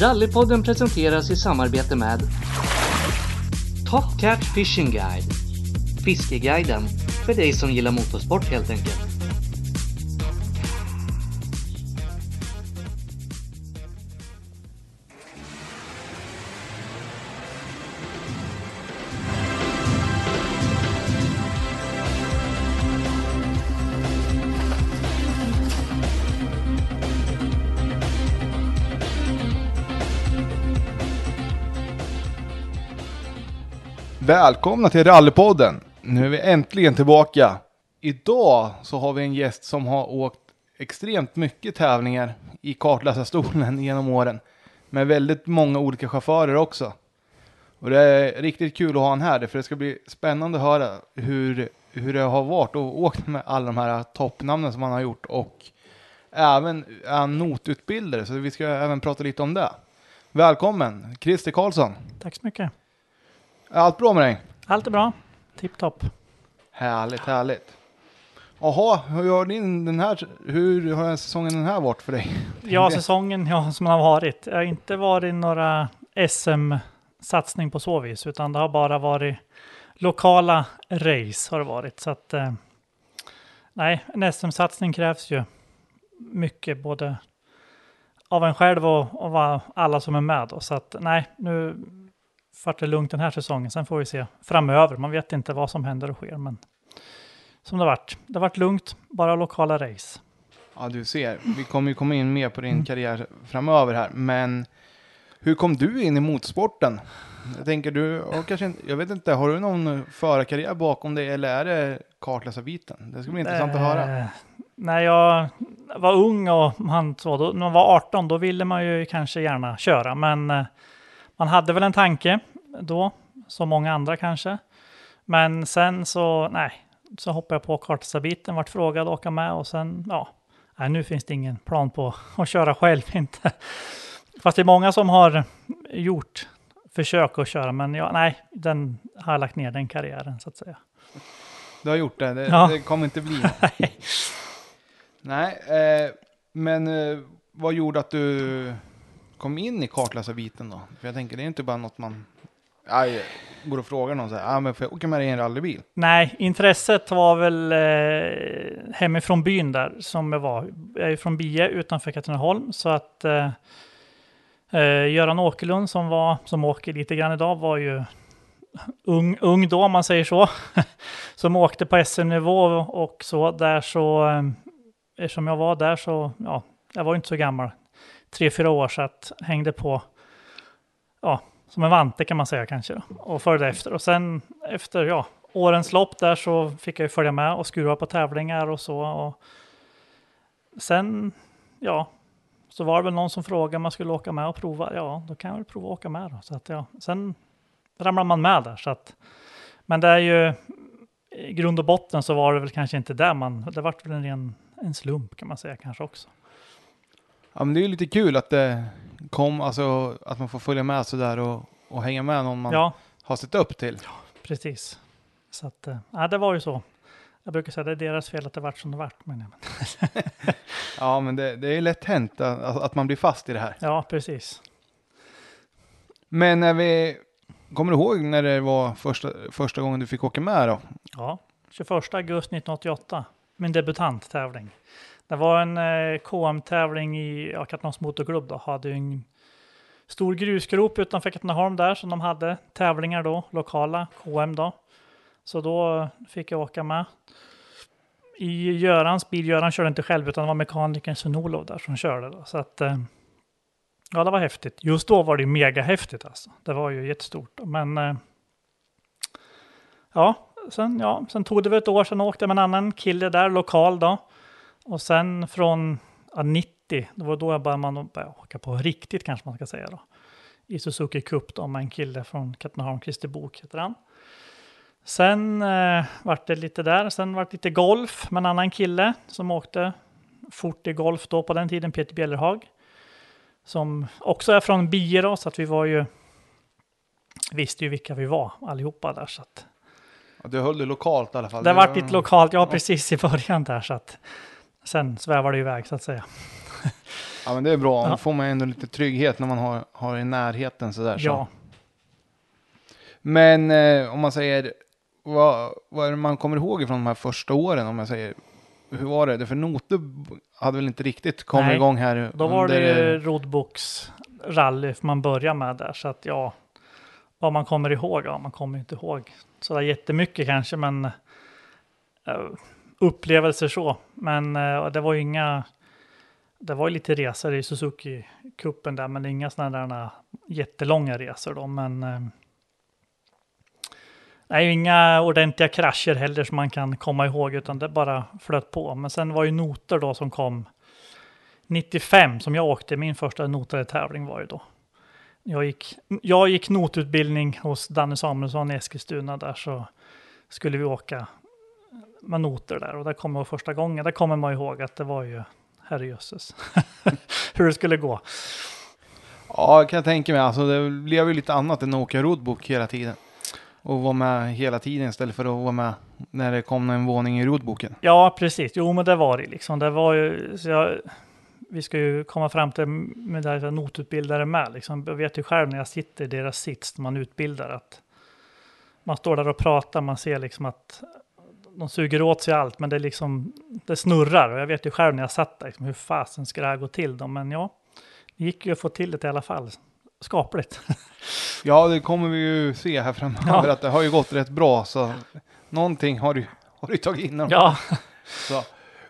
Rallypodden presenteras i samarbete med Top Cat Fishing Guide Fiskeguiden för dig som gillar motorsport helt enkelt. Välkomna till Rallypodden! Nu är vi äntligen tillbaka. Idag så har vi en gäst som har åkt extremt mycket tävlingar i kartläsarstolen genom åren. Med väldigt många olika chaufförer också. Och det är riktigt kul att ha honom här, för det ska bli spännande att höra hur, hur det har varit att åkt med alla de här toppnamnen som han har gjort. Och även är han notutbildare, så vi ska även prata lite om det. Välkommen, Christer Karlsson! Tack så mycket. Är allt bra med dig? Allt är bra. Tipptopp. Härligt, härligt. Jaha, hur har din den här, hur har den säsongen den här varit för dig? Ja, säsongen ja, som har varit. Det har inte varit några SM-satsning på så vis, utan det har bara varit lokala race har det varit. Så att, eh, nej, en SM-satsning krävs ju mycket, både av en själv och av alla som är med. Då. Så att nej, nu vart det lugnt den här säsongen. Sen får vi se framöver. Man vet inte vad som händer och sker, men som det har varit. Det har varit lugnt, bara lokala race. Ja, du ser, vi kommer ju komma in mer på din karriär framöver här, men hur kom du in i motorsporten? Jag tänker du kanske inte, jag vet inte, har du någon förarkarriär bakom dig eller är det kartläsarbiten? Det ska bli intressant att höra. Eh, När jag var ung och man, så, då, när man var 18, då ville man ju kanske gärna köra. Men eh, man hade väl en tanke då, som många andra kanske. Men sen så, nej, så hoppade jag på kartläsarbiten, vart frågad att åka med och sen, ja, nej, nu finns det ingen plan på att köra själv inte. Fast det är många som har gjort försök att köra, men ja, nej, den har jag lagt ner den karriären så att säga. Du har gjort det, det, Ja. det kommer inte bli. Nej, eh, men eh, vad gjorde att du kom in i kartläsarbiten då? För jag tänker, det är inte bara något man aj, går och frågar någon så här, ah, men får jag åka med dig i en rallybil? Nej, intresset var väl eh, hemifrån byn där som jag var. Jag är från Bie utanför Katrineholm så att eh, eh, Göran Åkerlund som var, som åker lite grann idag var ju ung, ung då om man säger så. som åkte på SM-nivå och så där så, eh, eftersom jag var där så, ja, jag var ju inte så gammal. Tre, fyra år så att hängde på, ja, som en vante kan man säga kanske. Då, och följde efter. Och sen efter, ja, årens lopp där så fick jag ju följa med och skruva på tävlingar och så. Och sen, ja, så var det väl någon som frågade om man skulle åka med och prova. Ja, då kan jag väl prova att åka med då. Så att, ja, sen ramlar man med där. Så att, men det är ju, i grund och botten så var det väl kanske inte där man, det vart väl en ren en slump kan man säga kanske också. Ja, men det är ju lite kul att det kom, alltså att man får följa med sådär och, och hänga med någon man Ja, har sett upp till. precis. Så att, eh, ja, det var ju så. Jag brukar säga det är deras fel att det vart som det vart. Men, Ja, men det, det är lätt hänt att, att man blir fast i det här. ja, precis. Men när vi, kommer du ihåg när det var första, första gången du fick åka med då? Ja, 21 augusti 1988. Min debutanttävling. Det var en eh, KM-tävling i ja, Katrineholms motorklubb. Då. Hade ju en stor grusgrop utanför Katrineholm där som de hade tävlingar då, lokala KM då. Så då fick jag åka med. I Görans bil, Göran körde inte själv utan det var mekanikern sven där som körde då. Så att, eh, ja det var häftigt. Just då var det mega häftigt alltså. Det var ju jättestort. då. Men eh, ja, sen, ja, sen tog det väl ett år, sen åkte jag med en annan kille där, lokal då. Och sen från ja, 90, det var då jag började, man började åka på riktigt kanske man ska säga då. I Suzuki Cup då med en kille från Katrineholm, Christer Bok heter han. Sen eh, vart det lite där, sen vart det lite golf med en annan kille som åkte fort i golf då på den tiden, Peter Bjellerhag. Som också är från Bie då, så att vi var ju, visste ju vilka vi var allihopa där. Så att Ja, du höll det lokalt i alla fall. det Du- vart lite lokalt, ja precis i början där så att sen svävar det iväg så att säga. Ja, men det är bra. Då Ja. får man ändå lite trygghet när man har, har i närheten sådär. Så. Ja, Men eh, om man säger, vad, vad är det man kommer ihåg från de här första åren? Om jag säger, hur var det? Det för noter hade väl inte riktigt kommit Nej, igång här? då var det under- ju Rodboks rally man börjar med där så att ja, vad man kommer ihåg, ja man kommer inte ihåg sådär jättemycket kanske men eh, upplevelser så. Men eh, det var ju inga, det var ju lite resor i Suzuki-cupen där men inga sådana där eh, jättelånga resor då men eh, Nej, inga ordentliga krascher heller som man kan komma ihåg, utan det bara flöt på. Men sen var ju noter då som kom 95 som jag åkte, min första notade tävling var ju då. Jag gick, jag gick notutbildning hos Danne Samuelsson i Eskilstuna där så skulle vi åka med noter där och där kom jag första gången. Där kommer man ihåg att det var ju herrejösses hur det skulle gå. Ja, kan jag tänka mig. Alltså, det blev ju lite annat än att åka roadbook hela tiden. Och vara med hela tiden istället för att vara med när det kom en våning i roadboken. Ja, precis. Jo, men det var det liksom. Det var ju, så jag, vi ska ju komma fram till med det här notutbildare med. Liksom. Jag vet ju själv när jag sitter i deras sits man utbildar att man står där och pratar, man ser liksom att de suger åt sig allt, men det, är liksom, det snurrar. Och jag vet ju själv när jag satt där, liksom, hur fasen ska det här gå till? Då? Men ja, det gick ju att få till det i alla fall. Skapligt. Ja, det kommer vi ju se här framöver Ja. att det har ju gått rätt bra. Så någonting har du, har du tagit in. Ja, Så.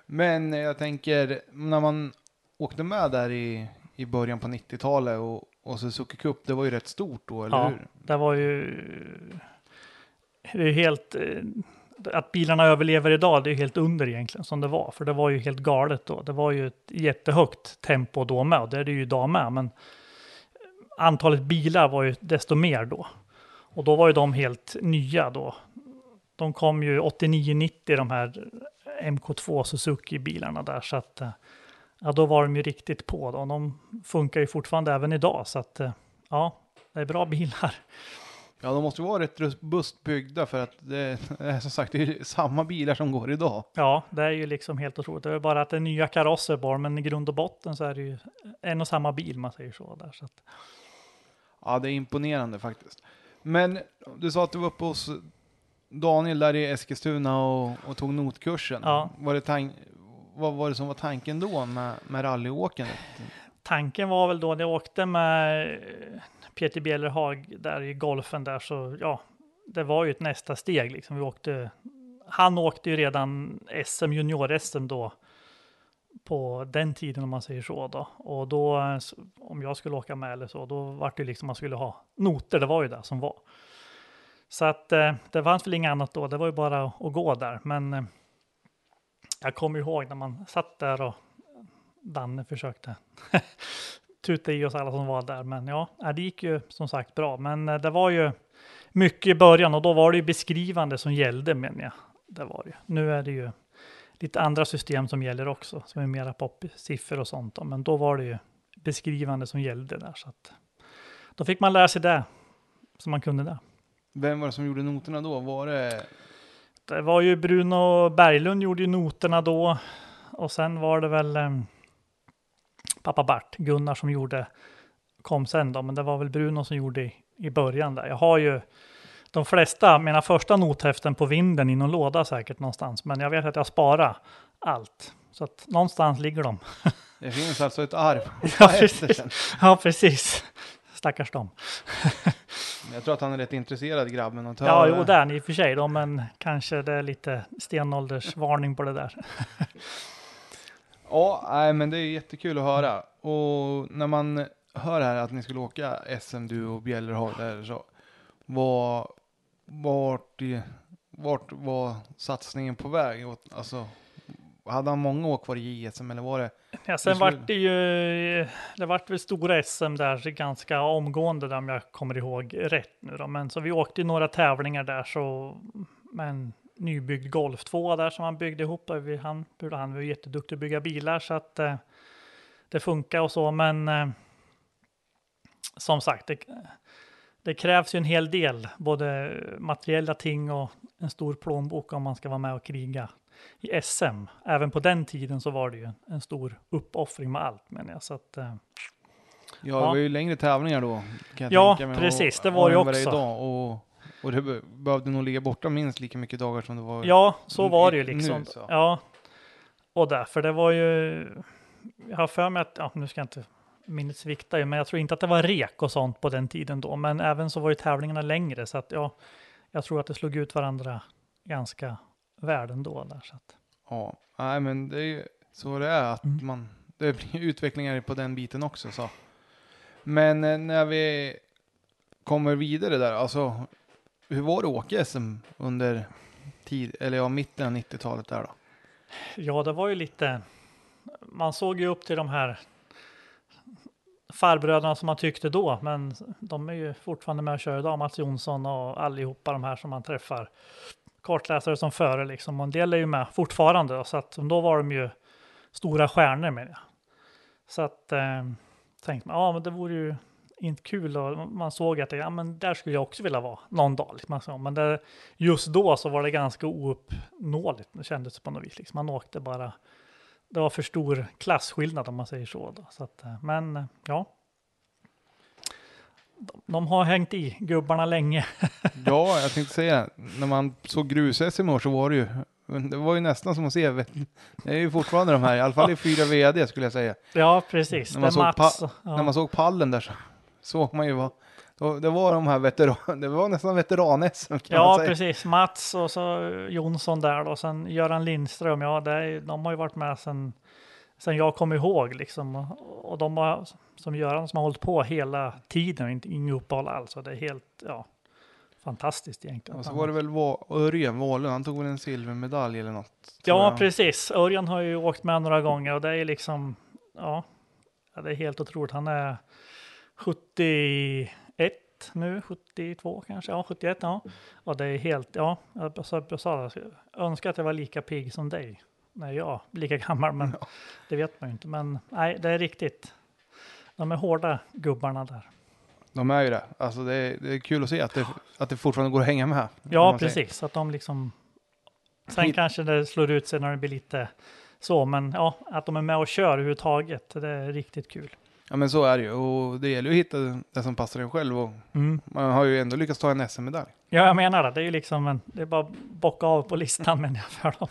Men jag tänker, när man åkte med där i, i början på 90-talet och, och Suzuki Cup, det var ju rätt stort då, eller Ja. hur? det var ju... Det är helt... Att bilarna överlever idag, det är helt under egentligen som det var. För det var ju helt galet då. Det var ju ett jättehögt tempo då med, och det är det ju idag med. Men antalet bilar var ju desto mer då. Och då var ju de helt nya då. De kom ju 89-90 de här MK2 Suzuki-bilarna där. Så att eh, ja, då var de ju riktigt på. Då. De funkar ju fortfarande även idag. Så att eh, ja, det är bra bilar. Ja, de måste ju vara rätt robust byggda för att det är som sagt det är samma bilar som går idag. Ja, det är ju liksom helt otroligt. Det är bara att det är nya karosser bara, men i grund och botten så är det ju en och samma bil, man säger så. Där, så att, Ja, det är imponerande faktiskt. Men du sa att du var uppe hos Daniel där i Eskilstuna och, och tog notkursen. Ja. Var det tank, vad var det som var tanken då med, med rallyåkandet? Tanken var väl då när jag åkte med eh, Peter Bjellerhag där i golfen där, så ja, det var ju ett nästa steg liksom. Vi åkte, han åkte ju redan SM, junior-SM då, på den tiden om man säger så då. Och då, om jag skulle åka med eller så, då var det ju liksom man skulle ha noter, det var ju det som var. Så att eh, det fanns väl inget annat då, det var ju bara att gå där. Men eh, jag kommer ihåg när man satt där och Danne försökte tuta i oss alla som var där. Men ja, nej, det gick ju som sagt bra. Men eh, det var ju mycket i början och då var det ju beskrivande som gällde menar jag. Det var det ju. Nu är det ju lite andra system som gäller också, som är mera pop-siffror och sånt. Då. Men då var det ju beskrivande som gällde där. Så att, då fick man lära sig det, som man kunde det. Vem var det som gjorde noterna då? Var det... Det var ju Bruno Berglund gjorde ju noterna då. Och sen var det väl eh, pappa Bart, Gunnar som gjorde, kom sen då. Men det var väl Bruno som gjorde i, i början där. Jag har ju de flesta, mina första nothäften på vinden i någon låda säkert någonstans. Men jag vet att jag sparar allt. Så att någonstans ligger de. Det finns alltså ett arv. Ja, precis. Ja, precis. Stackars dem. Jag tror att han är rätt intresserad grabben. Tar, Ja, jo, det är ni i och för sig då, men kanske det är lite stenåldersvarning på det där. Ja, nej, men det är jättekul att höra. Och när man hör här att ni skulle åka SM du och Bjällerhag där så. Var, vart, vart var satsningen på väg? Alltså, hade han många år kvar i JSM eller var det? Ja, sen vart det ju, det vart väl stora SM där ganska omgående där om jag kommer ihåg rätt nu då. Men så vi åkte ju några tävlingar där så med en nybyggd Golf 2 där som han byggde ihop. Han, han var ju jätteduktig att bygga bilar så att eh, det funkar och så. Men eh, som sagt, det, det krävs ju en hel del, både materiella ting och en stor plånbok om man ska vara med och kriga i SM. Även på den tiden så var det ju en, stor uppoffring med allt menar jag. Så att, eh, Ja, det var ju längre tävlingar då. Kan jag Ja, tänka mig, precis, och- det var ju också. Idag, och, och det be- behövde nog ligga borta minst lika mycket dagar som det var. ja, så var det ju nu, liksom. så. Ja, och därför det var ju. Jag har för mig att, ja, nu ska jag inte minnet svikta ju, men jag tror inte att det var rek och sånt på den tiden då. Men även så var ju tävlingarna längre så att ja, jag tror att det slog ut varandra ganska väl ändå där. Så att, Ja, nej men det är ju så det är att Mm. man, det blir utvecklingar på den biten också så. Men eh, när vi kommer vidare där, alltså hur var det att åka SM under tid, eller ja, mitten av 90-talet där då? Ja, det var ju lite. Man såg ju upp till de här farbröderna som man tyckte då, men de är ju fortfarande med och kör idag. Mats Jonsson och allihopa de här som man träffar. Kartläsare som före liksom. Och en del är ju med fortfarande. Så att då var de ju stora stjärnor med det. Så att eh, tänkte man, ja men det vore ju inte kul och man såg att det, ja men där skulle jag också vilja vara någon dag. Liksom, så. Men det, just då så var det ganska ouppnåeligt, det kändes på något vis. Liksom. Man åkte bara, det var för stor klasskillnad om man säger så. Då. så att, eh, men ja, de, de har hängt i gubbarna länge. Ja, jag tänkte säga, när man såg grus-SM i år så var det ju, det var ju nästan som att se, det är ju fortfarande de här, i alla fall i fyra VD skulle jag säga. Ja, precis. När Det man är såg Mats. pa- ja. När man såg pallen där så såg man ju vad, då- det var de här veteran, det var nästan veteran-SM kan man Ja, säga. precis. Mats och så Jonsson där då. Sen Göran Lindström. Ja, det är, de har ju varit med sen, sen jag kom ihåg liksom. Och, och de har, som Göran som har hållit på hela tiden och inte inget uppehåll alls. Och det är helt, ja, fantastiskt egentligen. Och så var det väl Va- Örjan Wahlund, han tog väl en silvermedalj eller något. Ja, precis. Örjan har ju åkt med några gånger och det är liksom, ja, det är helt otroligt. Han är 71 nu, 72 kanske, ja 71, ja. Och det är helt, ja, jag sa, jag sa jag önskar att jag var lika pigg som dig. Nej, jag är lika gammal, men det vet man ju inte. Men nej, det är riktigt. De är hårda gubbarna där. De är ju det. Alltså det är, det är kul att se att det, att det fortfarande går att hänga med. Ja, säger. precis. Att de liksom... Sen Hit- kanske det slår ut sig när det blir lite så, men ja, att de är med och kör överhuvudtaget, det är riktigt kul. Ja men så är det ju. Och det gäller ju att hitta det som passar en själv. Och Mm. man har ju ändå lyckats ta en SM-medalj. Ja, jag menar det. Det är ju liksom en, det är bara att bocka av på listan men jag för dem.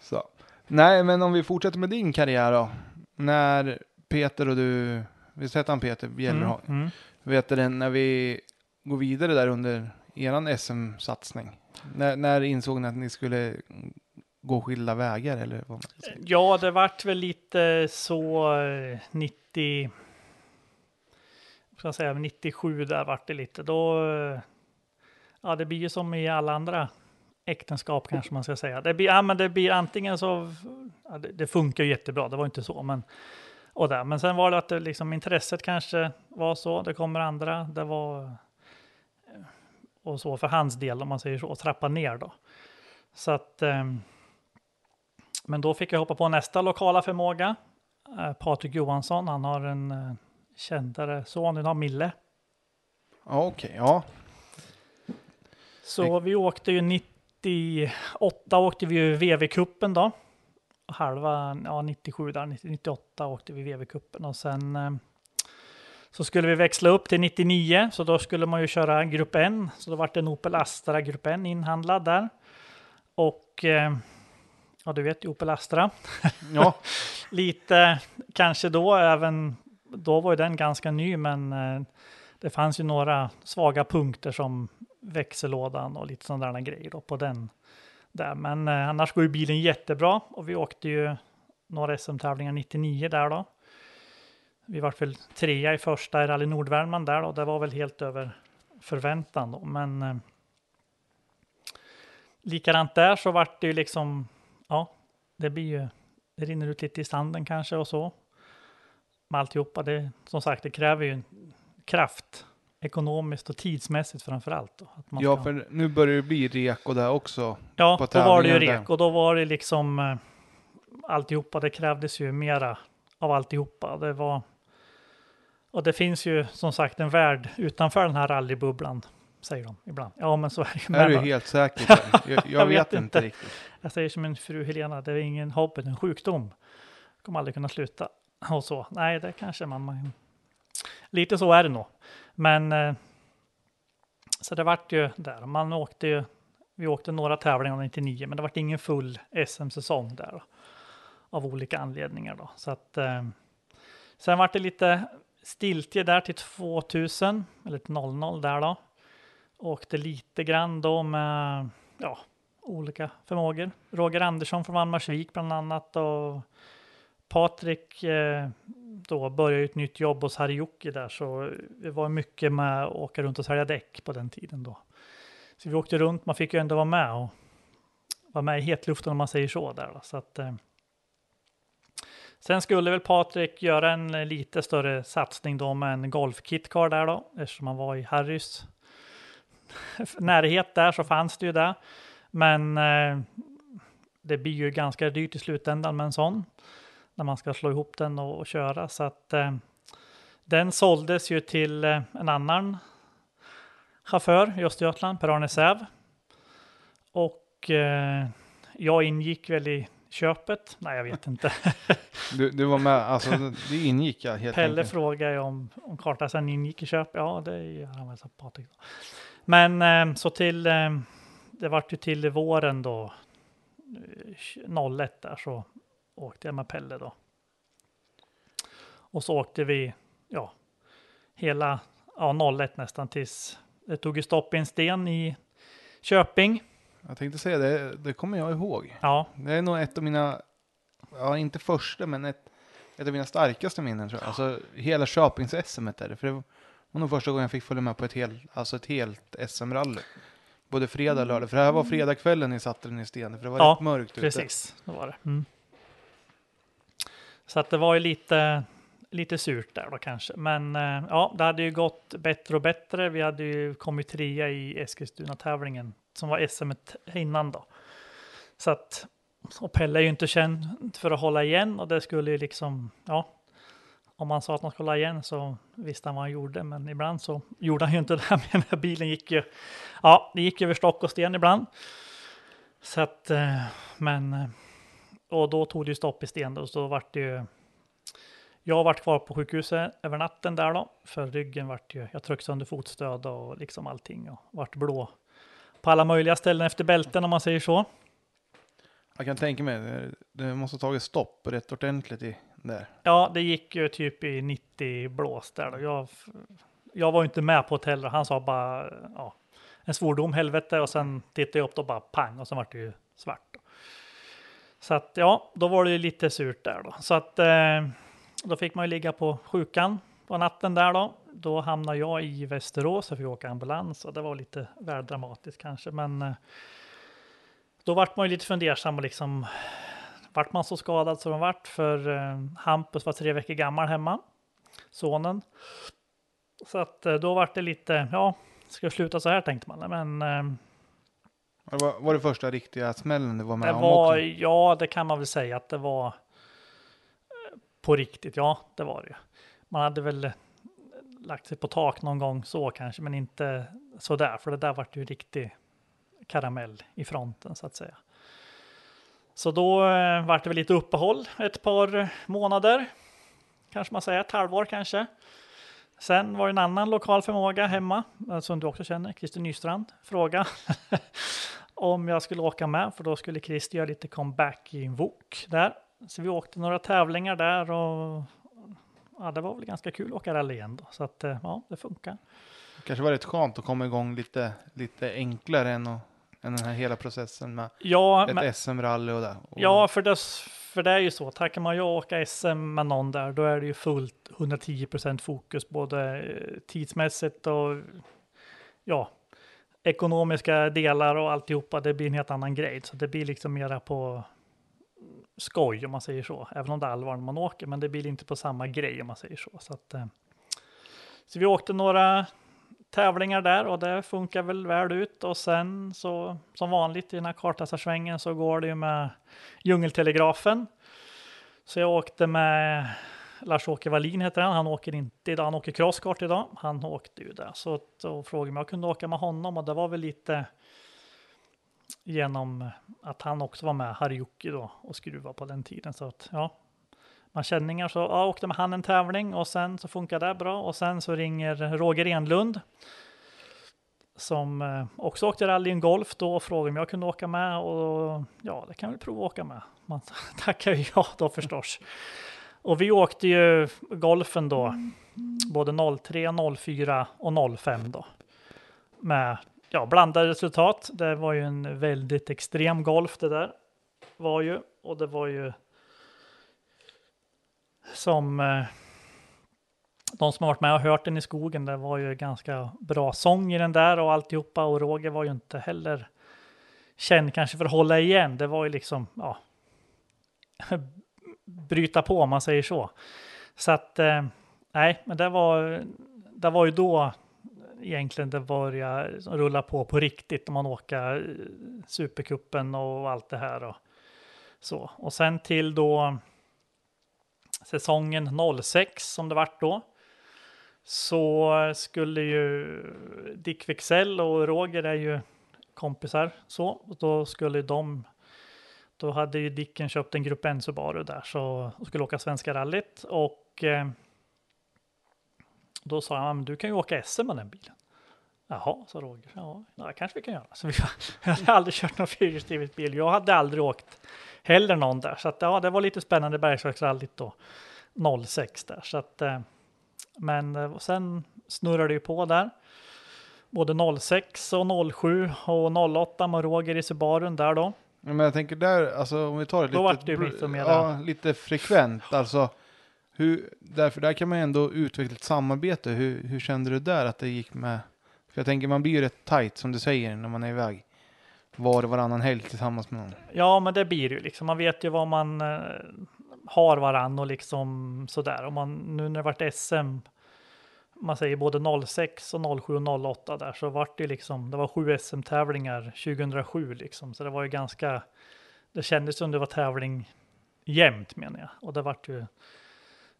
Så. Nej, men om vi fortsätter med din karriär då. När Peter och du, vi sätter han Peter Bjällerhag. Mm. Mm. Vet du när vi går vidare där under eran SM-satsning. När, när insåg ni att ni skulle gå skilda vägar eller vad man ska säga? Ja, det vart väl lite så eh, 90... Ska säga, 97 där vart det lite. Då... Eh, ja, det blir ju som i alla andra äktenskap kanske man ska säga. Det blir, ja, men det blir antingen så... Ja, det, det funkar ju jättebra, det var inte så, men... Och där. Men sen var det att det liksom, intresset kanske var så. Det kommer andra. Det var... Eh, och så för hans del, om man säger så, trappa ner då. Så att... ehm, men då fick jag hoppa på nästa lokala förmåga. Eh, Patrik Johansson, han har en eh, kändare son, han har Mille. Okej, ja. Så vi åkte ju 98 åkte vi ju VV-cupen då. Halva, ja 97 där, 90 98 åkte vi VV-cupen och sen eh, så skulle vi växla upp till 99 så då skulle man ju köra grupp N. Så då vart det en Opel Astra grupp N inhandlad där. Och eh, ja, du vet Opel Astra. Ja, lite kanske då även, då var ju den ganska ny, men eh, det fanns ju några svaga punkter som växellådan och lite sådana grejer då på den där. Men eh, annars går ju bilen jättebra och vi åkte ju några SM-tävlingar 99 där då. Vi var väl trea i första i Rally Nordvärmland där och det var väl helt över förväntan då. Men eh, likadant där så vart det ju liksom, ja, det blir ju, det rinner ut lite i sanden kanske och så. Med alltihopa, det, som sagt, det kräver ju kraft ekonomiskt och tidsmässigt framför allt. Att man Ja, ska- för nu börjar det bli reko där också. Ja, då var det ju tävlingar där. rek och då var det liksom eh, alltihopa. Det krävdes ju mera av alltihopa. Det var och det finns ju som sagt en värld utanför den här rallybubblan, säger de ibland. Ja, men så är det ju. Är du helt säker? det? Jag, jag, vet, inte inte. riktigt. Jag säger som min fru Helena, det är ingen hobby, det är en sjukdom. Kommer aldrig kunna sluta. Och så. Nej, det kanske man... man lite så är det nog. Men... Eh, så det vart ju där. Man åkte ju... Vi åkte några tävlingar 99, men det vart ingen full SM-säsong där. Av olika anledningar då. Så att... Eh, sen vart det lite stiltje där till 2000, eller till 00 där då. Åkte lite grann då med... Ja, olika förmågor. Roger Andersson från Valdemarsvik bland annat och Patrik eh, då började ett nytt jobb hos Harjoki där så det var mycket med att åka runt och sälja däck på den tiden då. Så vi åkte runt, man fick ju ändå vara med och vara med i hetluften om man säger så där då. Så att, eh, sen skulle väl Patrik göra en lite större satsning då med en golfkitcar där då eftersom han var i Harrys närhet där så fanns det ju det. Men eh, det blir ju ganska dyrt i slutändan med en sån. När man ska slå ihop den och, och köra. Så att eh, den såldes ju till eh, en annan chaufför i Östergötland, Per-Arne Säv. Och eh, jag ingick väl i köpet. Nej, jag vet inte. Du, du var med, alltså det ingick jag helt Pelle enkelt. frågar ju om, om kartläsaren ingick i köp. Ja, det gör han väl, sa Patrik. Men eh, så till, eh, det vart ju till våren då, eh, 01 där, så åkte jag med Pelle då. Och så åkte vi, ja, hela, ja 01 nästan tills det tog ju stopp i en sten i Köping. Jag tänkte säga det, det kommer jag ihåg. Ja, Det är nog ett av mina, ja inte första, men ett, ett av mina starkaste minnen tror jag. Alltså hela Köpings-SM är det. För det var nog första gången jag fick följa med på ett, hel, alltså ett helt SM-rally. Både fredag och lördag. För det här var fredagskvällen ni satte den i sten. För det var Ja, rätt mörkt ute. Precis, det var det. Mm. Så att det var ju lite, lite surt där då kanske. Men eh, ja, det hade ju gått bättre och bättre. Vi hade ju kommit trea i Eskilstuna-tävlingen som var SM innan då. Så att, och Pelle är ju inte känd för att hålla igen och det skulle ju liksom, ja, om han sa att man skulle hålla igen så visste han vad han gjorde, men ibland så gjorde han ju inte det. Men den här bilen gick ju, ja, det gick över stock och sten ibland. Så att, eh, men, eh, och då tog det ju stopp i sten då, så då vart det ju, jag vart kvar på sjukhuset över natten där då, för ryggen vart ju, jag tryckte sönder fotstöd och liksom allting och vart blå på alla möjliga ställen efter bälten om man säger så. Jag kan tänka mig, det, det måste ha tagit stopp rätt ordentligt i där. Ja, det gick ju typ i 90 blås där då. Jag, jag var ju inte med på hotellet. Han sa bara ja, en svordom, helvete, och sen tittade jag upp och bara pang och sen vart det ju svart. Då. Så att ja, då var det ju lite surt där då. Så att eh, då fick man ju ligga på sjukan på natten där då. Då hamnade jag i Västerås och fick åka ambulans och det var lite väl dramatiskt kanske, men eh, då vart man ju lite fundersam och liksom vart man så skadad som de vart för eh, Hampus var tre veckor gammal hemma, sonen. Så att eh, då vart det lite, ja, ska jag sluta så här tänkte man. Men eh, Det var, var det första riktiga smällen du var med det om var, också? ja, det kan man väl säga att det var eh, på riktigt. Ja, det var det ju. Man hade väl eh, lagt sig på tak någon gång så kanske, men inte så där, för det där vart ju riktig karamell i fronten så att säga. Så då eh, vart det väl lite uppehåll ett par månader, kanske man säger, ett halvår kanske. Sen var det en annan lokal förmåga hemma, eh, som du också känner, Christer Nystrand, fråga om jag skulle åka med, för då skulle Christer göra lite comeback i en VOK där. Så vi åkte några tävlingar där och ja, det var väl ganska kul att åka rally igen då. Så att eh, ja, det funkar. kanske var rätt skönt att komma igång lite, lite enklare än, att, än den här hela processen med Ja, ett SM-rally och det. Och, ja för, det, för det är ju så. Tackar man ju åka SM med någon där, då är det ju fullt 110% fokus både eh, tidsmässigt och ja, ekonomiska delar och alltihopa. Det blir en helt annan grej. Så det blir liksom mera på skoj om man säger så. Även om det är allvar när man åker, men det blir inte på samma grej om man säger så. Så, att, eh, så vi åkte några tävlingar där och det funkar väl väl ut. Och sen så som vanligt i den här kartläsarsvängen så går det ju med djungeltelegrafen. Så jag åkte med Lars-Åke Wallin heter han. Han åker inte idag, han åker crosskart idag. Han åkte ju där. Så då frågade om jag kunde åka med honom och det var väl lite genom att han också var med, Harjuki då, och skruva på den tiden. Så att ja, man känningar så ja, åkte med han en tävling och sen så funkar det bra och sen så ringer Roger Enlund som eh, också åkte rally en golf då och frågade om jag kunde åka med och ja, det kan vi prova att åka med. Man tackar ju ja då förstås. Och vi åkte ju golfen då, både 03, 04 och 05 då. Med ja, blandade resultat. Det var ju en väldigt extrem golf det där. Var ju, och det var ju som eh, de som har varit med och hört den i skogen, det var ju ganska bra sång i den där och alltihopa och Roger var ju inte heller känd kanske för att hålla igen. Det var ju liksom, ja, bryta på om man säger så. Så att, eh, nej, men det var, det var ju då egentligen det började rulla på på riktigt om man åker Superkuppen Supercupen och allt det här och så. Och sen till då säsongen 06 som det vart då så skulle ju Dick Wexell och Roger är ju kompisar så. Och då skulle de då hade ju Dicken köpt en Grupp N Subaru där så och skulle åka Svenska rallyt och eh, då sa han, du kan ju åka SM med den bilen. Jaha, sa Roger. Ja, det kanske vi kan göra. Så vi, jag hade aldrig kört någon fyrhjulsdriven bil. Jag hade aldrig åkt heller någon där. Så att, ja, det var lite spännande Bergslagsrallyt då. 06 där. Så att, eh, men eh, sen snurrade det ju på där. Både 06 och 07 och 08 med Roger i Subarun där då. Ja, men jag tänker där, alltså om vi tar det Då lite, det ja, lite frekvent, alltså. Hur, därför där kan man ändå utveckla ett samarbete. Hur, hur kände du där att det gick med? För jag tänker man blir ju rätt tight som du säger när man är iväg. Var och varannan helg tillsammans med någon. Ja, men det blir ju liksom. Man vet ju vad man eh, har varann och liksom sådär. Och man, nu när det vart SM, man säger både 06 och 07 och 08 där, så vart det liksom, det var sju SM-tävlingar 2007 liksom. Så det var ju ganska, det kändes som det var tävling jämt menar jag. Och det vart ju,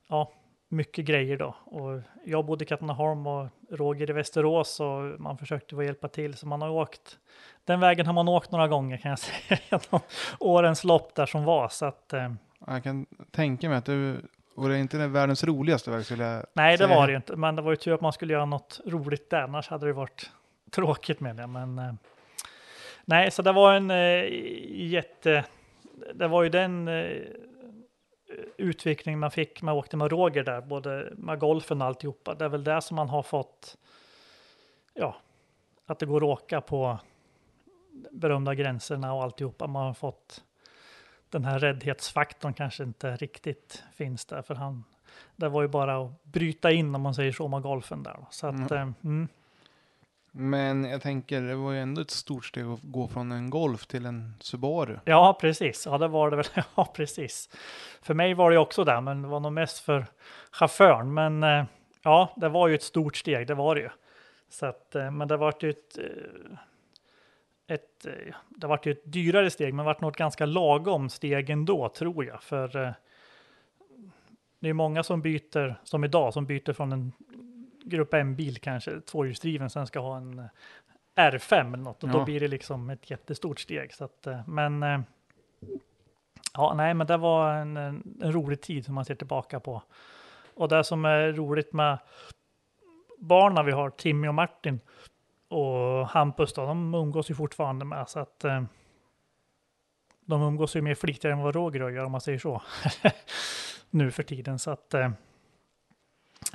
ja, mycket grejer då. Och jag bodde i Katrineholm och Roger i Västerås och man försökte vara hjälpa till. Så man har åkt, den vägen har man åkt några gånger kan jag säga genom årens lopp där som var. Så att, eh, Jag kan tänka mig att det var det inte den världens roligaste väg skulle jag nej, det säga. var det ju inte. Men det var ju tur att man skulle göra något roligt där. Annars hade det varit tråkigt med det. Men eh, nej, så det var en eh, jätte... Det var ju den eh, utveckling man fick. Man åkte med Roger där, både med golfen och alltihopa. Det är väl det som man har fått. Ja, att det går att åka på berömda gränserna och alltihopa. Man har fått den här räddhetsfaktorn kanske inte riktigt finns där för han. Det var ju bara att bryta in om man säger så med golfen där. Så att, eh, mm. Men jag tänker, det var ju ändå ett stort steg att gå från en Golf till en Subaru. Ja, precis. Ja, det var det väl. Ja, precis. För mig var det också där, men det var nog mest för chauffören. Men eh, ja, det var ju ett stort steg, det var det ju. Så att, eh, men det vart ju ett, eh, ett, det vart ju ett dyrare steg, men det något ganska lagom steg ändå, tror jag. För det är många som byter, som idag, som byter från en grupp M-bil kanske, tvåhjulsdriven, sen ska ha en eh, R5 eller något. Och Ja. då blir det liksom ett jättestort steg. Så att, eh, men eh, ja, nej, men det var en, en, rolig tid som man ser tillbaka på. Och det som är roligt med barnen vi har, Timmy och Martin och Hampus, då, de umgås ju fortfarande med. Så att de umgås ju mer flitigare än vad Roger gör om man säger så. nu för tiden. Så att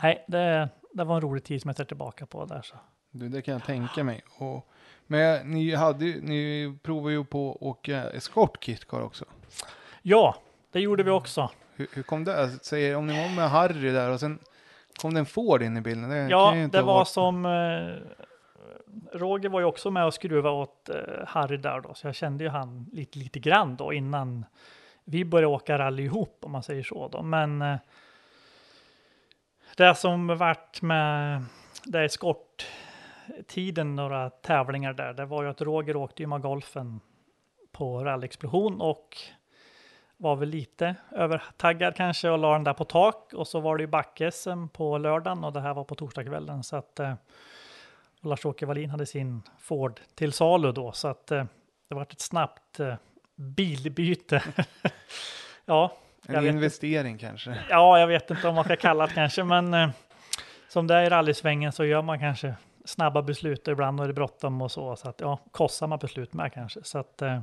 nej, det, det var en rolig tid som jag ser tillbaka på där. Så. Du, det kan jag tänka mig. Och, men ni, hade, ni provade ju på att åka Escort Kitcar också. Ja, det gjorde vi också. Hur, hur kom det? Säger, om ni var med Harry där och sen kom det en Ford in i bilden. Det Ja, det var varit- som eh, Roger var ju också med och skruva åt eh, Harry där då, så jag kände ju han lite, lite grann då innan, vi började åka rally ihop om man säger så då. Men eh, det som varit med det är eskorttiden, några tävlingar där, det var ju att Roger åkte ju med golfen på rallyexplosion och var väl lite övertaggad kanske och la den där på tak. Och så var det ju back-SM på lördagen och det här var på torsdagskvällen. Så att eh, Lars-Åke Wallin hade sin Ford till salu då. Så att eh, det var ett snabbt eh, bilbyte. ja, en investering kanske. Ja, jag vet inte om man ska kalla det kanske, men eh, som det är i rallysvängen så gör man kanske snabba beslut och ibland är det bråttom och så. Så att ja, kostsamma beslut med kanske. Så att eh,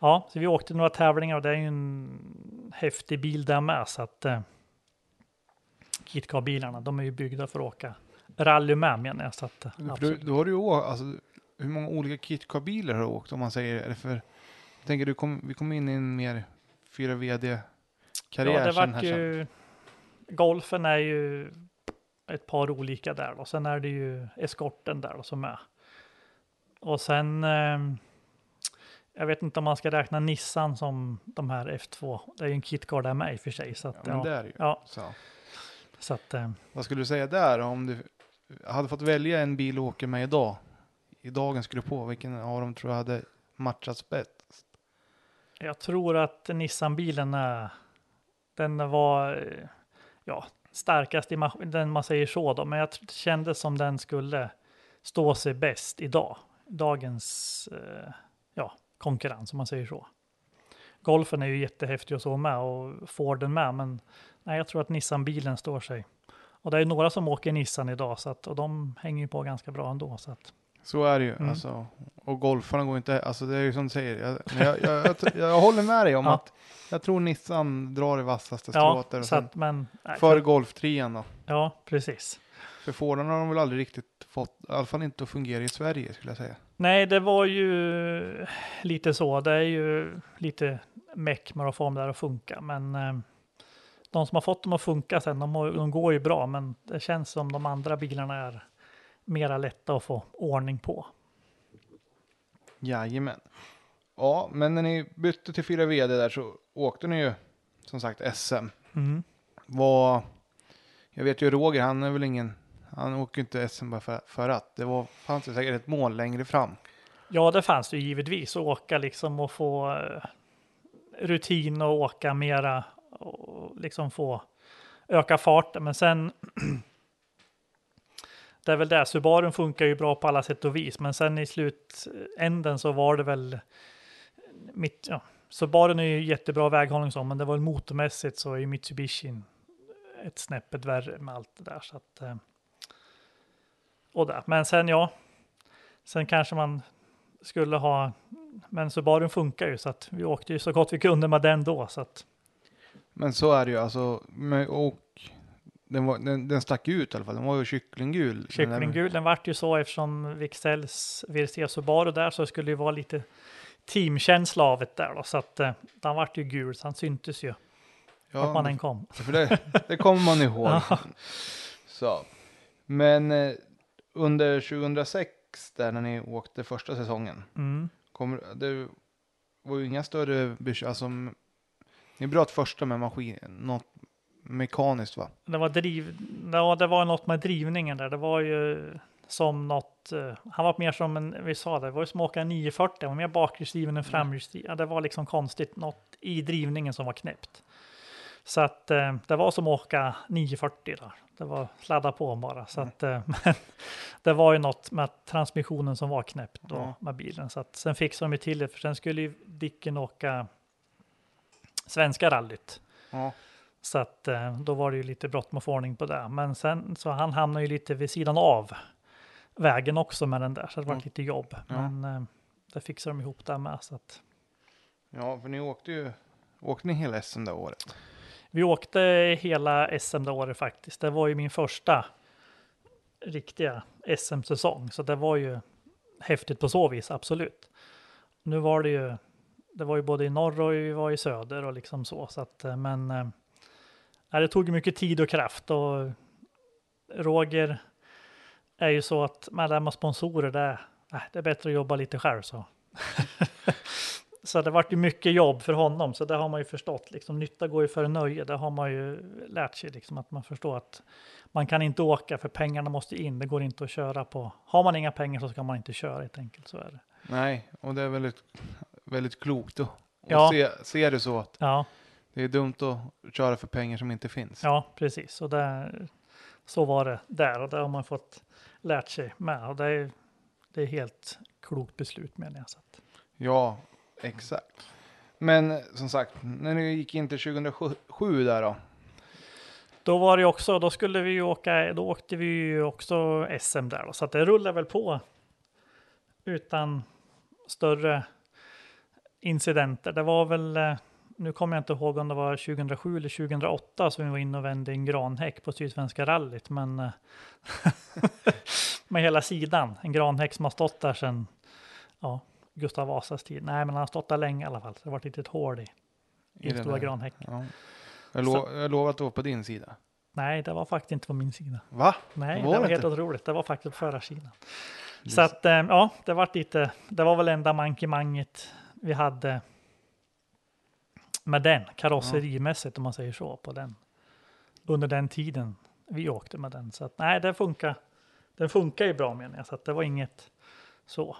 ja, så vi åkte några tävlingar och det är ju en häftig bil där med. Så att eh, KitKar-bilarna, de är ju byggda för att åka rally med menar jag. Så att, eh, absolut. då har du ju alltså, hur många olika KitKar-bilar har du åkt om man säger, eller för, jag tänker du kom, vi kom in i en mer 4 VD-karriär Ja, det vart ju, golfen är ju ett par olika där och sen är det ju eskorten där då som är. Och sen, eh, jag vet inte om man ska räkna Nissan som de här F2. Det är ju en KitKar där med i och för sig. Så att, Ja, men det är ju. ja, Så. så att, eh, Vad skulle du säga där om du hade fått välja en bil att åka med idag? I dagens grupp på, vilken av dem tror du hade matchats bäst? jag tror att Nissan-bilen är, den var, eh, ja, starkast i den man säger så då, men jag kände som den skulle stå sig bäst idag. Dagens, eh, ja, konkurrens om man säger så. Golfen är ju jättehäftig och så med och Forden med, men nej, jag tror att Nissan-bilen står sig. Och det är några som åker Nissan idag, så att, och de hänger ju på ganska bra ändå. Så att, så är det ju. Mm. Alltså, och golfarna går inte, alltså det är ju som du säger. Jag, jag, jag, jag, håller med dig om Ja. att jag tror Nissan drar i vassaste ja, strået där. så att, men, nej, För golftrian då. ja, precis. För Forden har de väl aldrig riktigt fått, i alla fall inte att fungera i Sverige skulle jag säga. Nej, det var ju lite så. Det är ju lite meck med att få dem där att funka. Men eh, de som har fått dem att funka sen, de, har, de går ju bra. Men det känns som de andra bilarna är mera lätta att få ordning på. Jajamän. Ja, men när ni bytte till 4 VD där så åkte ni ju som sagt SM. Mm. Vad, jag vet ju Roger, han är väl ingen, han åker inte SM bara för, för att. Det var, fanns det säkert ett mål längre fram. Ja, det fanns det ju givetvis att åka liksom och få eh, rutin och åka mera och liksom få öka farten. Men sen det är väl det, Subarun funkar ju bra på alla sätt och vis, men sen i slutänden så var det väl mitt, ja, Subarun är ju jättebra väghållning så, men det var väl motormässigt så är Mitsubishi ett snäppet värre med allt det där. Så att, eh, och där. Men sen ja, sen kanske man skulle ha, men Subarun funkar ju så att vi åkte ju så gott vi kunde med den då. Så att, Men så är det ju alltså. med- Och den, var, den, den stack ut i alla fall. Den var ju kycklinggul. Kycklinggul, den vart ju så eftersom Wixells VRC Subaru där så skulle det ju vara lite teamkänsla av det där då. Så att eh, den vart ju gul, så han syntes ju vart man Ja, än kom. för det, det kommer man ihåg. Ja. Så. Men eh, under 2006 där när ni åkte första säsongen. Mm. Kommer, det var ju inga större bekymmer. Alltså, ni bröt första med maskin, något mekaniskt va? Det var driv, ja, det var något med drivningen där. Det var ju som något, eh, han var mer som en, vi sa det, det var ju som att åka en 940, han var mer bakhjulsdriven än framhjulsdriven. Ja, det var liksom konstigt, något i drivningen som var knäppt. Så att eh, det var som att åka 940 där. Det var sladda på bara. Så att, eh, men det var ju något med transmissionen som var knäppt då Ja. med bilen. Så att sen fixade de ju till det, för sen skulle ju Dicken åka svenska rallyt. Ja. Så att eh, då var det ju lite bråttom att få ordning på det. Men sen så han hamnade ju lite vid sidan av vägen också med den där. Så det var Ja. lite jobb. Ja. Men eh, det fixade de ihop där med. Så att Ja, för ni åkte ju, åkte ni hela SM det året? vi åkte hela SM det året faktiskt. Det var ju min första riktiga SM-säsong. Så det var ju häftigt på så vis, absolut. Nu var det ju, det var ju både i norr och vi var i söder och liksom så. så att, eh, men nej, det tog mycket tid och kraft och Roger är ju så att med det här med sponsorer, det det är bättre att jobba lite själv så. så det vart ju mycket jobb för honom, så det har man ju förstått. Liksom, nytta går ju före nöje, det har man ju lärt sig. Liksom, att man förstår att man kan inte åka för pengarna måste in. Det går inte att köra på. Har man inga pengar så ska man inte köra helt enkelt. Så är det. Nej, och det är väldigt, väldigt klokt att Ja. ja. se, se det så att Ja, det är dumt att köra för pengar som inte finns. ja precis. Och det, så var det där och det har man fått lärt sig med. Och det är, det är helt klokt beslut menar jag. Så att, Ja, exakt. Men som sagt, när ni gick in till 2007 där då? Då var det också, då skulle vi ju åka, då åkte vi ju också SM där då, så att det rullar väl på utan större incidenter. Det var väl, eh, nu kommer jag inte ihåg om det var 2007 eller 2008 som vi var inne och vände en granhäck på Sydsvenska rallyt, men eh, med hela sidan, en granhäck som har stått där sedan, ja, Gustav Vasas tid. Nej, men han har stått där länge i alla fall, så det var ett litet hål i, i den den stora granhäcken. Ja. Jag, lo, jag lovar att det var på din sida. Nej, det var faktiskt inte på min sida. Va? Nej, Var det det var helt inte? otroligt. Det var faktiskt på förra sidan. Det- Så att, eh, ja, det var lite, det var väl enda mankemanget vi hade med den, karosserimässigt om man säger så, på den. Under den tiden vi åkte med den. Så att nej, det funkar. Den funkar ju bra menar jag, så att det var inget så.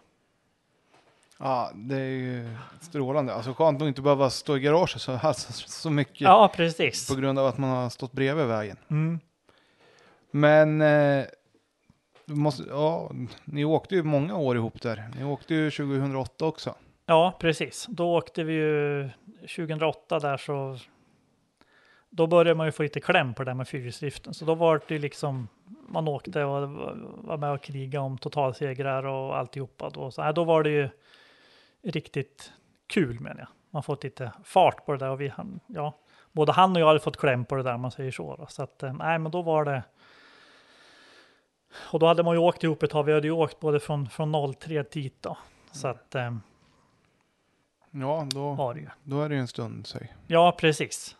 Ja, det är ju strålande. Alltså skönt att inte behöva stå i garaget så, alltså, så mycket Ja, precis. på grund av att man har stått bredvid vägen. Mm. Men eh, du måste, ja, ni åkte ju många år ihop där. Ni åkte ju 2008 också. Ja, precis. Då åkte vi ju 2008 där så då började man ju få lite kläm på det där med fyrhjulsdriften. Så då var det liksom man åkte och var med och kriga om totalsegrar och alltihopa. Då, så, nej, då var det ju riktigt kul menar jag. Man fått lite fart på det där och vi, ja, både han och jag hade fått kläm på det där om man säger så. Då. Så att, eh, nej, men då var det. Och då hade man ju åkt ihop ett tag. Vi hade ju åkt både från, från 03 till hit då. Så att eh, Ja, då, var det ju. då är det ju en stund. Säg. Ja, precis.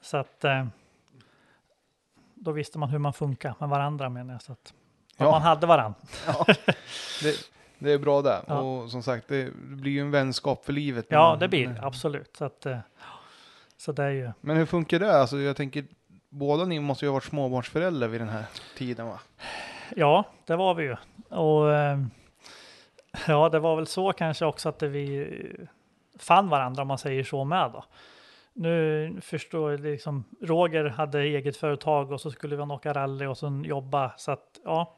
Så att eh, då visste man hur man funkar med varandra menar jag. Så att, att man Ja, hade varandra. det, det är bra det. Ja. Och som sagt, det blir ju en vänskap för livet. Ja, det blir det, absolut. Så, att, eh, så det är ju. Men hur funkar det? Alltså, jag tänker, båda ni måste ju ha varit småbarnsföräldrar vid den här tiden va? Ja, det var vi ju. Och eh, ja, det var väl så kanske också att vi fann varandra om man säger så med då. Nu förstår jag liksom, Roger hade eget företag och så skulle vi åka rally och sen jobba så att ja.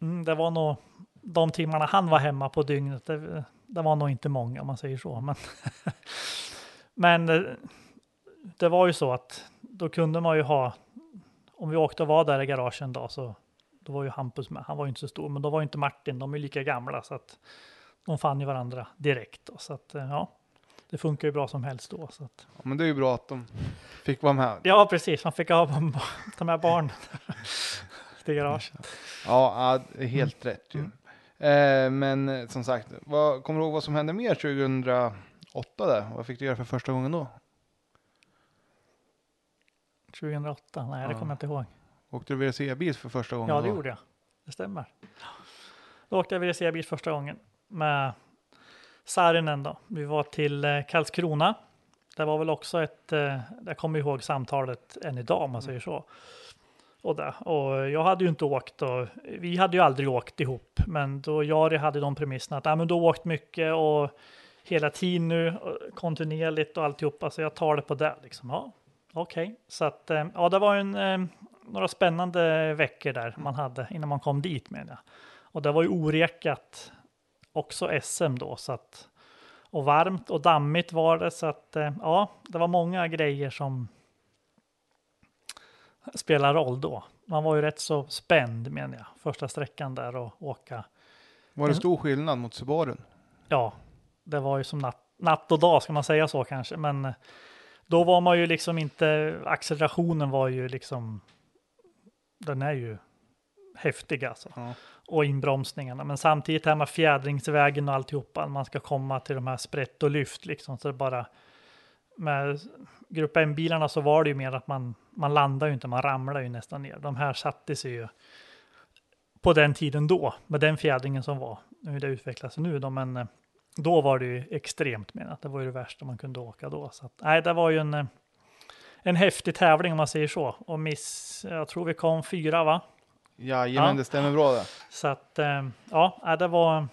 Mm, det var nog de timmarna han var hemma på dygnet. Det, det var nog inte många om man säger så. Men, men eh, det var ju så att då kunde man ju ha om vi åkte och var där i garagen då så då var ju Hampus med. Han var ju inte så stor, men då var ju inte Martin. De är lika gamla så att de fann ju varandra direkt. Då, så att eh, ja, det funkar ju bra som helst då. Så att, Ja, men det är ju bra att de fick vara med. ja, precis. Man fick ha ta med barn till garaget. Ja, ja det helt Mm. rätt ju. Eh, men eh, som sagt, vad, kommer du ihåg vad som hände mer 2008 där? Vad fick du göra för första gången då? 2008? Nej, det Ja. kommer jag inte ihåg. Åkte du VRC-bil för första gången Ja, det då? gjorde jag. Det stämmer. Då åkte jag VRC-bil första gången med Saarinen då. Vi var till eh, Karlskrona. Det var väl också ett, eh, jag kommer ihåg samtalet än idag om man säger så. Och, där. och jag hade ju inte åkt och vi hade ju aldrig åkt ihop. Men då Jari hade de premisserna att ah, men du har åkt mycket och hela tiden nu och kontinuerligt och alltihopa. Så jag tar det på det liksom. Ja, okej. Så att eh, ja, det var en, några spännande veckor där man hade innan man kom dit menar jag. Och det var ju orekat också SM då så att och varmt och dammigt var det så att eh, ja, det var många grejer som spelar roll då. Man var ju rätt så spänd menar jag, första sträckan där och åka. Var det stor skillnad mot Subarun? Ja, det var ju som natt, natt och dag ska man säga så kanske, men eh, då var man ju liksom inte, accelerationen var ju liksom, den är ju häftig alltså. Ja. Och inbromsningarna, men samtidigt här med fjädringsvägen och alltihopa, man ska komma till de här sprätt och lyft liksom, så det bara med grupp M-bilarna så var det ju mer att man, man landar ju inte, man ramlar ju nästan ner. De här satte sig ju på den tiden då, med den fjädringen som var. Nu har det utvecklats nu då, men eh, då var det ju extremt menat. Det var ju det värsta man kunde åka då. Så att, nej, det var ju en, eh, en häftig tävling om man säger så. Och miss, jag tror vi kom fyra va? Jajamän, Ja. det stämmer bra det. Så att eh, ja, nej, det var.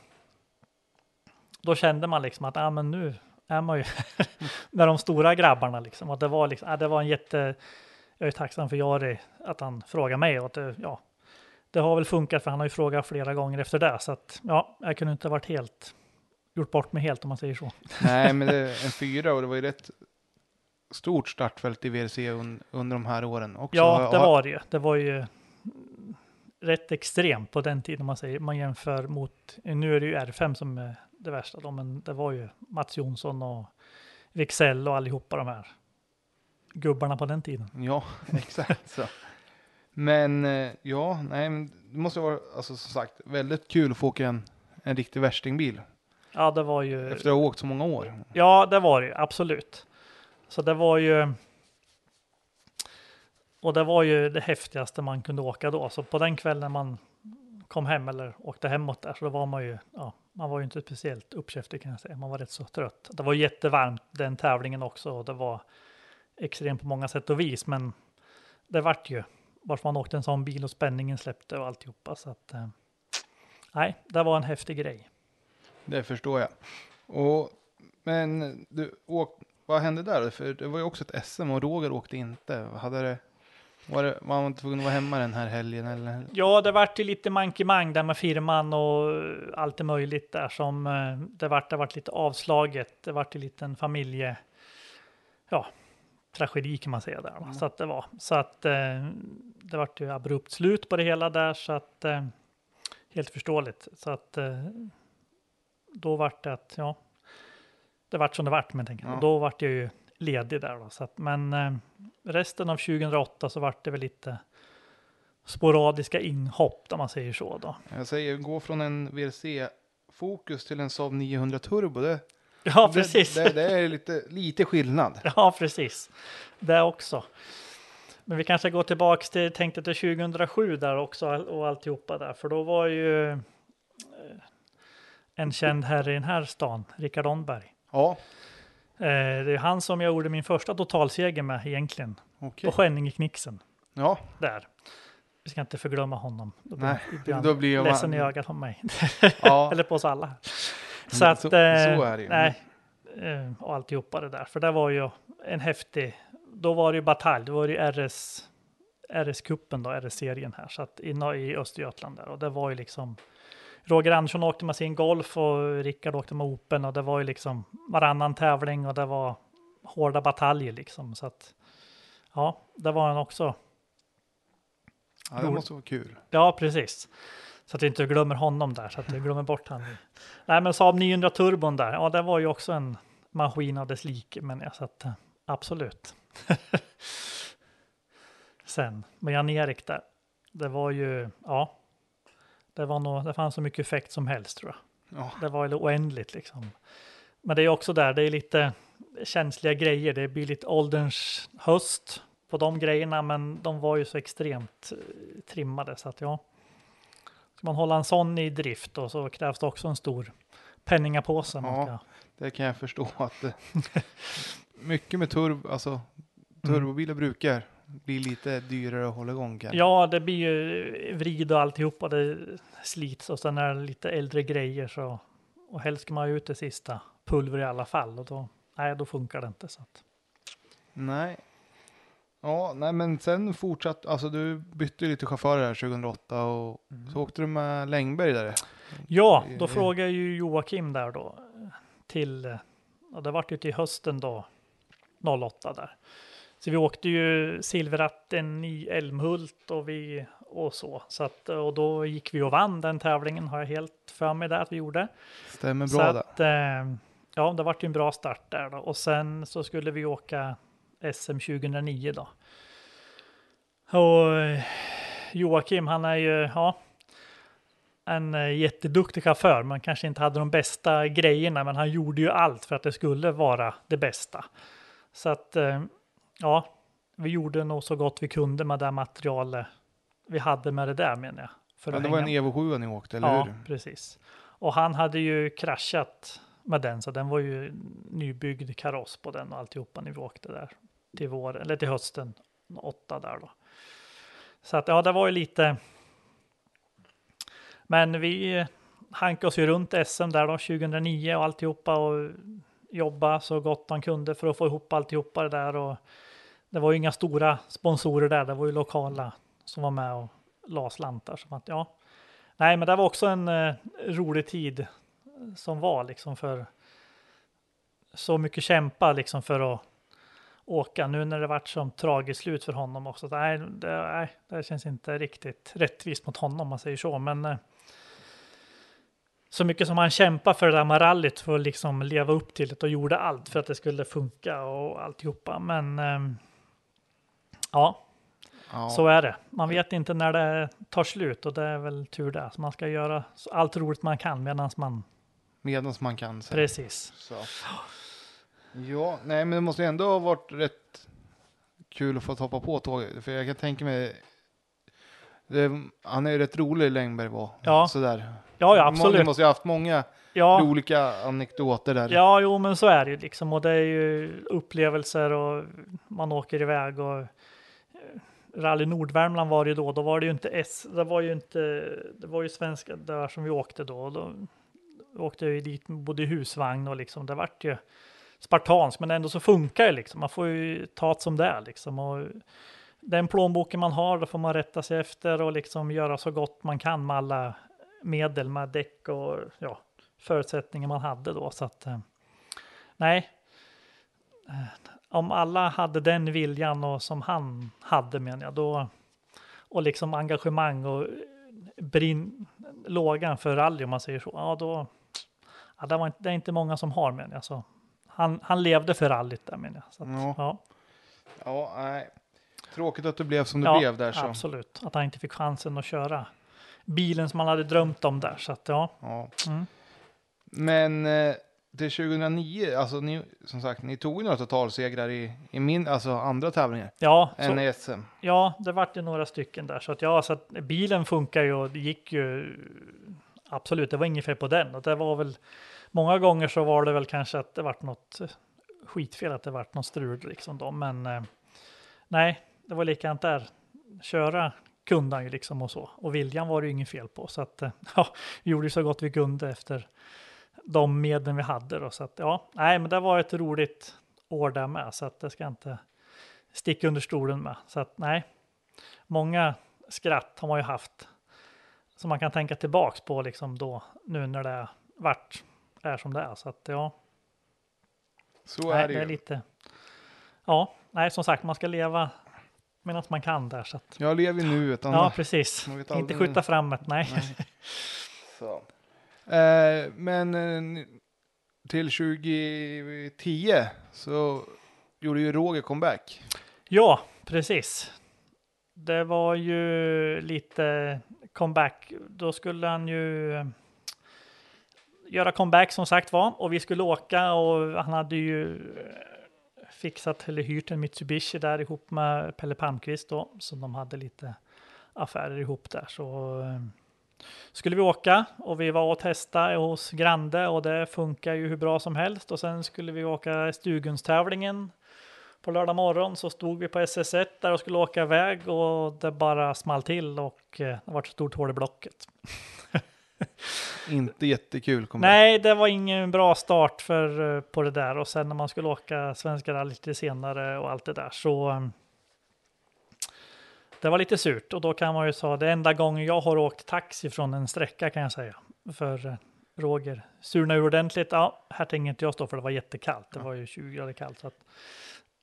Då kände man liksom att ja, men nu är man ju med de stora grabbarna liksom. Och det var liksom, ja, det var en jätte. Jag är tacksam för Jari att han frågade mig och att det, ja, det har väl funkat för han har ju frågat flera gånger efter det. Så att ja, jag kunde inte ha varit helt gjort bort mig helt om man säger så. Nej, men det är en fyra och det var ju rätt stort startfält i VRC un, under de här åren också. Ja, det var det ju. Det var ju rätt extremt på den tiden om man säger. Man jämför mot, nu är det ju R5 som är det värsta då, men det var ju Mats Jonsson och Wicksell och allihopa de här gubbarna på den tiden. Ja, exakt så. Men eh, ja, nej, det måste vara, alltså som sagt, väldigt kul att få åka en, en riktig värstingbil. Ja, det var ju. Efter att ha åkt så många år. Ja, det var det absolut. Så det var ju. Och det var ju det häftigaste man kunde åka då. Så på den kvällen man kom hem eller åkte hemåt där så då var man ju. Ja, man var ju inte speciellt uppkäftig kan jag säga. Man var rätt så trött. Det var jättevarmt den tävlingen också och det var extremt på många sätt och vis. Men det vart ju varför man åkte en sån bil och spänningen släppte och alltihopa. Så att. Eh, nej, det var en häftig grej. Det förstår jag. Och, men du, åk, vad hände där? För det var ju också ett SM och Roger åkte inte. Hade det, var, det, var man tvungen att vara hemma den här helgen? Eller? Ja, det vart ju lite mankemang där med firman och allt det möjligt där som eh, det vart. Det vart lite avslaget. Det vart ju lite en familje, ja, tragedi kan man säga där. va. Så att det var så att eh, det vart ju abrupt slut på det hela där så att eh, helt förståeligt. Så att eh, då vart det att ja, det vart som det vart men tänker. Ja. Då vart jag ju ledig där då. Så att, men eh, resten av 2008 så vart det väl lite sporadiska inhopp om man säger så då. Jag säger gå från en VRC-fokus till en Saab 900 Turbo. Det, Ja, precis. Det, det, det är lite, lite skillnad. Ja, precis. Det också. Men vi kanske går tillbaks till, tänkte till 2007 där också och alltihopa där, för då var ju eh, en känd herre i den här stan, Rickard Onberg. Ja, det är han som jag gjorde min första totalseger med egentligen, okej. på Skänninge-Knixen. Ja, där. Vi ska inte förglömma honom. Då blir, Nej, han då blir jag- ledsen i ögat på mig. ja. Eller på oss alla. Så Så- att, så eh, är det ju. Nej, eh, och alltihopa det där. För det var ju en häftig, då var det ju batalj, då var det ju RS, RS-kuppen då, RS-serien här, så att inne i Östergötland där. Och det var ju liksom, Roger Andersson åkte med sin Golf och Rickard åkte med Open och det var ju liksom varannan tävling och det var hårda bataljer liksom. Så att, ja, det var en också ja, det måste vara kul. Ja, precis. Så att jag inte glömmer honom där, så att jag glömmer bort honom. Nej, men Saab 900 turbon där, ja, det var ju också en maskin av dess like, men jag så att eh, absolut. Sen med Jan-Erik där, det var ju, ja, det var nog, det fanns så mycket effekt som helst tror jag. Ja. Det var oändligt liksom. Men det är också där, det är lite känsliga grejer. Det blir lite ålderns höst på de grejerna, men de var ju så extremt eh, trimmade så att ja. Ska man hålla en sån i drift då så krävs det också en stor penningapåse. Ja. ska- Det kan jag förstå att mycket med turbo, alltså turbobilar brukar bli lite dyrare att hålla igång kanske. Ja, det blir ju vrid och alltihopa. Det slits och sen är det lite äldre grejer så och helst ska man ha ut det sista pulver i alla fall och då, nej, då funkar det inte. Så att. Nej. Ja, nej men sen fortsatt, alltså du bytte lite chaufförer här 2008 och Mm. så åkte du med Längberg där. Ja, då frågar ju Joakim där då till, och det vart ju till hösten då, 08 där. Så vi åkte ju silverratten i Älmhult och vi och så. så att, och då gick vi och vann den tävlingen har jag helt för mig där att vi gjorde. Stämmer bra att, eh, ja, det vart ju en bra start där då. Och sen så skulle vi åka SM 2009 då. Och eh, Joakim, han är ju, ja, en eh, jätteduktig chaufför, men kanske inte hade de bästa grejerna, men han gjorde ju allt för att det skulle vara det bästa. Så att, ja, vi gjorde nog så gott vi kunde med det materialet vi hade med det där menar jag. För Ja, det var en Evo 7 ni åkte, eller ja, hur? precis. Och han hade ju kraschat med den. Så den var ju nybyggd kaross på den och alltihopa när vi åkte där till våren, eller till hösten åtta där då. Så att ja, det var ju lite. Men vi hankade oss ju runt SM där då 2009 och alltihopa och jobba så gott man kunde för att få ihop alltihopa det där och det var ju inga stora sponsorer där. Det var ju lokala som var med och la slantar Så att ja. Nej, men det var också en eh, rolig tid som var liksom för så mycket kämpa liksom för att åka nu när det varit som tragiskt slut för honom också. Nej, det, nej, det känns inte riktigt rättvist mot honom om man säger så, men eh, så mycket som han kämpade för det där med rallyt för att liksom leva upp till det och gjorde allt för att det skulle funka och alltihopa. Men eh, ja, Ja. så är det. Man vet inte när det tar slut och det är väl tur det. Så man ska göra allt roligt man kan medan man Medan man kan. Så. precis. Så. Ja, nej men det måste ju ändå ha varit rätt kul att få hoppa på tåget. För jag kan tänka mig. Det, han är ju rätt rolig Längberg var. Ja. Sådär. Ja, ja absolut. måste ju ha haft många Ja, olika anekdoter där. ja, jo, men så är det ju liksom. Och det är ju upplevelser och man åker iväg och Rally Nordvärmland var det ju då. Då var det ju inte S. Det var ju inte. Det var ju svenska där som vi åkte då. Då åkte jag ju dit både i husvagn och liksom. Det vart ju spartanskt, men ändå så funkar det liksom. Man får ju ta det som det är liksom. Och den plånboken man har, då får man rätta sig efter och liksom göra så gott man kan med alla medel, med däck och ja, förutsättningar man hade då. Så att eh, nej, eh, om alla hade den viljan och som han hade menar jag, då och liksom engagemang och brinn, lågan för rally om man säger så, ja då, ja, det, var inte, det är inte många som har menar jag. Så han, han levde för rallyt där menar jag. Så att, Ja. ja. Ja, nej. Tråkigt att det blev som det Ja, blev där så. Absolut, att han inte fick chansen att köra bilen som han hade drömt om där. Så att ja, Ja. Mm. Men eh, till 2009, alltså ni, som sagt, ni tog några totalsegrar i, i min, alltså andra tävlingar ja, så, än i SM. ja, det vart ju några stycken där. Så att ja, så att bilen funkar ju och det gick ju absolut. Det var inget fel på den och det var väl många gånger så var det väl kanske att det vart något skitfel, att det vart något strul liksom då. Men eh, nej, det var likadant där. Köra kunde han ju liksom och så. Och viljan var det ju inget fel på. Så att eh, ja, vi gjorde så gott vi kunde efter de medlen vi hade då. Så att ja, nej, men det var ett roligt år där med. Så att det ska inte sticka under stolen med. Så att nej, många skratt har man ju haft. Som man kan tänka tillbaks på liksom då, nu när det vart är som det är. Så att ja, Så nej, är det det ju. är lite. Ja, nej, som sagt, man ska leva medan man kan där. Så att, Jag lever nu utan ja, precis. Inte skjuta framåt, nej. Nej. Så. Eh, men eh, till 2010 så gjorde ju Roger comeback. Ja, precis. Det var ju lite comeback. Då skulle han ju eh, göra comeback som sagt var och vi skulle åka och han hade ju eh, fixat eller hyrt en Mitsubishi där ihop med Pelle Palmqvist då, så de hade lite affärer ihop där. Så eh, skulle vi åka och vi var och testa hos Grande och det funkar ju hur bra som helst och sen skulle vi åka Stugunstävlingen på lördag morgon så stod vi på SS1 där och skulle åka iväg och det bara small till och eh, det var ett stort hål i blocket. Inte jättekul comeback. Nej, det var ingen bra start för, eh, på det där och sen när man skulle åka Svenska rally lite senare och allt det där så eh, det var lite surt och då kan man ju säga det enda gången jag har åkt taxi från en sträcka kan jag säga för eh, Roger surna ur ordentligt. Ja, här tänker inte jag stå för det var jättekallt. Det var ju 20 grader kallt. Så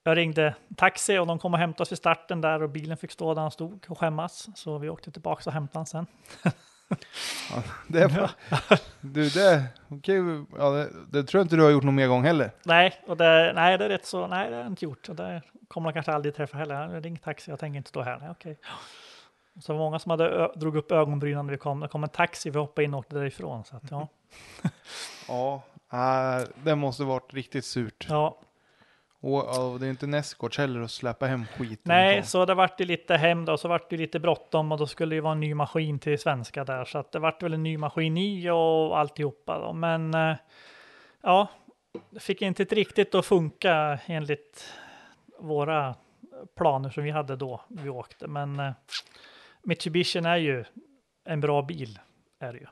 jag ringde taxi och de kom och hämtade oss vid starten där och bilen fick stå där han stod och skämmas. Så vi åkte tillbaka och hämtade han sen. Det var, du, det, okej, ja, det, det tror jag inte du har gjort någon mer gång heller. Nej, och det, nej, det är rätt så. Nej, det har jag inte gjort. Och det kommer man kanske aldrig träffa heller. Jag ringt taxi. Jag tänker inte stå här. Nej, okej. Så många som hade drog upp ögonbrynen när vi kom. Det kom en taxi. Vi hoppade in och åkte därifrån. Så att, ja, Ja, äh, det måste varit riktigt surt. ja, Och, och det är inte Nescort heller att släppa hem skiten. nej, från. så det vart ju lite hem då. Så vart det lite bråttom och då skulle det vara en ny maskin till svenska där. Så att det vart väl en ny maskin i och alltihopa då. Men eh, ja, det fick inte riktigt att funka enligt våra planer som vi hade då vi åkte. Men eh, Mitsubishi är ju en bra bil, är det ju.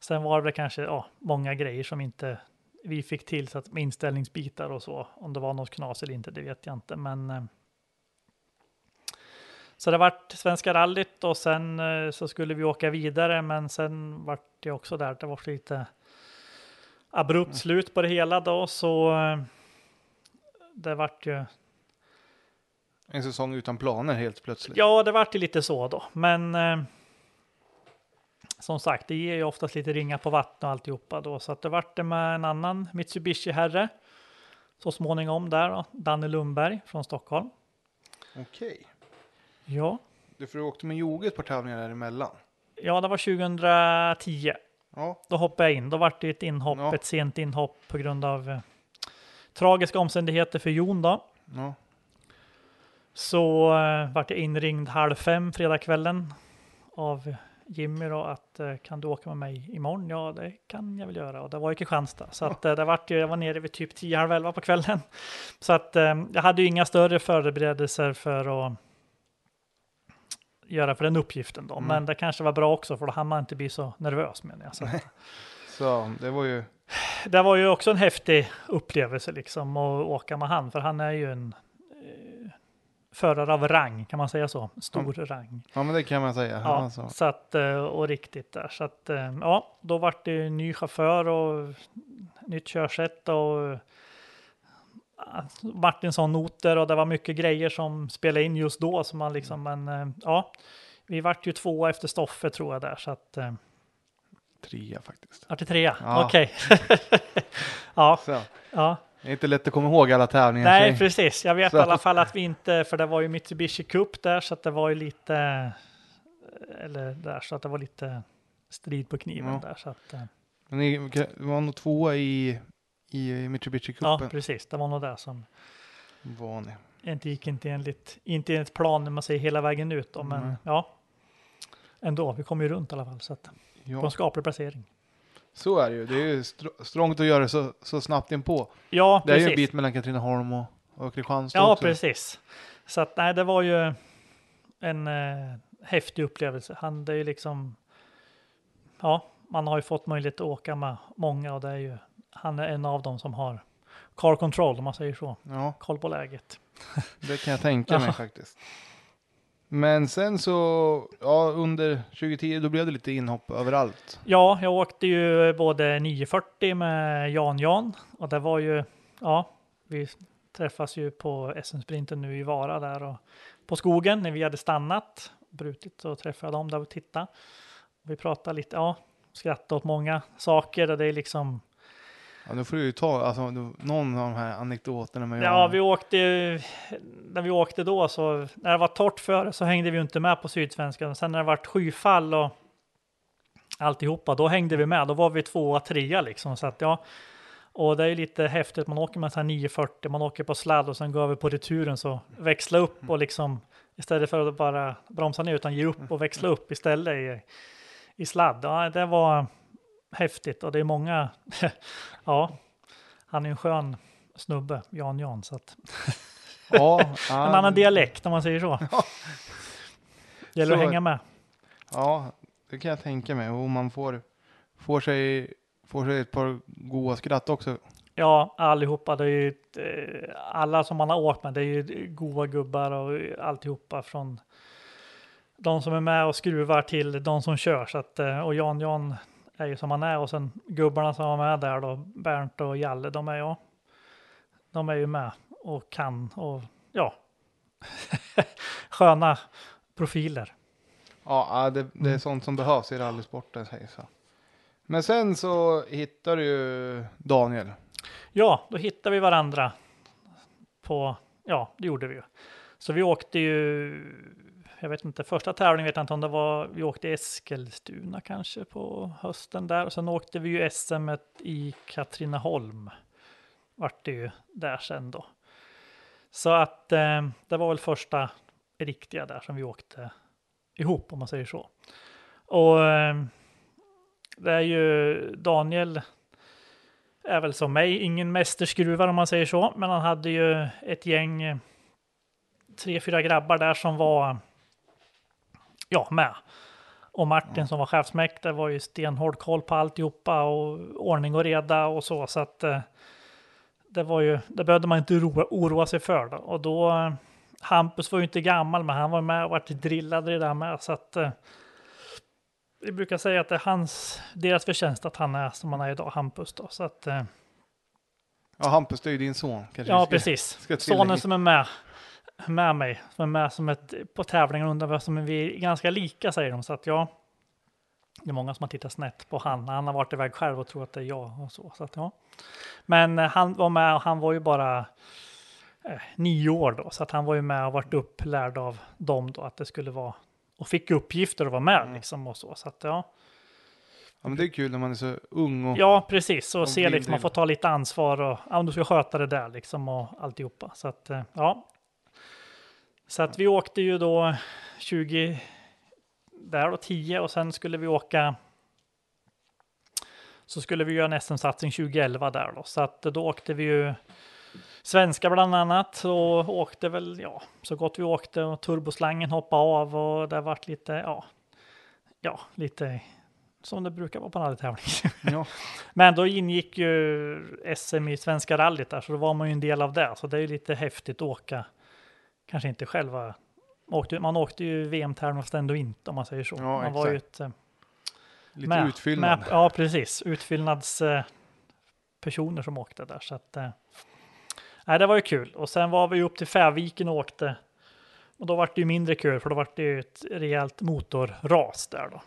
Sen var det kanske ja, många grejer som inte vi fick till, så att med inställningsbitar och så. Om det var något knas eller inte, det vet jag inte. Men eh, så det vart Svenska rallyt och sen eh, så skulle vi åka vidare, men sen vart det också där. Det var lite abrupt slut på det hela då, så eh, det vart ju. En säsong utan planer helt plötsligt. Ja, det vart ju lite så då, men. Eh, som sagt, det ger ju oftast lite ringa på vatten och alltihopa då, så att det vart det med en annan Mitsubishi herre. Så småningom där då, Danne Lundberg från Stockholm. Okej. Ja, Du får åkte med Joge ett par tävlingar däremellan. ja, det var 2010. Ja. Då hoppade jag in. Då vart det ett inhopp, Ja. ett sent inhopp på grund av eh, tragiska omständigheter för Jon då. ja. Så eh, vart jag inringd halv fem fredagskvällen av Jimmy då att eh, kan du åka med mig imorgon? Ja, det kan jag väl göra. Och det var ju Kristianstad. Så att eh, det vart ju, jag var nere vid typ 10, halv elva på kvällen. Så att eh, jag hade ju inga större förberedelser för att göra för den uppgiften då. Mm. Men det kanske var bra också för då hann man inte bli så nervös menar jag. Så Så det var ju... det var ju också en häftig upplevelse liksom att åka med han, för han är ju en förare av rang, kan man säga så? Stor rang. Ja men det kan man säga. Ja, Alltså. så att, eh, och riktigt där. Så att, eh, ja, då vart det ny chaufför och nytt körsätt och eh, vart en sån noter och det var mycket grejer som spelade in just då. Så man liksom, men eh, ja, vi vart ju två efter Stoffe tror jag där. Så att, Trea faktiskt. vart det trea? Ja. Okej. ja, Så. ja. Det är inte lätt att komma ihåg alla tävlingar. Nej, så- precis. Jag vet Så i alla fall att vi inte, för det var ju Mitsubishi Cup där, så att det var ju lite, eller där, så att det var lite strid på kniven Ja. där. Så att, eh, Men ni var nog tvåa i, i ja, Mitsubishi-cupen. precis. Det var nog det som var ni. inte gick inte enligt, inte enligt plan när man säger hela vägen ut då, men Nej. ja. Ändå, vi kom ju runt i alla fall, så att på Ja, en skaplig placering. Så är det ju. Det är ju str- strångt att göra det så, så snabbt inpå. Ja, Det är ju en bit mellan Katrineholm och, och Kristianstad Ja, också. precis. Så att nej, det var ju en eh, häftig upplevelse. Han, det är ju liksom, ja, man har ju fått möjlighet att åka med många och det är ju, han är en av dem som har car control om man säger så, Ja, koll på läget. det kan jag tänka mig Ja. faktiskt. Men sen så, ja under 2010 då blev det lite inhopp överallt. Ja, jag åkte ju både 940 med Jan Jan och det var ju, ja, vi träffas ju på SM-sprinten nu i Vara där och på skogen när vi hade stannat, brutit så träffade jag dem där och tittade. Vi pratade lite, ja, skrattade åt många saker och det är liksom, Ja, nu får du ju ta alltså, någon av de här anekdoterna med ja, vi åkte, när vi åkte då så, när det var torrt före så hängde vi ju inte med på Sydsvenskan. Sen när det vart skyfall och alltihopa, då hängde vi med. Då var vi tvåa, trea liksom. Så att ja, och det är lite häftigt. Man åker med sån här 940, man åker på sladd och sen går över på returen så växla upp och liksom istället för att bara bromsa ner utan ge upp och växla upp istället i, i sladd. Ja, det var häftigt och det är många. ja, han är en skön snubbe, Jan Jan, så att Ja, en ja, annan dialekt om man säger så. Gäller att Så- hänga med. Ja, det kan jag tänka mig. Och man får, får, sig, får sig ett par goa skratt också. Ja, allihopa. Det är ju, eh, alla som man har åkt med, det är ju goa gubbar och alltihopa från de som är med och skruvar till de som kör. Så att, eh, och Jan Jan är ju som han är och sen gubbarna som var med där då, Bernt och Jalle, de är ju, de är ju med och kan och ja, sköna profiler. Ja, det, det är Mm. sånt som behövs i rallysporten. Säger så. Men sen så hittar du ju Daniel. Ja, då hittade vi varandra på, ja, det gjorde vi ju. Så vi åkte ju, jag vet inte, första tävlingen vet jag inte om det var, vi åkte i Eskilstuna kanske på hösten där. Och sen åkte vi ju SM i Katrineholm. Vart det ju där sen då. Så att eh, det var väl första riktiga där som vi åkte ihop om man säger så. Och eh, det är ju Daniel är väl som mig, ingen mästerskruvar om man säger så, men han hade ju ett gäng, eh, tre, fyra grabbar där som var, ja, med. Och Martin som var chefsmäktare var ju stenhård koll på alltihopa och ordning och reda och så, så att eh, det var ju, det behövde man inte oroa, oroa sig för då. Och då, eh, Hampus var ju inte gammal, men han var med och vart drillad i det där med, så att eh, vi brukar säga att det är hans, deras förtjänst att han är som han är idag, Hampus då. Så att, Ja, Hampus, det är ju din son. Kanske ja, ska- precis. ska. Sonen som är med, med mig, som är med som ett, på tävlingar undrar som är vi är ganska lika säger de. Så att ja, det är många som har tittat snett på han. Han har varit iväg själv och tror att det är jag och så. så att, ja. Men eh, han var med och han var ju bara eh, nio år då, så att han var ju med och varit upplärd av dem då att det skulle vara och fick uppgifter att vara med Mm. liksom och så. Så att ja. Ja, men det är kul när man är så ung och... Ja, precis. Och Och se blir liksom, man får ta lite ansvar och ja, du ska sköta det där liksom och alltihopa. Så att, eh, ja. Så att vi åkte ju då 20, där då 10 och sen skulle vi åka så skulle vi göra en SM-satsning 2011 där då. Så att då åkte vi ju svenska bland annat och åkte väl, ja, så gott vi åkte och turboslangen hoppade av och det vart lite, ja, ja, lite som det brukar vara på en rallytävling. Ja. Men då ingick ju SM i Svenska rallyt där, så då var man ju en del av det. Så det är ju lite häftigt att åka. Kanske inte själva. Åkte, man åkte ju VM-tävling fast ändå inte om man säger så. Ja, man var ju exakt. ett, eh, Lite med- utfyllnad. Med, ja, precis. Utfyllnads eh, personer som åkte där. Så att, eh, nej, det var ju kul. Och sen var vi upp till Fäviken och åkte. Och då var det ju mindre kul, för då var det ju ett rejält motorras där då.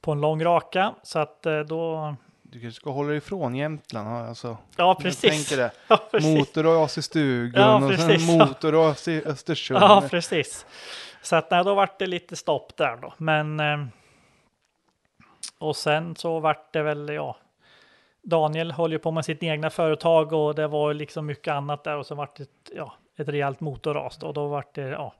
På en lång raka, så att då... Du kanske ska hålla dig ifrån Jämtland. ja, Alltså, Ja, precis. tänker det. Ja, precis. Motorras i stugan Ja, och sen motorras i Östersund. Ja, precis. Så att nej, då vart det lite stopp där då. Men eh, och sen så vart det väl, ja. Daniel höll ju på med sitt egna företag och det var liksom mycket annat där och så vart det ett, ja, ett rejält motorras då. Och då vart det, ja.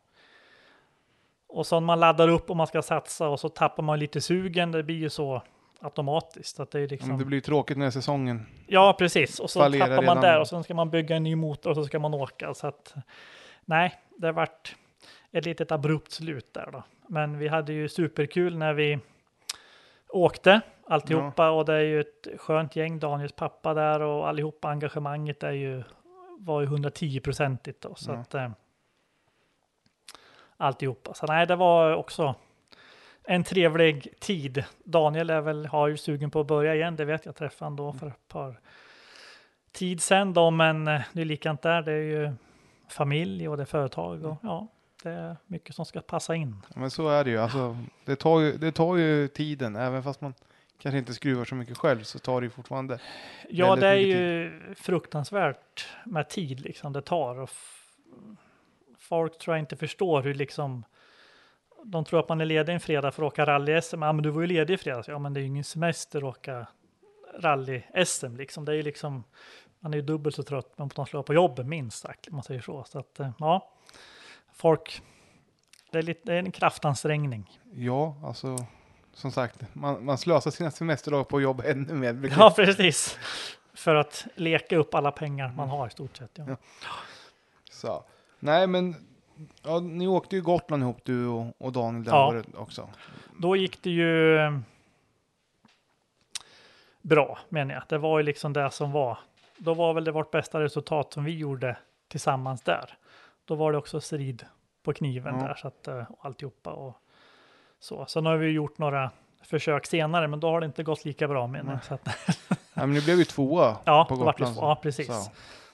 Och så när man laddar upp och man ska satsa och så tappar man lite sugen. Det blir ju så automatiskt att det är liksom. det blir ju tråkigt när säsongen... Ja, precis. Och så tappar man redan. där och sen ska man bygga en ny motor och så ska man åka. Så att nej, det vart ett litet abrupt slut där då. Men vi hade ju superkul när vi åkte alltihopa och det är ju ett skönt gäng. Daniels pappa där och allihopa engagemanget är ju var ju 110 procentigt då. Så Ja. att eh, alltihopa. Så nej, det var också en trevlig tid. Daniel är väl, har ju sugen på att börja igen, det vet jag träffade han då för ett par tid sedan då, men eh, det är likadant där. Det är ju familj och det är företag och ja, det är mycket som ska passa in. Ja, men så är det ju. Alltså, det, tar ju. Det tar ju tiden. Även fast man kanske inte skruvar så mycket själv så tar det ju fortfarande. Ja, det är ju fruktansvärt med tid liksom det tar. Och folk tror jag inte förstår hur liksom de tror att man är ledig en fredag för att åka rally-SM. Ja, men du var ju ledig i fredags. Ja, men det är ju ingen semester att åka rally-SM liksom. Det är ju liksom, man är ju dubbelt så trött men man slår på jobbet minst sagt, om man säger så. Så att, eh, ja, folk, det är, lite, det är en kraftansträngning. Ja, alltså som sagt, man, man slösar sina semesterdagar på jobb ännu mer. vilket- Ja, precis. För att leka upp alla pengar man har i stort sett. Ja. Ja. Så. Nej, men ja, ni åkte ju Gotland ihop du och, och Daniel det Ja. året också. Då gick det ju eh, bra, menar jag. Det var ju liksom det som var. Då var väl det vårt bästa resultat som vi gjorde tillsammans där. Då var det också strid på kniven Ja. där, så att, eh, och alltihopa och så. Sen har vi gjort några försök senare, men då har det inte gått lika bra menar jag. Så att, Ja, men ni blev ju tvåa ja, på Gotland. ja, precis. Så.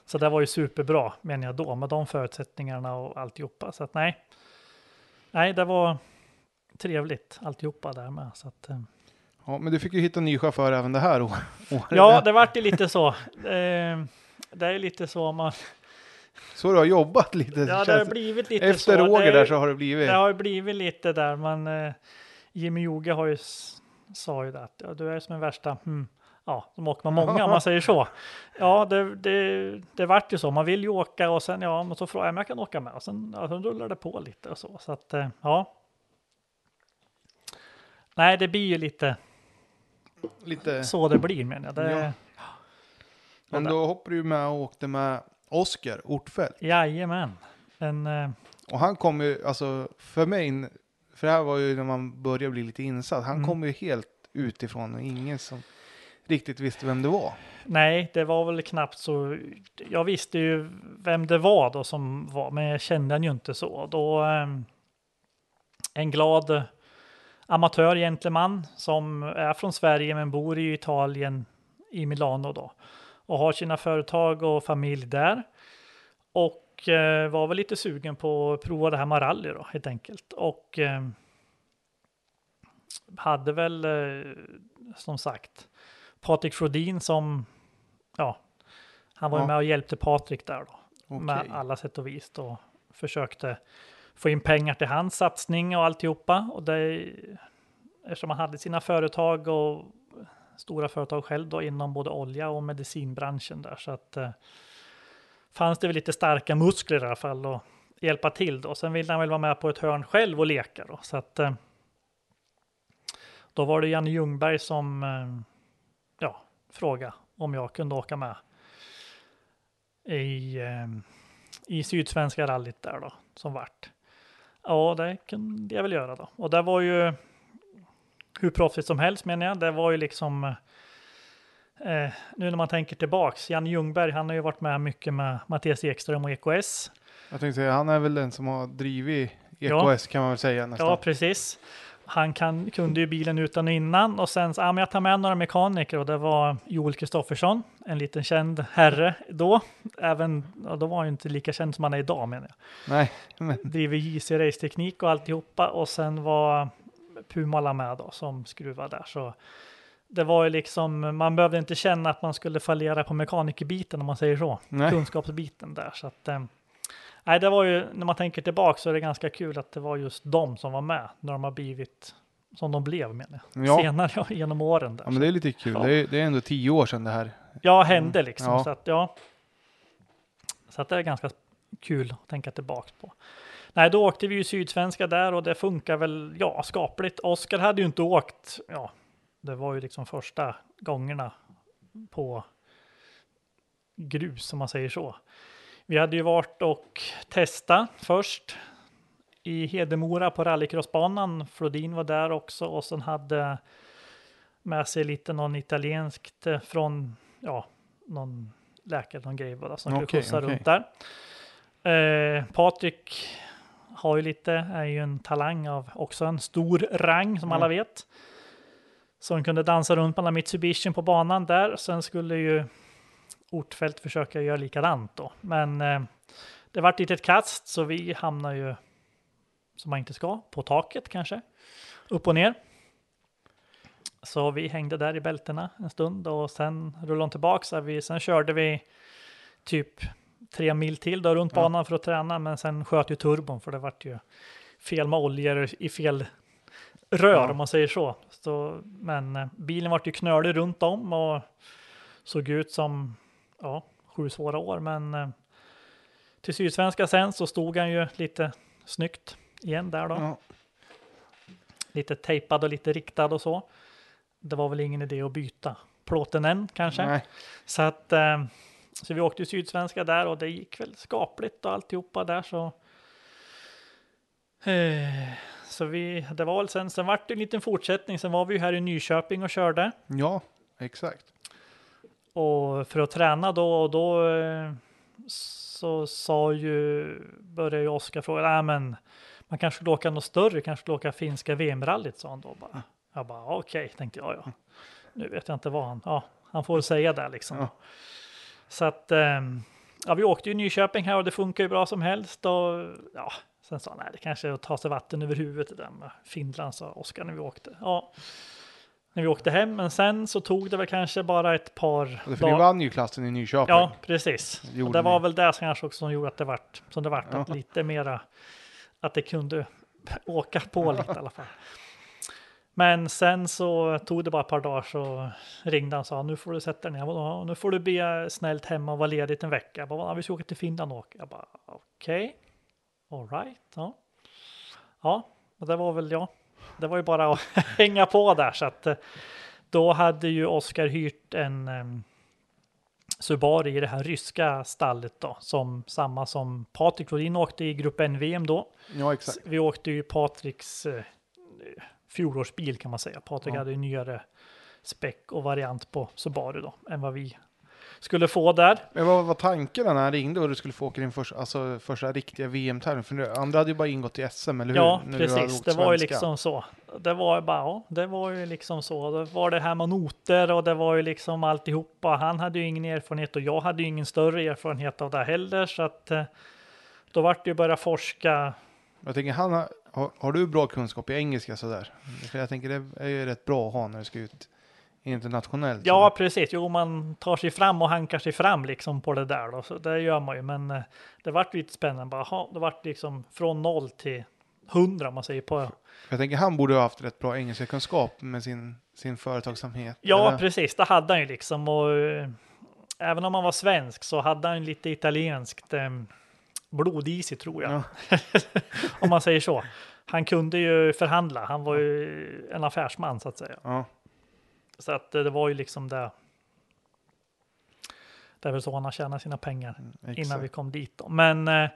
Så det var ju superbra menar jag då med de förutsättningarna och alltihopa. Så att nej, nej, det var trevligt alltihopa där med. Så att, eh, Ja, men du fick ju hitta en ny chaufför även det här året. Ja, det vart ju lite så. Eh, det är lite så man... Så du har jobbat lite. Ja, det har blivit lite Efter så. Roger det, är- där så har det blivit. Det har blivit lite där. Man, eh, Jimmy Joge har ju sa ju det att ja, du är som en värsta... Hmm, ja, som åker man många om man säger så. Ja, det, det, det vart ju så. Man vill ju åka och sen ja, men så frågar jag om jag kan åka med och sen, ja, sen rullar det på lite och så. Så att eh, ja. Nej, det blir ju lite Lite. så det blir menar jag. Det, Ja. Men då hoppade du med och åkte med Oskar Ortfeldt. Jajamän. En, eh, Och han kom ju, alltså för mig, för det här var ju när man började bli lite insatt. Han Mm. kom ju helt utifrån och ingen som riktigt visste vem det var. nej, det var väl knappt så. Jag visste ju vem det var då som var, men jag kände han ju inte så. Då, eh, en glad amatör gentleman som är från Sverige men bor i Italien i Milano då och har sina företag och familj där. Och eh, var väl lite sugen på att prova det här med rally då helt enkelt. Och eh, hade väl eh, som sagt Patrik Frodin som, ja, han var ju Ja. med och hjälpte Patrik där då Okej. med alla sätt och vis då försökte få in pengar till hans satsning och alltihopa. Och det, eftersom han hade sina företag och stora företag själv då inom både olja och medicinbranschen där så att eh, fanns det väl lite starka muskler i alla fall och hjälpa till då. Sen ville han väl vara med på ett hörn själv och leka då så att eh, då var det Janne Ljungberg som eh, ja, frågade om jag kunde åka med i, eh, i Sydsvenska rallyt där då, som vart. Ja, det kunde jag väl göra då. Och det var ju hur proffsigt som helst menar jag. Det var ju liksom, eh, nu när man tänker tillbaks, Jan Ljungberg, han har ju varit med mycket med Mattias Ekström och EKS. Jag tänkte säga, han är väl den som har drivit Ja. EKS kan man väl säga nästan. Ja, precis. Han kan, kunde ju bilen utan och innan och sen så, ja, men jag tar med några mekaniker och det var Joel Kristoffersson, en liten känd herre då. Även, ja, då var han ju inte lika känd som han är idag menar jag. Nej, men driver JC Raceteknik och alltihopa och sen var Pumala med då som skruvar där. Så det var ju liksom, man behövde inte känna att man skulle fallera på mekanikerbiten om man säger så. nej. Kunskapsbiten där. Så att, eh, nej, det var ju, när man tänker tillbaka så är det ganska kul att det var just de som var med när de har blivit som de blev menar jag. Ja. Senare ja, genom åren där. Ja, men det är lite kul. Ja. Det, är, det är ändå tio år sedan det här. Ja, hände liksom. Ja. Så att, ja. Så att det är ganska kul att tänka tillbaka på. Nej, då åkte vi ju Sydsvenska där och det funkar väl, ja, skapligt. Oskar hade ju inte åkt, ja, det var ju liksom första gångerna på grus, om man säger så. Vi hade ju varit och testa först i Hedemora på rallycrossbanan. Flodin var där också och sen hade med sig lite någon italienskt eh, från, ja, någon läkare, någon grej bara, som skulle Okej, skjutsa okej. runt där. Eh, Patrik har ju lite, är ju en talang av också en stor rang som Ja. alla vet. Som kunde dansa runt mellan Mitsubishi på banan där. Sen skulle ju Ortfält försöka göra likadant då. Men eh, det vart lite ett kast så vi hamnar ju som man inte ska, på taket kanske. Upp och ner. Så vi hängde där i bältena en stund och sen rullade de tillbaka. Så vi, sen körde vi typ tre mil till då runt banan för att träna. Men sen sköt ju turbon för det vart ju fel med oljor i fel rör Ja. om man säger så. så men eh, bilen vart ju knölig runt om och såg ut som ja, sju svåra år. Men eh, till Sydsvenska sen så stod han ju lite snyggt igen där då Ja. lite tejpad och lite riktad och så. Det var väl ingen idé att byta plåten än kanske. Nej. Så att eh, så vi åkte Sydsvenska där och det gick väl skapligt och alltihopa där så. Eh, så vi, det var väl sen, sen vart det en liten fortsättning. Sen var vi ju här i Nyköping och körde ja, exakt. Och för att träna då och då eh, så sa ju, började ju Oskar fråga, nej men man kanske skulle åka något större, kanske skulle åka finska VM-rallyt sa han då bara. Jag bara okej, tänkte jag ja. Nu vet jag inte vad han, ja, han får säga det liksom. Ja. Så att, ehm, ja vi åkte ju Nyköping här och det funkar ju bra som helst och ja, sen sa han, nej det kanske är att ta sig vatten över huvudet det där med Finland sa Oskar när vi åkte. Ja, när vi åkte hem, men sen så tog det väl kanske bara ett par Och För ni vann ju klassen i Nyköping. Ja, precis. Det Och det var ni. väl det som kanske också som gjorde att det vart som det vart. Att Ja. lite mera att det kunde åka på lite i alla fall. Men sen så tog det bara ett par dagar så ringde han och sa nu får du sätta dig ner. Jag bara, "Ja, Nu får du be snällt hemma och vara ledigt en vecka. Jag bara, "Ja, vi ska åka till Finland och åka. Jag bara okej. All right. Ja. Ja, och det var väl ja. Det var ju bara att hänga på där så att eh, då hade ju Oskar hyrt en em, Subaru i det här ryska stallet då, som samma som Patrik Flodin åkte i Grupp N-VM då. Ja, exakt. Vi åkte ju Patriks eh, fjolårsbil kan man säga. Patrik Ja. hade ju nyare späck och variant på Subaru då, än vad vi skulle få där. Men vad var tanken när han ringde och du skulle få åka din första, alltså, första riktiga VM-tävling? För andra hade ju bara ingått i SM, eller hur? Ja, När precis. Det var ju liksom så. Det var ju bara, ja, det var ju liksom så. Det var det här med noter och det var ju liksom alltihopa. Han hade ju ingen erfarenhet och jag hade ju ingen större erfarenhet av det heller. Så att eh, då vart det ju börja forska. Jag tänker, han har, har, har du bra kunskap i engelska sådär? För jag tänker det är ju rätt bra att ha när du ska ut internationellt. Ja, precis. Jo, man tar sig fram och hankar sig fram liksom på det där då. Så det gör man ju. Men eh, det vart lite spännande. Bara, aha, det vart liksom från noll till hundra om man säger på Jag tänker han borde ha haft rätt bra engelska kunskap med sin, sin företagsamhet. Ja, eller? precis. Det hade han ju liksom. Och, eh, även om han var svensk så hade han lite italienskt eh, blod i sig tror jag. Ja. om man säger så. Han kunde ju förhandla. Han var ju en affärsman så att säga. Ja, Så att eh, det var ju liksom det. Det är väl så han har tjänat sina pengar exakt. innan vi kom dit. Då. Men eh,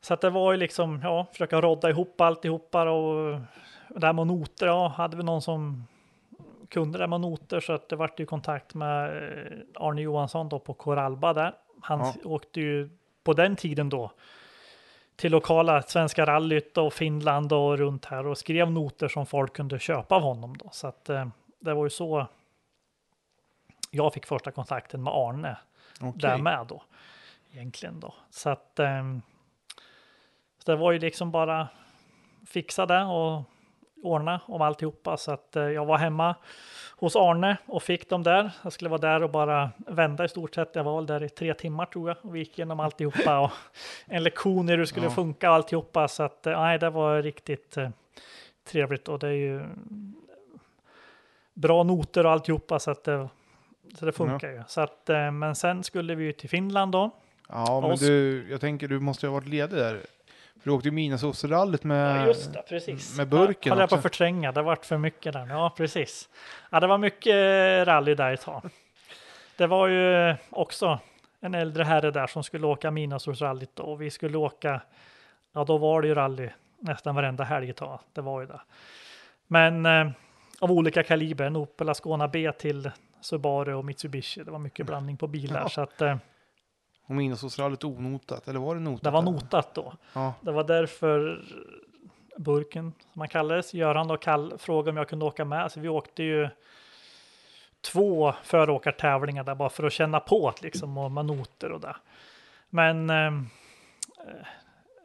så att det var ju liksom, ja, försöka rodda ihop alltihopa och det här med noter, ja, hade vi någon som kunde det med noter så att det vart ju kontakt med eh, Arne Johansson då på Coralba där. Han Ja. åkte ju på den tiden då till lokala Svenska rallyt och Finland och runt här och skrev noter som folk kunde köpa av honom då. Så att eh, det var ju så jag fick första kontakten med Arne Okej. där med då. Egentligen då. Så att ehm, så det var ju liksom bara fixa det och ordna om alltihopa. Så att eh, jag var hemma hos Arne och fick dem där. Jag skulle vara där och bara vända i stort sett. Jag var väl där i tre timmar tror jag och vi gick igenom alltihopa och en lektion hur det skulle Ja. funka och alltihopa. Så att eh, nej, det var riktigt eh, trevligt och det är ju bra noter och alltihopa så att det, så det funkar ju. Så att, eh, men sen skulle vi ju till Finland då. Ja, men du, jag tänker du måste ju ha varit ledig där. För du åkte ju Midnasosserallyt med, Ja, just det, precis. med burken ja, höll jag på att förtränga, det vart för mycket där. Ja, precis. Ja, det var mycket rally där ett tag. Det var ju också en äldre herre där som skulle åka Midnattsrallyt och vi skulle åka, ja då var det ju rally nästan varenda helg ett tag. Det var ju det. Men eh, av olika kaliber, en Opel Ascona B till Subaru och Mitsubishi. Det var mycket blandning på bilar Ja. så att eh, Och Midnasosserallyt onotat, eller var det notat? det var där? notat då. Ja, Det var därför burken, som man kallades, Göran och Kall frågade om jag kunde åka med. Så vi åkte ju två föråkartävlingar där bara för att känna på det, liksom och med noter och det. Men eh,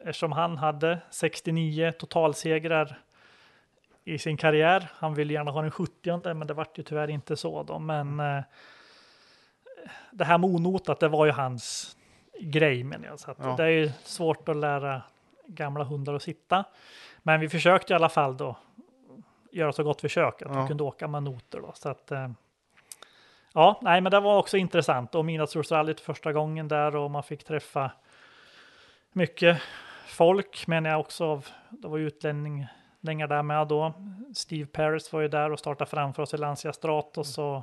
eftersom han hade 69 totalsegrar i sin karriär, han ville gärna ha den 70 men det vart ju tyvärr inte så då. Men eh, det här med onotat, det var ju hans grej menar jag. Så att Ja. det är ju svårt att lära gamla hundar att sitta. Men vi försökte i alla fall då göra så gott försök att Ja. vi kunde åka med noter då. Så att, eh, ja, nej, men det var också intressant och Midnattsrallyt första gången där och man fick träffa mycket folk, men jag också av, det var ju utlänningar där med då. Steve Paris var ju där och startade framför oss i Lancia Stratos och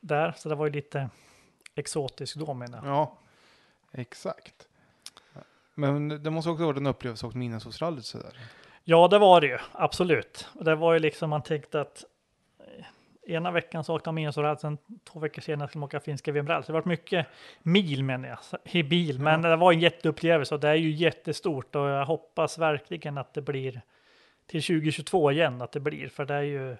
där, så det var ju lite exotiskt då menar jag. ja, exakt. Men det måste också ha varit en upplevelse att åka Midnasosserallyt sådär. Ja, det var det ju, absolut. Och det var ju liksom, man tänkte att eh, ena veckan så åkte man Midnattsrally, sen två veckor senare skulle man åka finska VM. Så det var mycket mil menar jag, i bil. Men det var en jätteupplevelse och det är ju jättestort och jag hoppas verkligen att det blir till 2022 igen, att det blir. För det är ju,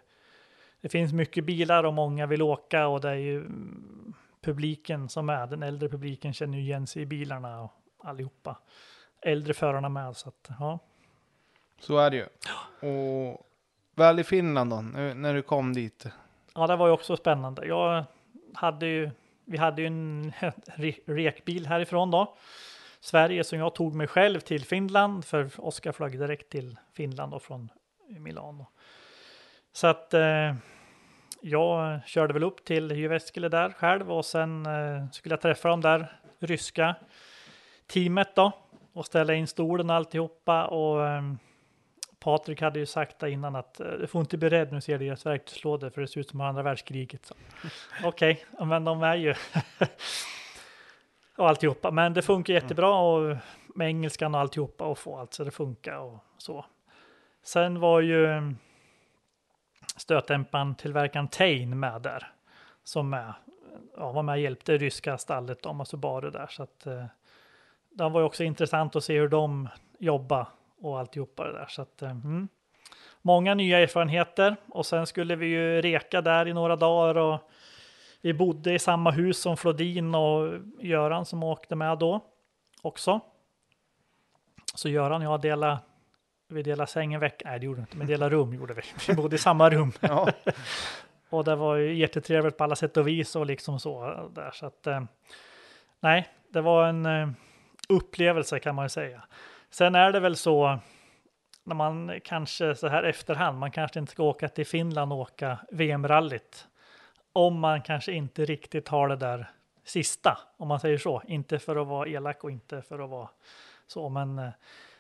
det finns mycket bilar och många vill åka och det är ju mm, publiken som är, den äldre publiken känner ju igen sig i bilarna och allihopa. Äldre förarna med, så att ja. Så är det ju. Och väl i Finland då, när du kom dit. Ja, det var ju också spännande. Jag hade ju, vi hade ju en re- rekbil härifrån då. Sverige som jag tog mig själv till Finland för Oskar flög direkt till Finland och från Milano. Så att eh, jag körde väl upp till Jyväskylä där själv och sen eh, skulle jag träffa de där ryska teamet då och ställa in stolen och alltihopa och eh, Patrik hade ju sagt det innan att eh, du får inte bli rädd när du ser deras verktygslådor för det ser ut som andra världskriget. Okej, okay, men de är ju och alltihopa. Men det funkar jättebra och med engelskan och alltihopa och få allt så det funkar och så. Sen var ju stötdämparen tillverkaren Tain med där som är, ja, var med och hjälpte ryska stallet de och Subaru där så att eh, det var ju också intressant att se hur de jobbar och alltihopa det där så att eh, mm. många nya erfarenheter och sen skulle vi ju reka där i några dagar och vi bodde i samma hus som Flodin och Göran som åkte med då också. Så Göran och jag delade, vi delade säng en vecka, nej det gjorde vi inte, men delade rum gjorde vi. Vi bodde i samma rum. Ja. och det var ju jättetrevligt på alla sätt och vis och liksom så där. Så att, eh, nej, det var en eh, upplevelse kan man ju säga. Sen är det väl så när man kanske så här efterhand, man kanske inte ska åka till Finland och åka VM-rallyt om man kanske inte riktigt har det där sista, om man säger så. Inte för att vara elak och inte för att vara så, men eh,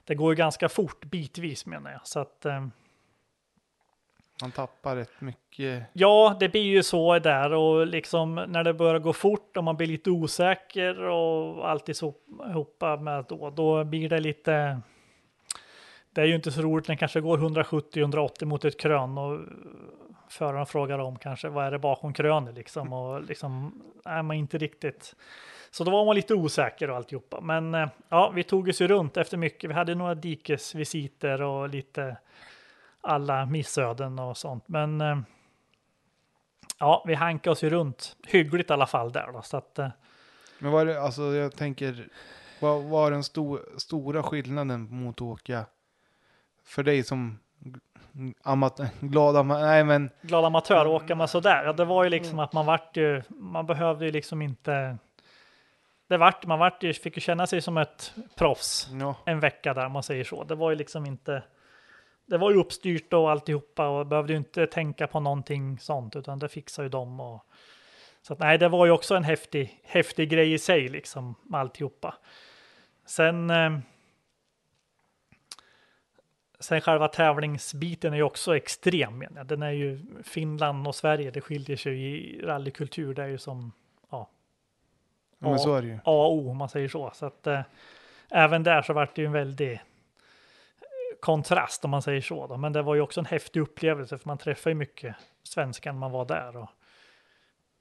det går ju ganska fort bitvis menar jag. Så att, eh, man tappar rätt mycket. Ja, det blir ju så där och liksom när det börjar gå fort och man blir lite osäker och alltihopa med då, då blir det lite. Det är ju inte så roligt när det kanske går 170-180 mot ett krön och föraren frågar om kanske vad är det bakom krönet liksom och liksom är man inte riktigt. Så då var man lite osäker och alltihopa. Men eh, ja, vi tog oss ju runt efter mycket. Vi hade några dikesvisiter och lite alla missöden och sånt. Men eh, ja, vi hankade oss ju runt hyggligt i alla fall där då. Så att, eh, Men vad är det, alltså jag tänker, vad var den sto stora skillnaden mot att åka för dig som amat glada, nej men. Glad amatör åka med sådär. Ja, det var ju liksom att man vart ju, man behövde ju liksom inte. Det vart, man vart ju, fick ju känna sig som ett proffs ja. en vecka där, om man säger så. Det var ju liksom inte. Det var ju uppstyrt och alltihopa och behövde ju inte tänka på någonting sånt, utan det fixar ju de och. Så att, nej, det var ju också en häftig, häftig grej i sig liksom med alltihopa. Sen. Eh, Sen själva tävlingsbiten är ju också extrem. Jag. Den är ju Finland och Sverige, det skiljer sig i rallykultur. Det är ju som ja, ja men så är det ju. A och O om man säger så. Så att eh, även där så vart det ju en väldig kontrast om man säger så. Då. Men det var ju också en häftig upplevelse för man träffar ju mycket svenskar när man var där. Och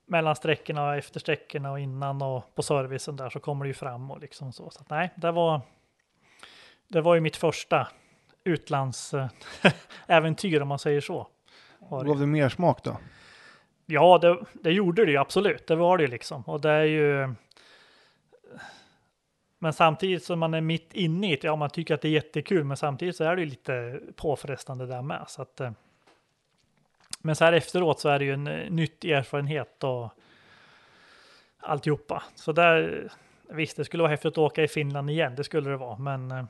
mellan sträckorna och efter sträckorna och innan och på servicen där så kommer det ju fram och liksom så. Så att, nej, det var. Det var ju mitt första utlandsäventyr om man säger så. Gav det mer smak då? Ja, det, det gjorde det ju absolut. Det var det ju liksom. Och det är ju. Men samtidigt som man är mitt inne i det, ja man tycker att det är jättekul, men samtidigt så är det ju lite påfrestande där med. Så att, eh, men så här efteråt så är det ju en eh, nytt erfarenhet och alltihopa. Så där, visst, det skulle vara häftigt att åka i Finland igen, det skulle det vara, men eh,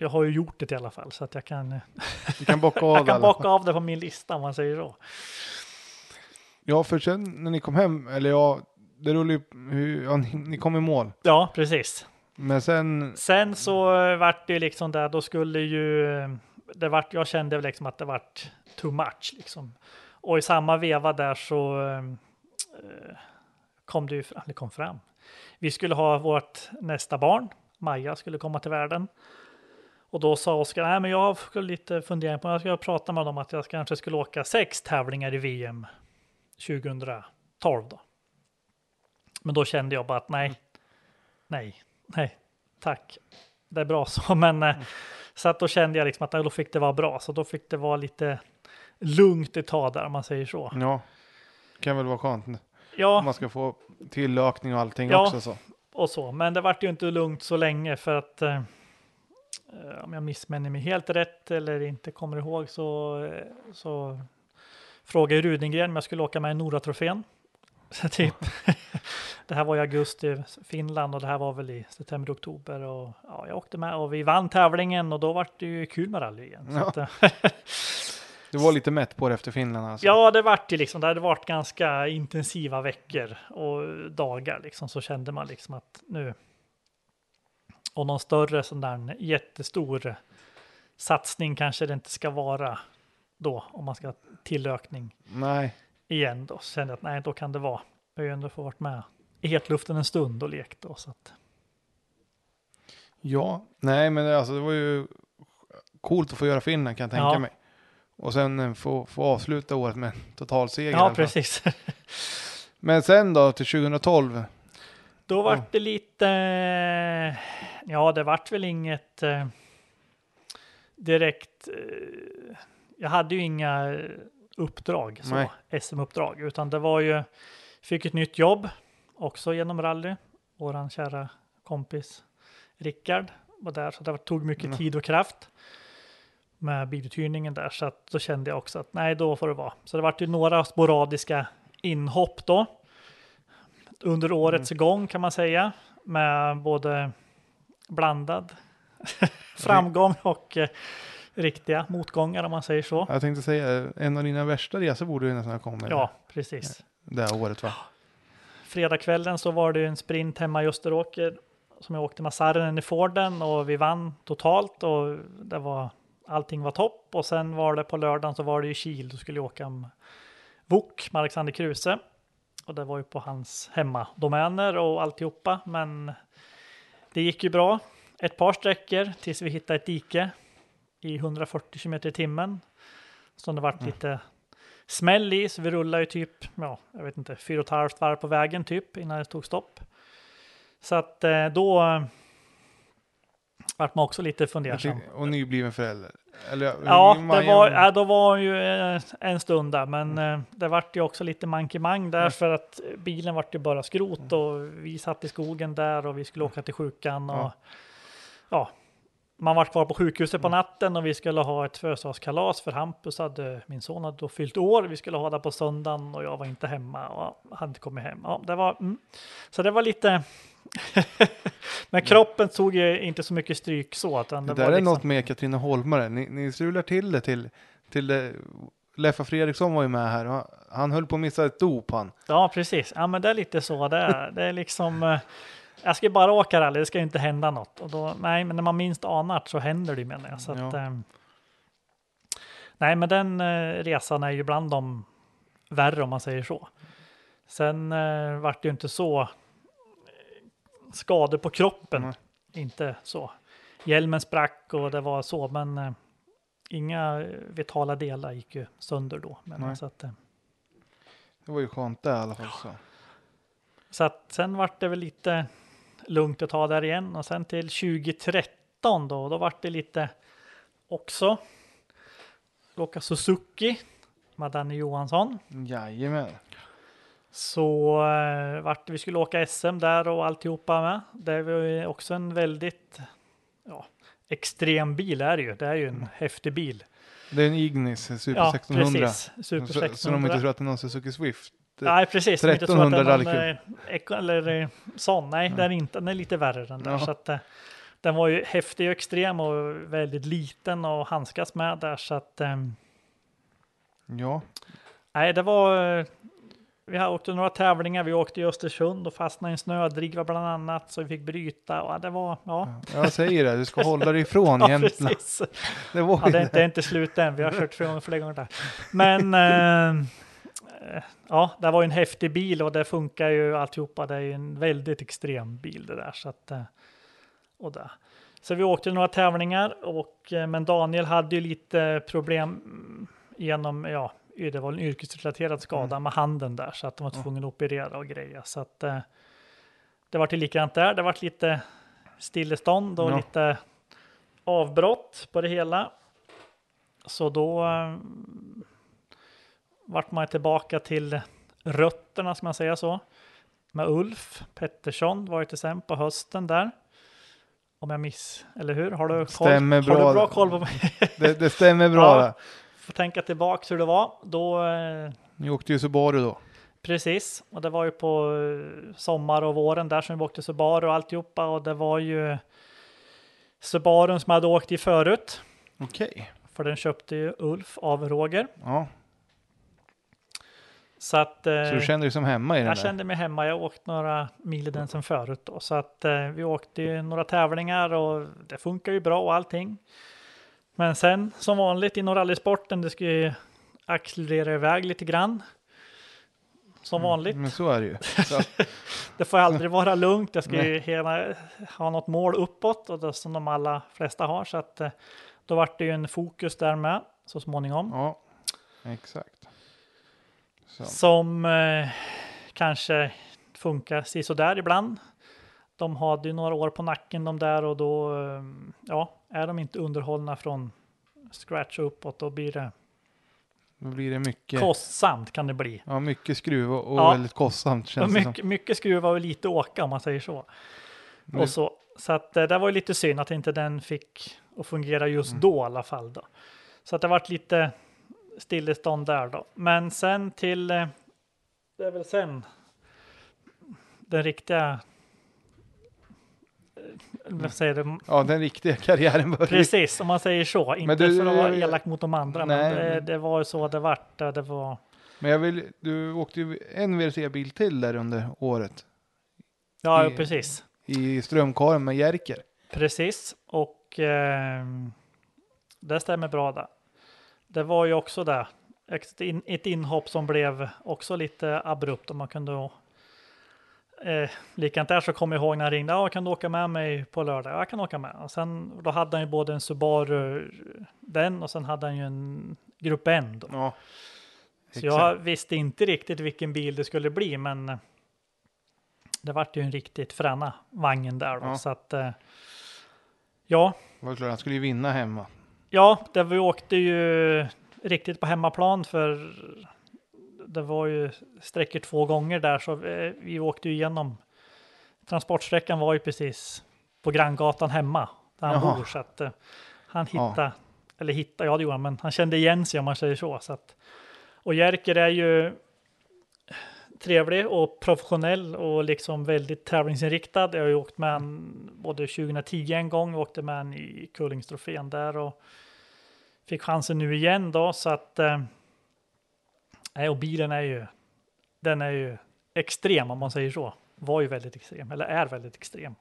jag har ju gjort det i alla fall så att jag kan. Du kan bocka av jag kan bocka av det på min lista om man säger så. Ja, för sen när ni kom hem, eller ja, det rullade ju, ja, ni, ni kom i mål. Ja, precis. Men sen. Sen så vart det liksom där, då skulle ju, det vart, jag kände väl liksom att det vart too much liksom. Och i samma veva där så eh, kom det ju, det kom fram. Vi skulle ha vårt nästa barn, Maja skulle komma till världen. Och då sa Oskar, nej men jag har lite fundering på, jag ska prata med dem att jag kanske skulle åka sex tävlingar i VM 2012 då. Men då kände jag bara att nej, nej, nej, tack. Det är bra så, men mm. så att då kände jag liksom att då fick det vara bra, så då fick det vara lite lugnt ett tag där, om man säger så. Ja, kan väl vara skönt. Ja. Om man ska få tillökning och allting ja, också så. och så, men det vart ju inte lugnt så länge för att Eh, om jag missminner mig helt rätt eller inte kommer ihåg så, eh, så frågade Rudengren om jag skulle åka med i Nora-trofén. typ. det här var i augusti, Finland och det här var väl i september, oktober och ja, jag åkte med och vi vann tävlingen och då var det ju kul med rally igen. Ja. Att, du var lite mätt på det efter Finland alltså? Ja, det vart ju liksom, det hade varit ganska intensiva veckor och dagar liksom, så kände man liksom att nu, och någon större sån där jättestor satsning kanske det inte ska vara då om man ska ha tillökning Nej, igen då. Så kände jag att nej, då kan det vara. Jag har ju ändå fått varit med i hetluften en stund och lekt då. Så att, ja, nej men det- alltså det var ju coolt att få göra Finland kan jag tänka Ja. mig. Och sen eh, få, få avsluta året med en totalseger. ja, precis. Men sen då till 2012. Då vart det lite, ja det vart väl inget eh, direkt, eh, jag hade ju inga uppdrag, så. SM-uppdrag, utan det var ju, fick ett nytt jobb också genom rally, våran kära kompis Rickard var där, så det tog mycket Mm. tid och kraft med biluthyrningen där, så att då kände jag också att nej, då får det vara. Så det vart ju några sporadiska inhopp då under årets gång kan man säga med både blandad framgång och eh, riktiga motgångar om man säger så. Jag tänkte säga, en av dina värsta resor borde ju nästan ha kommit Ja, precis. det här året va? Fredagskvällen så var det ju en sprint hemma i Österåker som jag åkte med Sarren i Forden och vi vann totalt och det var allting var topp och sen var det på lördagen så var det ju Kil, då skulle jag åka med Wok med Alexander Kruse och det var ju på hans hemmadomäner och alltihopa men det gick ju bra ett par sträckor tills vi hittade ett dike i 140 km i timmen som det vart lite smäll i, så vi rullade ju typ, ja, jag vet inte, fyra och ett halvt varv på vägen typ innan det tog stopp. Så att eh, då vart man också lite fundersam. Och nybliven förälder. Eller, Ja, det var, ja, då var ju eh, en stund där, men Mm. det vart ju också lite mankemang där för att bilen vart ju bara skrot och vi satt i skogen där och vi skulle åka till sjukan och Mm. Ja. ja, man var kvar på sjukhuset på natten och vi skulle ha ett födelsedagskalas för Hampus hade, min son hade då fyllt år. Vi skulle ha det på söndagen och jag var inte hemma och hade inte kommit hem. Ja, det var, mm. Så det var lite, men kroppen tog ju inte så mycket stryk så. Utan Det det, där var är liksom, något med Katrineholmare. Ni, ni strular till det till, till det. Leffa Fredriksson var ju med här. Han, höll på att missa ett dop han. Ja, precis. Ja, men det är lite så. Det är, det är liksom, eh, jag ska bara åka rally, det ska ju inte hända något. Och då, nej, men när man minst anar så händer det menar jag. Så att, Ja. ehm, nej, men den eh, resan är ju bland de värre om man säger så. Sen eh, vart det ju inte så eh, skador på kroppen. Nej. Inte så. Hjälmen sprack och det var så, men eh, inga vitala delar gick ju sönder då. Men, Nej. så att, eh, Det var ju skönt det i alla fall. Så. Så att sen vart det väl lite lugnt att ta där igen och sen till 2013 då, då vart det lite också åka Suzuki med Danny Johansson. Jajamän. Så eh, vart vi skulle åka SM där och alltihopa med. Det var ju också en väldigt ja, extrem bil är det ju. Det är ju en häftig bil. Det är en Ignis Super Ja, 1600. precis. Super Så, så de 1600. inte tror att det är någon Suzuki Swift. Nej, precis. som inte tror att 1300 det är någon, rallycross. eh, eller eh, sån. Nej, den är inte. Den är lite värre den där. Ja. Så att, eh, den var ju häftig och extrem och väldigt liten att handskas med där. Så att, eh, Ja, nej, det var... Vi har åkt några tävlingar. Vi åkte i Östersund och fastnade i en snödriva bland annat. Så vi fick bryta. Och det var... Ja, jag säger det. Du ska hålla dig ifrån ja Jämtland. Det var Ja, det, är inte, det är inte slut än. Vi har kört flera, flera gånger där. Men eh, ja, det var ju en häftig bil och det funkar ju alltihopa. Det är ju en väldigt extrem bil det där. Så, att, eh, och där. så vi åkte några tävlingar och eh, men Daniel hade ju lite problem genom, ja, det var en yrkesrelaterad skada med handen där så att de var tvungna att operera och grejer. Så att eh, det var till likadant där. Det var lite stillestånd och Ja. lite avbrott på det hela. Så då eh, vart man tillbaka till rötterna, ska man säga så. Med Ulf Pettersson var ju till sen på hösten där. Om jag miss, eller hur? Har du koll? Stämmer Har bra du bra koll på mig? det, det stämmer bra. Ja. Får tänka tillbaka hur det var. Då, eh, Ni åkte ju Subaru då. precis, och det var ju på eh, sommar och våren där som vi åkte Subaru och alltihopa. Och det var ju Subarun som jag hade åkt i förut. Okej. För den köpte ju Ulf av Roger. Ja, Så att eh, så du kände dig som hemma i den jag där? kände mig hemma. Jag åkt några mil i den sen förut då. Så att vi åkte ju några tävlingar och det funkar ju bra och allting. Men sen som vanligt inom rallysporten, det ska ju accelerera iväg lite grann. Som vanligt. Men så är det ju. Det får aldrig vara lugnt. Jag ska ju hela, ha något mål uppåt och det som de allra flesta har. Så att eh, då vart det ju en fokus där med så småningom. ja, exakt. Så. Som eh, kanske funkar sådär ibland. De hade ju några år på nacken de där och då, eh, ja, är de inte underhållna från scratch och uppåt, då blir det Då blir det mycket, kostsamt kan det bli. ja, mycket skruv och, Ja. väldigt kostsamt känns det som. mycket, skruva och lite åka om man säger så. Men- Och så. Så att eh, det var ju lite synd att inte den fick att fungera just Mm. då i alla fall. Då. Så att det varit lite stillestånd där då. Men sen till, eh, det är väl sen den riktiga, vad säger du? Ja, den riktiga karriären börjar. Precis, om man säger så. Inte du- för att vara elak mot de andra, Nej, men det, det var ju så det vart. Det var, Men jag vill, du åkte ju en VRC-bil till där under året. ja, I- precis. I Strömkaren med Jerker. Precis, och eh, det stämmer bra där. Det var ju också det. Ett, in, ett inhopp som blev också lite abrupt om man kunde. Eh, likadant där så kommer jag ihåg när han ringde. Ja, kan du åka med mig på lördag? Ja, jag kan åka med. Och sen då hade han ju både en Subaru, den och sen hade han ju en Grupp N. Då. Ja. Så jag visste inte riktigt vilken bil det skulle bli, men eh, det vart ju en riktigt fräna vagnen där då. Ja. Så att eh, ja, Det var klart, han skulle ju vinna hemma. Ja, det vi åkte ju riktigt på hemmaplan för det var ju sträckor två gånger där så vi, vi åkte ju igenom. Transportsträckan var ju precis på Granngatan hemma där han Jaha. bor så att eh, han Ja. hittade, eller hittade, ja det gjorde han, men han kände igen sig om man säger så. så att, och Jerker är ju trevlig och professionell och liksom väldigt tävlingsinriktad. Jag har ju åkt med han både 2010 en gång och åkte med han i Kullingstrofén där och fick chansen nu igen då så att eh, nej, och bilen är ju den är ju extrem om man säger så. Var ju väldigt extrem eller är väldigt extrem.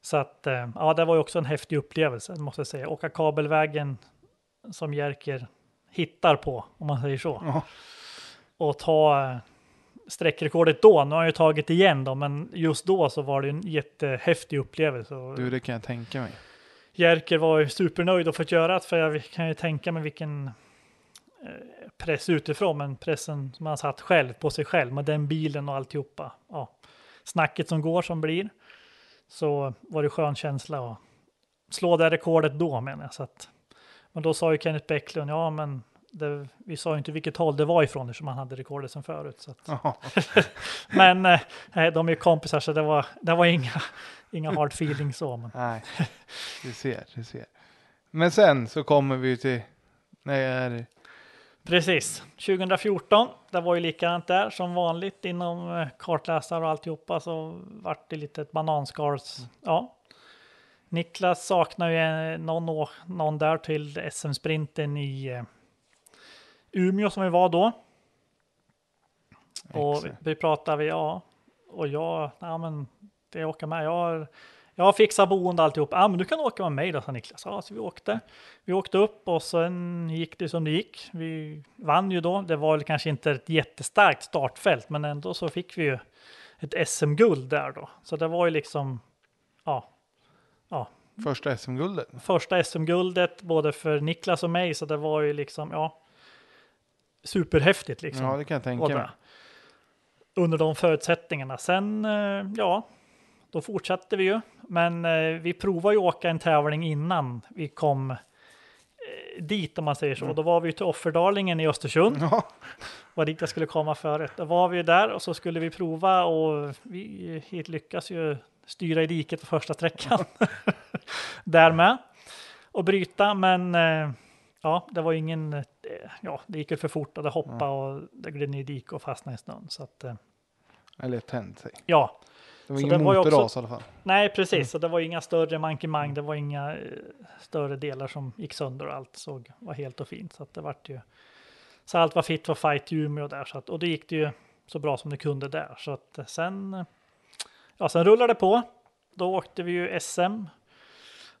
Så att eh, ja, det var ju också en häftig upplevelse måste jag säga. Åka kabelvägen som Jerker hittar på om man säger så Ja. och ta eh, sträckrekordet då. Nu har han ju tagit igen då, men just då så var det en jättehäftig upplevelse. Och Du, det kan jag tänka mig. Jerker var ju supernöjd att få göra det, för jag kan ju tänka mig vilken eh, press utifrån, men pressen som han satt själv på sig själv med den bilen och alltihopa. Ja, snacket som går som blir. Så var det skön känsla att slå det rekordet då menar jag. Så att, men då sa ju Kenneth Bäcklund, ja men det, vi sa ju inte vilket håll det var ifrån eftersom han hade rekordet sen förut. Så men eh, de är ju kompisar så det var, det var inga, inga hard feelings så. Men, Nej, du ser, du ser. Men sen så kommer vi till när Precis, 2014, det var ju likadant där som vanligt inom eh, kartläsare och alltihopa så vart det lite ett bananskals. Ja. Niklas saknar ju eh, någon, någon där till SM-sprinten i eh, Umeå som vi var då. Och vi pratade, vi, ja, och jag, ja men det åker med. Jag har, jag har fixat boende alltihop. Ja, men du kan åka med mig då, sa Niklas. Ja, så vi åkte. Vi åkte upp och sen gick det som det gick. Vi vann ju då. Det var väl kanske inte ett jättestarkt startfält, men ändå så fick vi ju ett SM-guld där då. Så det var ju liksom, ja, ja, första SM-guldet. första SM-guldet både för Niklas och mig, så det var ju liksom, ja, superhäftigt liksom. Ja, det kan jag tänka mig. Under de förutsättningarna. Sen, eh, ja, då fortsatte vi ju. Men eh, vi provade ju att åka en tävling innan vi kom eh, dit om man säger så. Då var vi till Offerdalingen i Östersund. Ja, Var dit jag skulle komma förut. Då var vi där och så skulle vi prova och vi lyckas ju styra i diket på första sträckan. där med. Och bryta, men eh, ja, det var ingen, ja, det gick ju för fort och det hoppade och det gled ner i diket och fastnade i snön. Så att, eller tänt sig. ja, Det var Så ingen motorras i alla fall. nej precis, så det var inga större mankemang, det var inga eh, större delar som gick sönder och allt såg, var helt och fint. Så det vart ju, så allt var fit för fight i Umeå där, så att, och då gick det ju så bra som det kunde där. Så att sen, eh, ja sen rullade det på. Då åkte vi ju SM,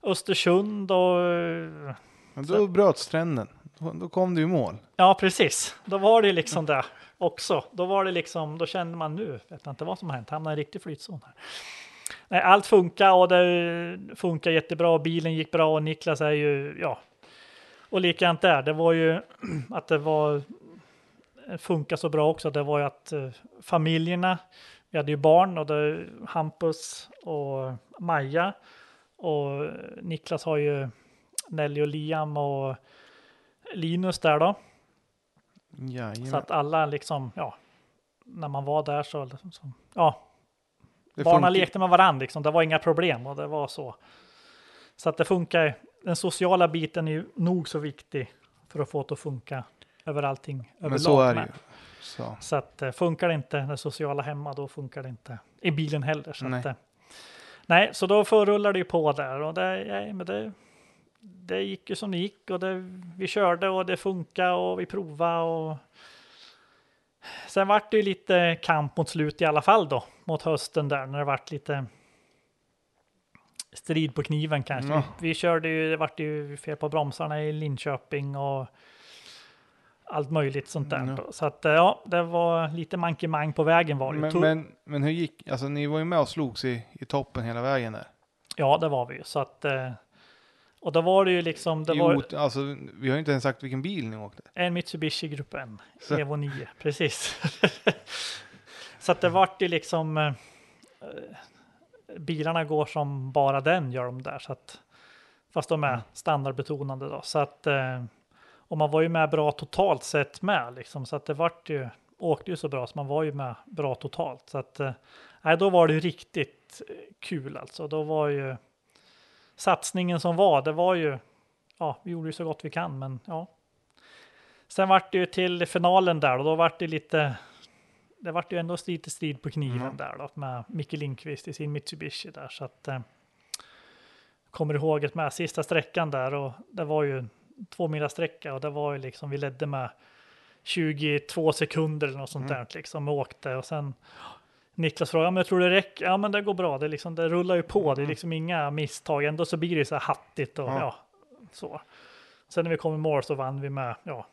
Östersund och eh, Men då bröts trenden. Då, då kom du i mål. Ja, precis. Då var det liksom det också. Då var det liksom, då kände man nu, vet inte vad som har hänt, hamnade i en riktig flytzon här. Nej, allt funkar och det funkar jättebra och bilen gick bra och Niklas är ju, ja. Och likadant där, det var ju att det var, funkar så bra också, det var ju att eh, familjerna, vi hade ju barn och det Hampus och Maja och Niklas har ju Nelly och Liam och Linus där då. Jajamän. Så att alla liksom, ja, när man var där så, så ja, det barnen funkar- lekte med varandra liksom. Det var inga problem och det var så. Så att det funkar. Den sociala biten är ju nog så viktig för att få det att funka över allting. Men så är det ju. Så. Så att eh, funkar det inte det sociala hemma, då funkar det inte i bilen heller. Så Nej. Att, eh, nej, så då förrullar det ju på där och det, ja, men det, det gick ju som det gick och det, vi körde och det funkade och vi provade och sen vart det ju lite kamp mot slut i alla fall då mot hösten där när det vart lite strid på kniven kanske. Ja. Vi, körde ju, det vart ju fel på bromsarna i Linköping och allt möjligt sånt där. Mm. Så att eh, ja, det var lite mankemang på vägen var det. Men, men, men hur gick, alltså ni var ju med och slogs i, i toppen hela vägen där. Ja, det var vi ju. Så att, eh, och då var det ju liksom, det I var alltså, vi har ju inte ens sagt vilken bil ni åkte. en Mitsubishi Grupp N, Så- Evo 9, precis. så att det vart ju liksom, eh, bilarna går som bara den gör de där. Så att, fast de är Mm. standardbetonade då. Så att, eh, och man var ju med bra totalt sett med liksom. Så att det vart ju, åkte ju så bra så man var ju med bra totalt. Så att, eh, då var det ju riktigt eh, kul alltså. Då var ju satsningen som var, det var ju, ja, vi gjorde ju så gott vi kan, men ja. Sen vart det ju till finalen där och då vart det lite, det vart ju ändå lite strid på kniven Mm. där då med Micke Lindqvist i sin Mitsubishi där så att eh, kommer ihåg det med sista sträckan där och det var ju två mila sträcka och det var ju liksom vi ledde med 22 sekunder eller något sånt Mm. där liksom och åkte och sen Niklas frågade, "Ja, men jag tror det räcker. Ja, men det går bra. Det, liksom, det rullar ju på. Det är liksom inga misstag. Ändå så blir det så här hattigt och Ja. ja, så. Sen när vi kom i mål så vann vi med ja,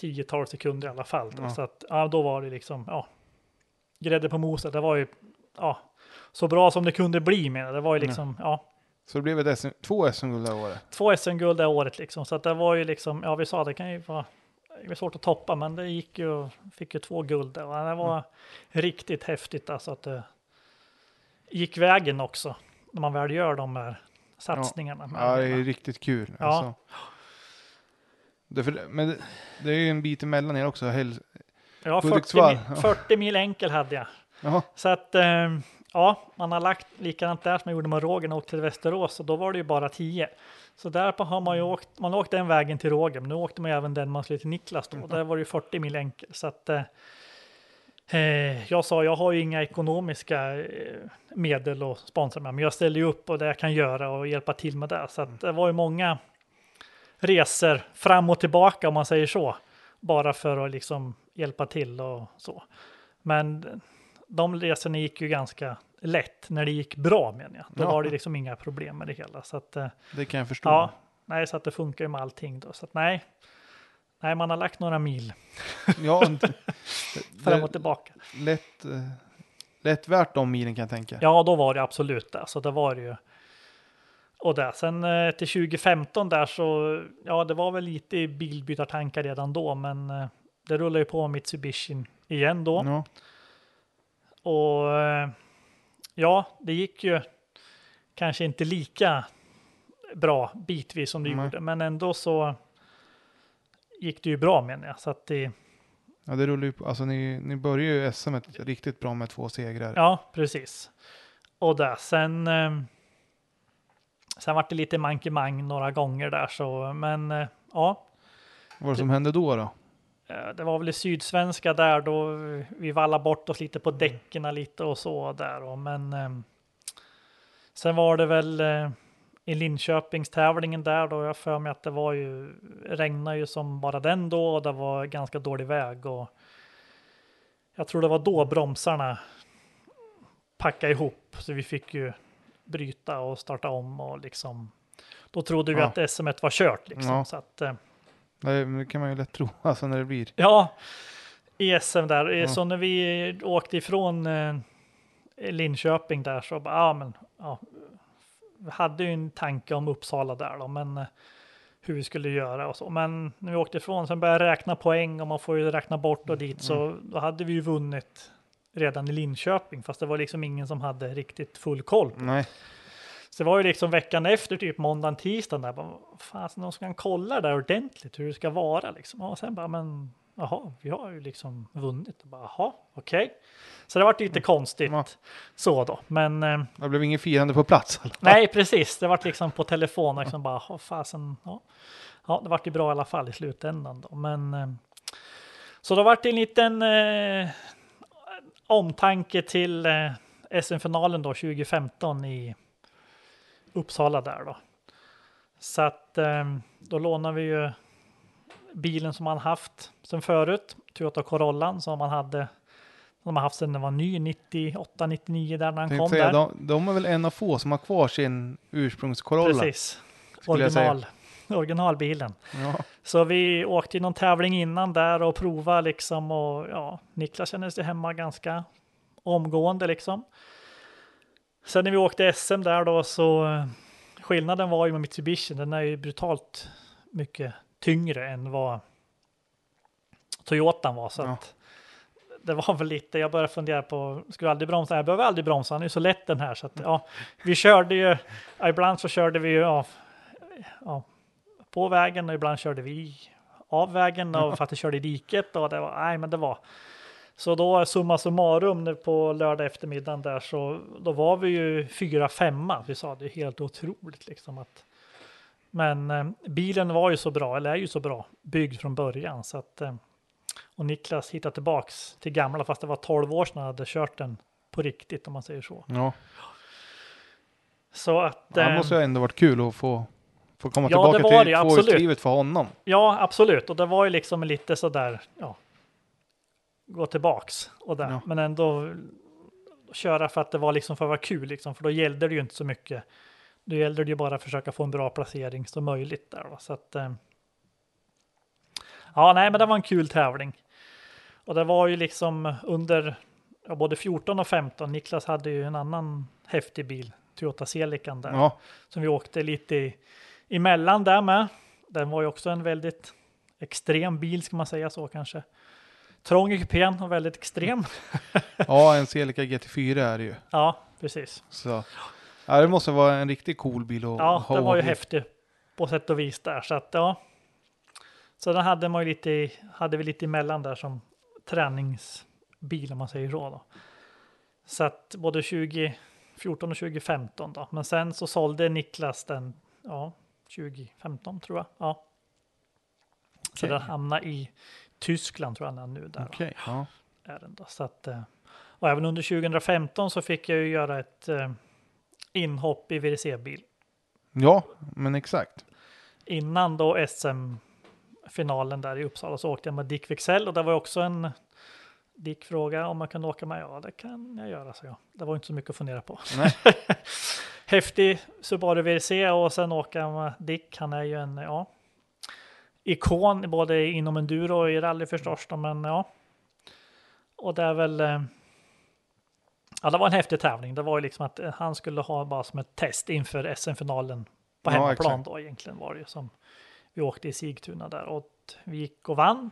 10-12 sekunder i alla fall. Då. Ja. Så att, ja, då var det liksom, ja, grädde på moset. Det var ju, ja, så bra som det kunde bli med det. Det var ju liksom, ja, Så det blev ett SM, två SM-guld det året. två SM-guld det året liksom. Så att det var ju liksom, ja vi sa det kan ju vara, det var svårt att toppa men det gick ju, fick ju två guld där. Och det var Mm. riktigt häftigt alltså att det gick vägen också. När man väl gör de här satsningarna. med Ja, det är riktigt kul. Ja. Alltså. Det, för, men det, det är ju en bit emellan er också. Hel, ja 40, Hudiksvall, mil, ja. 40 mil enkel hade jag. jaha, Så att eh, ja, man har lagt likadant där som jag gjorde med när jag åkte till Västerås och då var det ju bara 10. Så där har man ju åkt, man åkte den vägen till Roger, men nu åkte man ju även den man skulle till Niklas då. Och där var det ju 40 mil enkel. Så att eh, eh, jag sa, jag har ju inga ekonomiska eh, medel att sponsra med, men jag ställer ju upp och det jag kan göra och hjälpa till med det. Så att det var ju många resor fram och tillbaka om man säger så, bara för att liksom hjälpa till och så. Men de resorna gick ju ganska lätt när det gick bra menar jag. Då Ja. var det liksom inga problem med det hela. Så att, eh, det kan jag förstå. ja, nej, så att det funkar ju med allting då. Så att nej, nej, man har lagt några mil Ja, fram och tillbaka. lätt, eh, lätt värt de milen kan jag tänka. Ja, då var det absolut det. Så det var det ju. Och där. Sen eh, till 2015 där så, ja, det var väl lite i bilbytartankar redan då, men det rullar ju på Mitsubishi igen då. Ja. Och eh, ja, det gick ju kanske inte lika bra bitvis som det Nej. gjorde, men ändå så gick det ju bra menar jag. Så att det, Ja, det rullar ju på. Alltså ni, ni börjar ju SM riktigt bra med två segrar. ja, precis. Och där, sen, eh, sen var det lite mankemang några gånger där så, men eh, ja, Vad var det som hände då då? Eh, Det var väl i Sydsvenska där då vi vallade bort oss lite på däcken lite och så där. Och, men eh, sen var det väl eh, i Linköpingstävlingen där då jag för mig att det var ju regnade ju som bara den då och det var ganska dålig väg och jag tror det var då bromsarna packade ihop så vi fick ju bryta och starta om och liksom då trodde vi Ja. att SM var kört liksom. Ja. Så att, Det kan man ju lätt tro, alltså när det blir. Ja, i SM där. Ja. Så när vi åkte ifrån eh, Linköping där så bara, ja men, ja, vi hade ju en tanke om Uppsala där då, men eh, hur vi skulle göra och så. Men när vi åkte ifrån, sen började jag räkna poäng och man får ju räkna bort och dit, så då hade vi ju vunnit redan i Linköping, fast det var liksom ingen som hade riktigt full koll. Nej, Så det var ju liksom veckan efter, typ måndagen, tisdagen där, bara, fan, någon som kan kolla där ordentligt hur det ska vara liksom. Och sen bara, men jaha, vi har ju liksom vunnit. Och bara, jaha, okej. Så det var lite konstigt Ja. så då, men eh, det blev ingen firande på plats. Eller? nej, precis, det var liksom på telefon, liksom bara, "Åh, fasen, ja. Ja, det vart ju bra i alla fall i slutändan då, men eh, så det vart det en liten eh, omtanke till eh, SM-finalen då 2015 i Uppsala där då. Så att eh, då lånar vi ju bilen som man haft sen förut, Toyota Corollan som man hade som man haft sedan den var ny, 98, 99 där när han kom säga, där. de, de är väl en av få som har kvar sin ursprungskorolla. Precis, skulle jag säga. original, originalbilen. Ja. Så vi åkte i någon tävling innan där och provade liksom och ja, Niklas kände sig hemma ganska omgående liksom. Sen när vi åkte SM där då så eh, skillnaden var ju med Mitsubishi, den är ju brutalt mycket tyngre än vad Toyotan var så Ja. att det var väl lite, jag började fundera på, skulle aldrig bromsa? Jag behöver aldrig bromsa, han är ju så lätt den här så att ja, vi körde ju, ibland så körde vi ju ja, ja, på vägen och ibland körde vi av vägen och för att det körde i diket och det var, nej men det var. Så då summa summarum nu på lördag eftermiddagen där så då var vi ju fyra femma. Vi sa det är helt otroligt liksom att. Men eh, bilen var ju så bra, eller är ju så bra byggd från början så att. Eh, och Niklas hittade tillbaks till gamla fast det var 12 år sedan han hade kört den på riktigt om man säger så. Ja. Så att. Det eh, måste ju ändå varit kul att få, få komma Ja, det tillbaka var till det, tvåhjulsdrivet för honom. Ja, absolut. Och det var ju liksom lite sådär, ja, gå tillbaks och där. Ja. Men ändå köra för att det var liksom för att vara kul, liksom, för då gällde det ju inte så mycket. Då gällde det ju bara att försöka få en bra placering som möjligt där. Va? Så att, eh, ja, nej, men det var en kul tävling. Och det var ju liksom under ja, både 14 och 15. Niklas hade ju en annan häftig bil, Toyota Celican där Ja, som vi åkte lite i, emellan där med. Den var ju också en väldigt extrem bil, ska man säga så kanske. Trång i kupén och väldigt extrem. ja en Celica GT4 är det ju. Ja, precis. Så. Ja, det måste vara en riktigt cool bil att Ja, ha den var ju häftig på sätt och vis där. Så att ja. Så den hade man ju lite, i- hade vi lite emellan där som träningsbil om man säger så då. Så att både 2014 och 2015 då. Men sen så sålde Niklas den, ja, 2015 tror jag. Ja. Så Okej. den hamnar i Tyskland tror jag den är nu där. Okej, ja. är den då. Så att, eh, och även under 2015 så fick jag ju göra ett eh, inhopp i VRC-bil. ja, men exakt. Innan då SM-finalen där i Uppsala så åkte jag med Dick Wexell och det var också en Dick fråga om man kunde åka med. Ja, det kan jag göra, så jag. Det var inte så mycket att fundera på. Häftig Subaru VRC och sen åka med Dick. Han är ju en ja, ikon både inom enduro och i rally förstås. då, Men ja, och det är väl. eh, Ja, det var en häftig tävling. Det var ju liksom att eh, han skulle ha bara som ett test inför SM-finalen på Ja, hemmaplan exakt. då egentligen var det ju som vi åkte i Sigtuna där och vi gick och vann.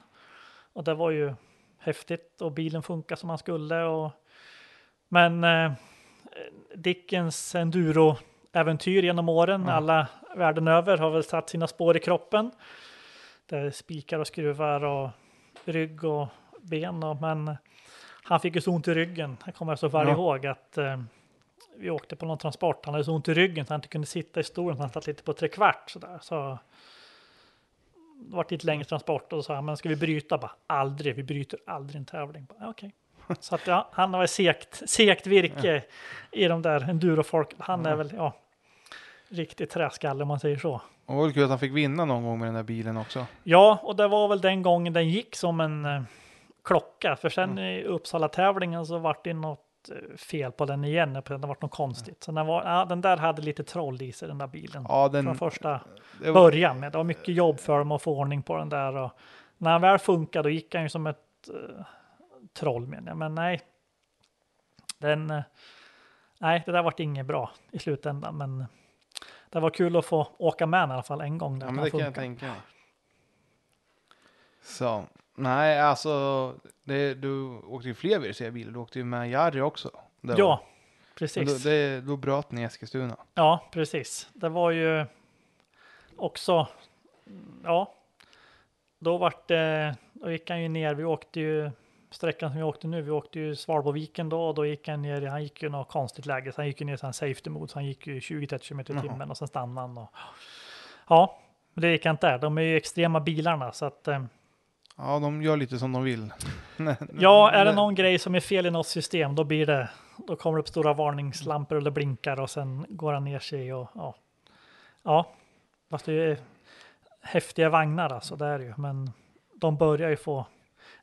Och det var ju häftigt och bilen funkar som man skulle. Och, men eh, Dickens enduro-äventyr genom åren, Ja. alla världen över, har väl satt sina spår i kroppen. Det är spikar och skruvar och rygg och ben. Och, men han fick ju så ont i ryggen. Jag kommer så väl Ja. ihåg att eh, vi åkte på någon transport. Han hade så ont i ryggen så han inte kunde sitta i stolen. så Han satt lite på trekvart sådär. Så det var lite längre transport och då sa han, men ska vi bryta? Bara, aldrig, vi bryter aldrig en tävling. Bara, Okej. Så att ja, han har segt, segt virke i de där endurofolk. Han är Ja. väl, ja, riktigt träskalle om man säger så. Och det var kul att han fick vinna någon gång med den där bilen också. Ja, och det var väl den gången den gick som en eh, klocka. För sen i Uppsala-tävlingen så vart det något eh, fel på den igen, det varit något konstigt. Så den, var, ja, den där hade lite troll i sig, den där bilen. Ja, den, Från första det var, början med. Det var mycket jobb för dem att få ordning på den där. Och när han väl funkade, då gick han ju som ett uh, troll menar jag. Men nej, den, uh, nej, det där vart inget bra i slutändan. Men det var kul att få åka med i alla fall en gång. Där ja, men det kan jag tänka mig. Så, nej alltså, det, du åkte ju fler WRC-bilar. Du åkte ju med Jari också. Var- Ja, precis. Då, det, då bröt ni Eskilstuna. Ja, precis. Det var ju också, ja, då vart det, då gick han ju ner, vi åkte ju, sträckan som vi åkte nu, vi åkte ju Svalboviken då och då gick han ner, han gick ju något konstigt läge, så han gick ju ner till en safety mode, så han gick ju 20-30 km i timmen och sen stannade han och, ja, men det gick inte. Där, de är ju extrema bilarna så att, eh, Ja, de gör lite som de vill. ja, är det någon grej som är fel i något system, då blir det, då kommer det upp stora varningslampor eller blinkar och sen går han ner sig och ja. Ja, fast det är häftiga vagnar alltså, det är det ju, men de börjar ju få,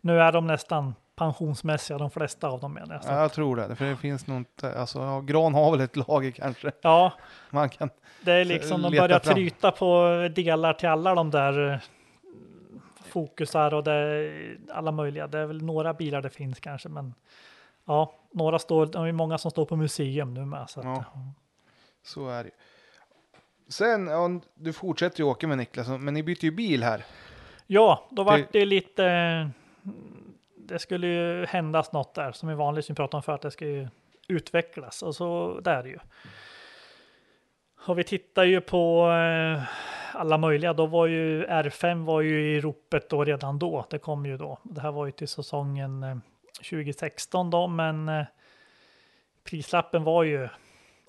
nu är de nästan pensionsmässiga, de flesta av dem menar jag. Så, Ja, jag tror det. För det finns nog inte, alltså ja, Gran har väl ett lager kanske. ja, Man kan, det är liksom, de börjar fram. tryta på delar till alla de där eh, fokusar och det alla möjliga. Det är väl några bilar det finns kanske, men ja, några står, det är många som står på museum nu med. Så att, Ja. så är det. Sen, ja, du fortsätter ju åka med Niklas, men ni byter ju bil här. Ja, då var Det- det lite... Det skulle ju händas något där som är vanligt som vi pratar om för att det ska ju utvecklas och så där är det ju. Och vi tittar ju på eh, alla möjliga. Då var ju R5 var ju i ropet då redan då. Det kom ju då. Det här var ju till säsongen eh, 2016 då, men eh, prislappen var ju,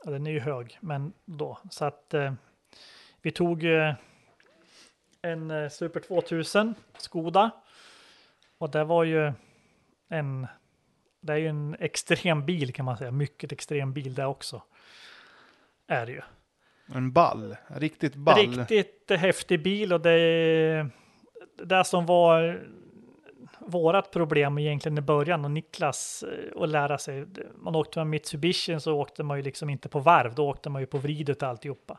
ja, den är ju hög, men då så att eh, vi tog en eh, Super 2000 Skoda. Och det var ju en, det är ju en extrem bil kan man säga, mycket extrem bil det också. Är det ju. En ball, riktigt ball. Riktigt häftig bil och det, det som var vårat problem egentligen i början och Niklas eh, att lära sig. Man åkte med Mitsubishi så åkte man ju liksom inte på varv, då åkte man ju på vridet och alltihopa.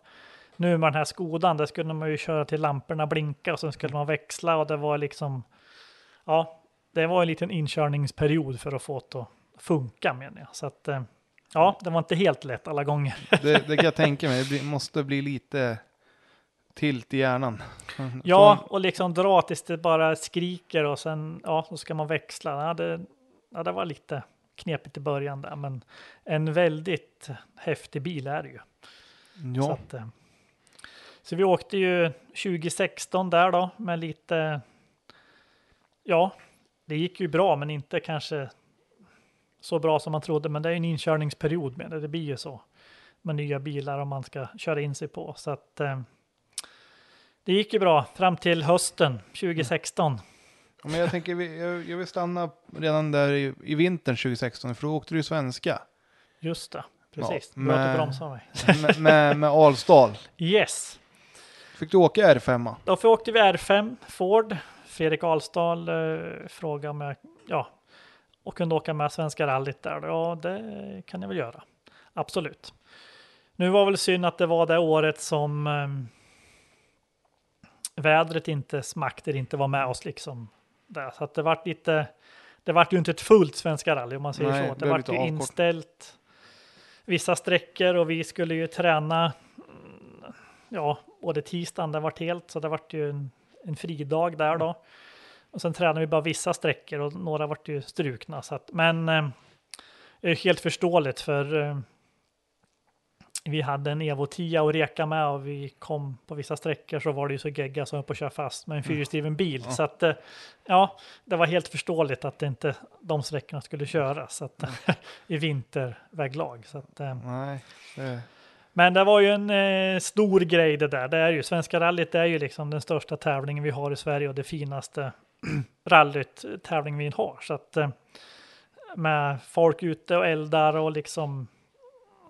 Nu med den här Skodan, där skulle man ju köra till lamporna blinka och sen skulle man växla och det var liksom, ja, det var en liten inkörningsperiod för att få det att funka menar jag. Så att, eh, ja, det var inte helt lätt alla gånger. Det, det kan jag tänka mig, det måste bli lite tilt i hjärnan. Ja, och liksom dra tills det bara skriker och sen, ja, så ska man växla. Ja, det, ja, det var lite knepigt i början där, men en väldigt häftig bil är det ju. Så, ja. att, eh, så vi åkte ju 2016 där då med lite, ja, det gick ju bra, men inte kanske så bra som man trodde, men det är ju en inkörningsperiod med det, det blir ju så med nya bilar om man ska köra in sig på. Så att eh, det gick ju bra fram till hösten 2016. Ja, Men jag tänker, jag, jag vill stanna redan där i, i vintern 2016, för då åkte du svenska. Just det, precis. Ja, Bra att med- du bromsar mig. med, med, med Alsdal. Yes, Fick du åka R5? då åkte vi R5 Ford. Fredrik Alsdal eh, frågade om jag, ja, och kunde åka med Svenska rallyt där. Ja, det kan jag väl göra. Absolut. Nu var väl synd att det var det året som eh, vädret inte, makter inte var med oss liksom. Där. Så att det vart lite, det vart ju inte ett fullt Svenska rally om man säger Nej, så. det Det vart ju avkort. inställt vissa sträckor och vi skulle ju träna mm, ja, både tisdagen, det vart helt, så det vart ju en, en fridag där då. Och sen tränade vi bara vissa sträckor och några vart ju strukna. Så att, men eh, det är helt förståeligt för eh, vi hade en Evo 10 och reka med och vi kom på vissa sträckor så var det ju så gegga som höll på att köra fast med en fyrhjulsdriven bil. Så att eh, ja, det var helt förståeligt att det inte de sträckorna skulle köras så att, i vinterväglag. Så att, eh, Nej. Det, men det var ju en eh, stor grej det där. Det är ju Svenska rallyt är ju liksom den största tävlingen vi har i Sverige och det finaste rallyt tävling vi har. Så att eh, med folk ute och eldar och liksom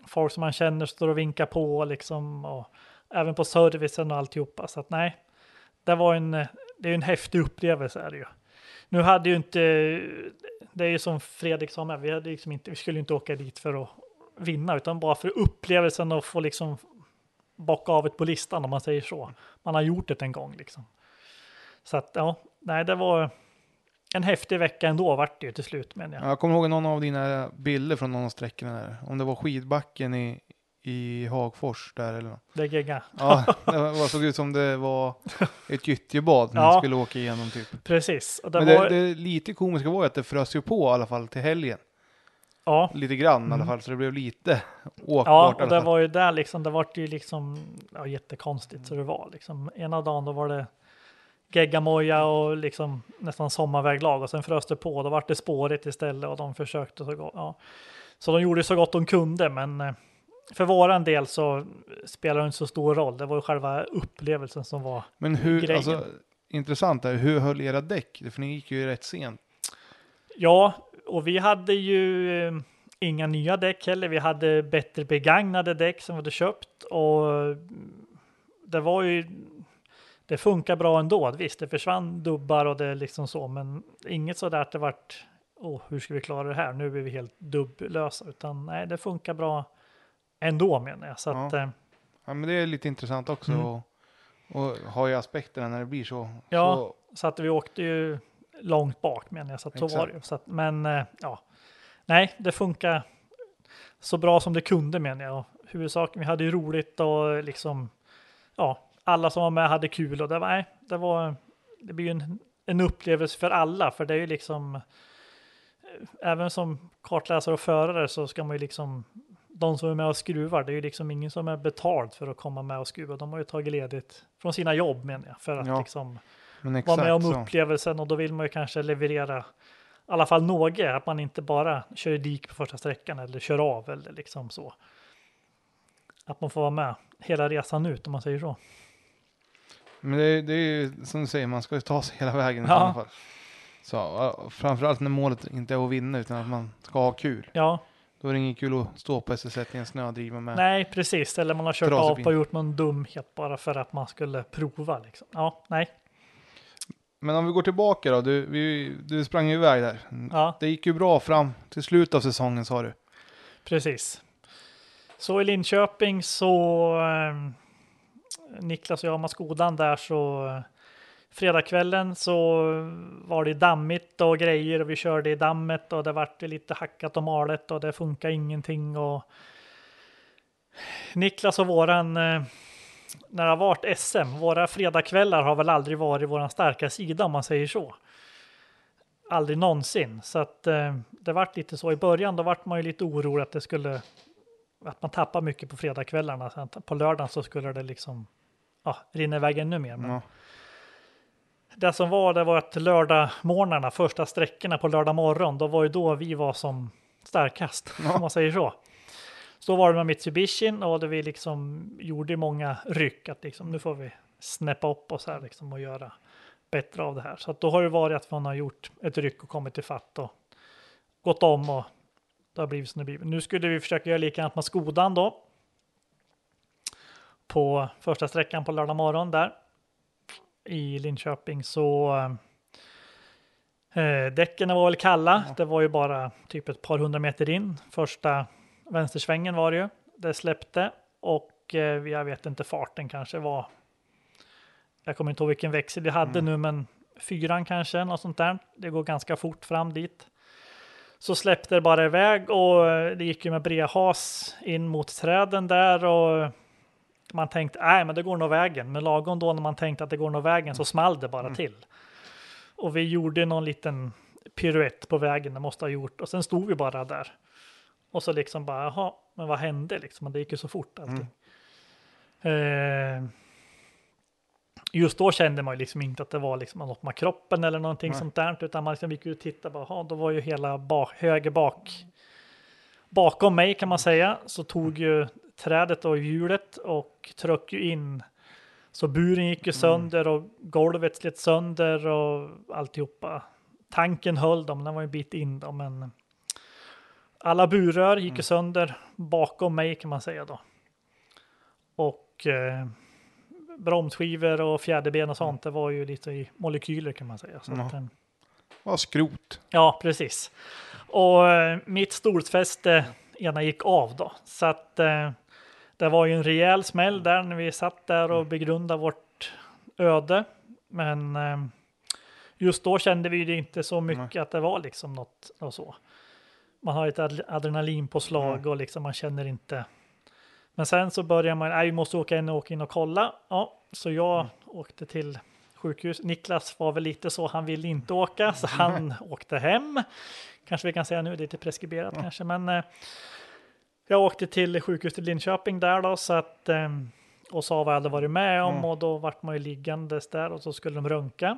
folk som man känner står och vinkar på liksom och även på servicen och alltihopa. Så att nej, det var en, det är en häftig upplevelse är det ju. Nu hade ju inte, det är ju som Fredrik sa med, vi, hade liksom inte, vi skulle inte åka dit för att vinna, utan bara för upplevelsen att få liksom bocka av ett på listan om man säger så. Man har gjort det en gång liksom. Så att ja, nej, det var en häftig vecka ändå vart det ju till slut men jag. Jag kommer ihåg någon av dina bilder från någon av sträckorna där. Om det var skidbacken i, i Hagfors där eller något. Det gegga. Ja, det var, såg ut som det var ett gyttjebad man Ja. skulle åka igenom typ. Precis. Och det Men var, det, det lite komiska var ju att det frös ju på i alla fall till helgen. Ja, Lite grann i alla Mm. fall, så det blev lite åkbart ja, och det var ju där liksom, det vart ju liksom ja, jättekonstigt så det var liksom. Ena dagen då var det geggamoja och liksom nästan sommarväglag och sen frös det på. Då vart det spårigt istället och de försökte så gott. Ja. Så de gjorde så gott de kunde, men eh, för våran del så spelar det inte så stor roll. Det var ju själva upplevelsen som var. Men hur, grejen. alltså, intressant är, hur höll era däck? För ni gick ju rätt sent. Ja, och vi hade ju eh, inga nya däck heller. Vi hade bättre begagnade däck som vi hade köpt och det var ju. Det funkar bra ändå. Visst, det försvann dubbar och det liksom så, men inget så där att det vart. Åh, hur ska vi klara det här? Nu är vi helt dubblösa, utan nej, det funkar bra ändå menar jag. Så Ja. att, eh, Ja, men det är lite intressant också. Mm. Och, och ha ju aspekterna när det blir så. Ja. så Så att vi åkte ju långt bak menar jag, så att så var det. Så att, men eh, ja, nej, det funkar så bra som det kunde menar jag. Huvudsaken, vi hade ju roligt och liksom, ja, alla som var med hade kul och det var, nej, det var, det blir ju en, en upplevelse för alla, för det är ju liksom, eh, även som kartläsare och förare så ska man ju liksom, de som är med och skruvar, det är ju liksom ingen som är betald för att komma med och skruva. De har ju tagit ledigt från sina jobb menar jag, för att Ja. liksom men vara exakt med om så. upplevelsen och då vill man ju kanske leverera i alla fall något, att man inte bara kör i dik på första sträckan eller kör av eller liksom så. Att man får vara med hela resan ut om man säger så. Men det, det är ju som du säger, man ska ju ta sig hela vägen i Ja. alla fall. Så, framförallt när målet inte är att vinna utan att man ska ha kul. Ja, Då är det inget kul att stå på SS1 i en snödriva med. nej precis. Eller man har kört av och gjort någon dumhet bara för att man skulle prova liksom. Ja, nej, Men om vi går tillbaka då, du, vi, du sprang ju iväg där. ja, Det gick ju bra fram till slutet av säsongen sa du. precis. Så i Linköping så eh, Niklas och jag, Mats Godan där så eh, fredagskvällen så var det dammigt och grejer och vi körde i dammet och det vart lite hackat och malet och det funkar ingenting och Niklas och våran eh, när det har varit SM, våra fredagskvällar har väl aldrig varit våran starka sida om man säger så. Aldrig någonsin, så att eh, det vart lite så i början. Då vart man ju lite orolig att det skulle att man tappar mycket på fredagskvällarna. Sen på lördagen så skulle det liksom ja, rinna iväg ännu mer. Men Ja. det som var, det var att lördagmorgnarna, första sträckorna på lördag morgon, då var ju då vi var som starkast, Ja. om man säger så. Så var det med Mitsubishin och det vi liksom gjorde många ryck, att liksom nu får vi snäppa upp oss här liksom och göra bättre av det här. Så att då har det varit att man har gjort ett ryck och kommit till fatt och gått om och det har blivit som det blivit. Nu skulle vi försöka göra likadant med Skodan då. På första sträckan på lördag morgon där i Linköping så eh, däcken var väl kalla. Det var ju bara typ ett par hundra meter in. Första vänstersvängen var det ju. Det släppte och eh, jag vet inte farten kanske var. Jag kommer inte ihåg vilken växel vi hade nu, men fyran kanske något sånt där. Det går ganska fort fram dit. Så släppte det bara iväg och eh, det gick ju med brehas in mot träden där och man tänkte, nej men det går nog vägen. Men lagom då när man tänkte att det går nog vägen så small det bara till. Och vi gjorde någon liten piruett på vägen, det måste ha gjort. Och sen stod vi bara där. Och så liksom bara, jaha, men vad hände liksom? Det gick ju så fort allting. Eh, just då kände man ju liksom inte att det var liksom något med kroppen eller någonting Nej. sånt där. Utan man liksom gick ut och tittade, bara, då var ju hela bak, höger bak bakom mig kan man säga så tog ju trädet och hjulet och tryckte ju in. Så buren gick ju sönder och golvet slet sönder och alltihopa. Tanken höll dem, den var ju en bit in då, men alla burrör gick ju sönder bakom mig kan man säga då. Och eh, bromsskivor och fjäderben och sånt, det var ju lite i molekyler kan man säga. Så Ja. att, eh, var skrot. Ja, precis. Och eh, mitt stolsfäste ena gick av då. Så att eh, det var ju en rejäl smäll där när vi satt där och begrundade vårt öde. Men eh, just då kände vi det inte så mycket att det var liksom något och så. Man har ett ad- adrenalinpåslag och liksom man känner inte. Men sen så börjar man, nej vi måste åka in och åka in och kolla. Ja, så jag åkte till sjukhus. Niklas var väl lite så, han ville inte åka, så han åkte hem. Kanske vi kan säga nu, det är lite preskriberat kanske, men eh, jag åkte till sjukhuset i Linköping där då, så att eh, och sa vad jag hade varit med om och då vart man ju liggandes där och så skulle de röntga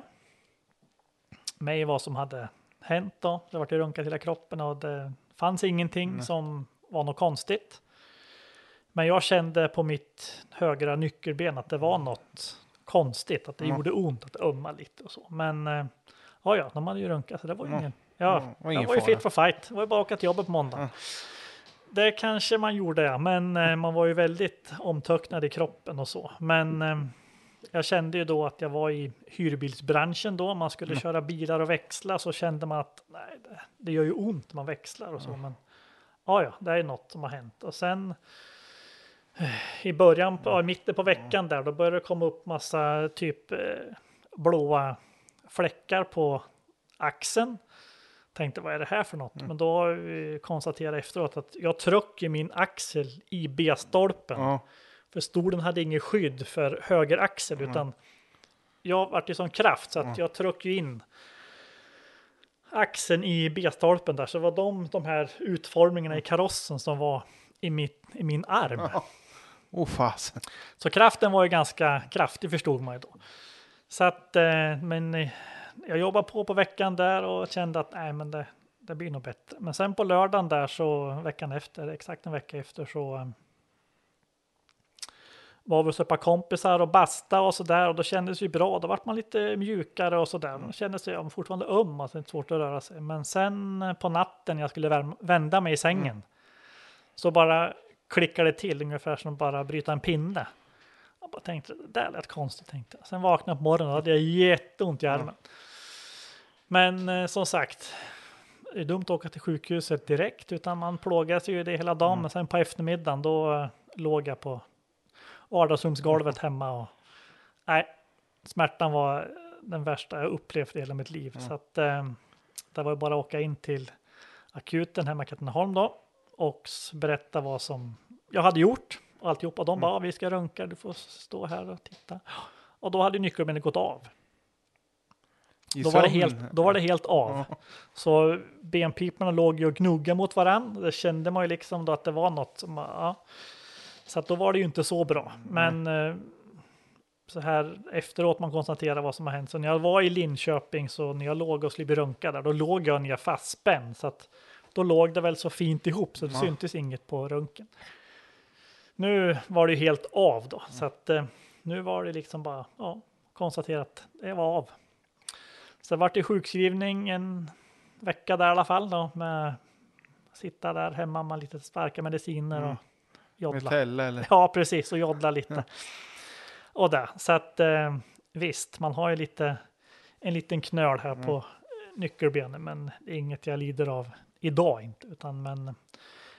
mig vad som hade hänt då. Det vart ju röntgat hela kroppen och det fanns ingenting som var något konstigt. Men jag kände på mitt högra nyckelben att det var något konstigt, att det gjorde ont, att det ömmade lite och så. Men eh, ja, ja, de hade ju röntgat så det var ju ingen. Ja, det var jag ingen var ju fit for fight. Det var ju bara att åka till jobbet på måndag. Det kanske man gjorde, ja, men eh, man var ju väldigt omtöcknad i kroppen och så. Men eh, jag kände ju då att jag var i hyrbilsbranschen då. Man skulle köra bilar och växla så kände man att nej, det, det gör ju ont när man växlar och så. Men ja, ja, det är något som har hänt. Och sen eh, i början, på, i mitten på veckan där, då började det komma upp massa typ eh, blåa fläckar på axeln. Tänkte vad är det här för något? Men då eh, konstaterade jag efteråt att jag tryck i min axel i B-stolpen. Ja. För stolen hade ingen skydd för höger axel utan jag vart ju sån kraft så att jag tryckte ju in axeln i B-stolpen där. Så var de de här utformningarna i karossen som var i, mitt, i min arm. Oh fasen. Så kraften var ju ganska kraftig förstod man ju då. Så att, eh, men eh, jag jobbade på på veckan där och kände att nej, men det, det blir nog bättre. Men sen på lördagen där så veckan efter, exakt en vecka efter så eh, var vi hos ett par kompisar och basta och så där och då kändes det ju bra. Då vart man lite mjukare och så där. Då kändes det ja, fortfarande öm, alltså inte svårt att röra sig. Men sen eh, på natten jag skulle vända mig i sängen så bara klickade det till ungefär som bara bryta en pinne. Jag bara tänkte, det där lät konstigt tänkte jag. Sen vaknade jag på morgonen och hade jag jätteont i armen. Men eh, som sagt, det är dumt att åka till sjukhuset direkt utan man plågas ju det hela dagen. Men sen på eftermiddagen då eh, låg jag på vardagsrumsgolvet hemma och nej, smärtan var den värsta jag upplevt i hela mitt liv. Så att eh, det var bara att åka in till akuten hemma i Katrineholm då och berätta vad som jag hade gjort och alltihopa. De bara, "Ja, vi ska röntga, du får stå här och titta. Och då hade nyckelbenet gått av. I Då var, det helt, då var det helt av. Så benpiporna låg ju och gnuggade mot varandra. Det kände man ju liksom då att det var något som, ja. Så att då var det ju inte så bra. Men eh, så här efteråt man konstaterar vad som har hänt. Så när jag var i Linköping så när jag låg och skulle bli röntgad där, då låg jag ner fastspänd. Så att då låg det väl så fint ihop så det syntes inget på röntgen. Nu var det ju helt av då, så att eh, nu var det liksom bara ja, konstaterat det var av. Så det vart det sjukskrivning en vecka där i alla fall då med sitta där hemma med lite starka mediciner och joddla. Metell eller? Ja, precis, och joddla lite. Och det, så att eh, visst, man har ju lite en liten knöl här på eh, nyckelbenen, men det är inget jag lider av idag inte, utan men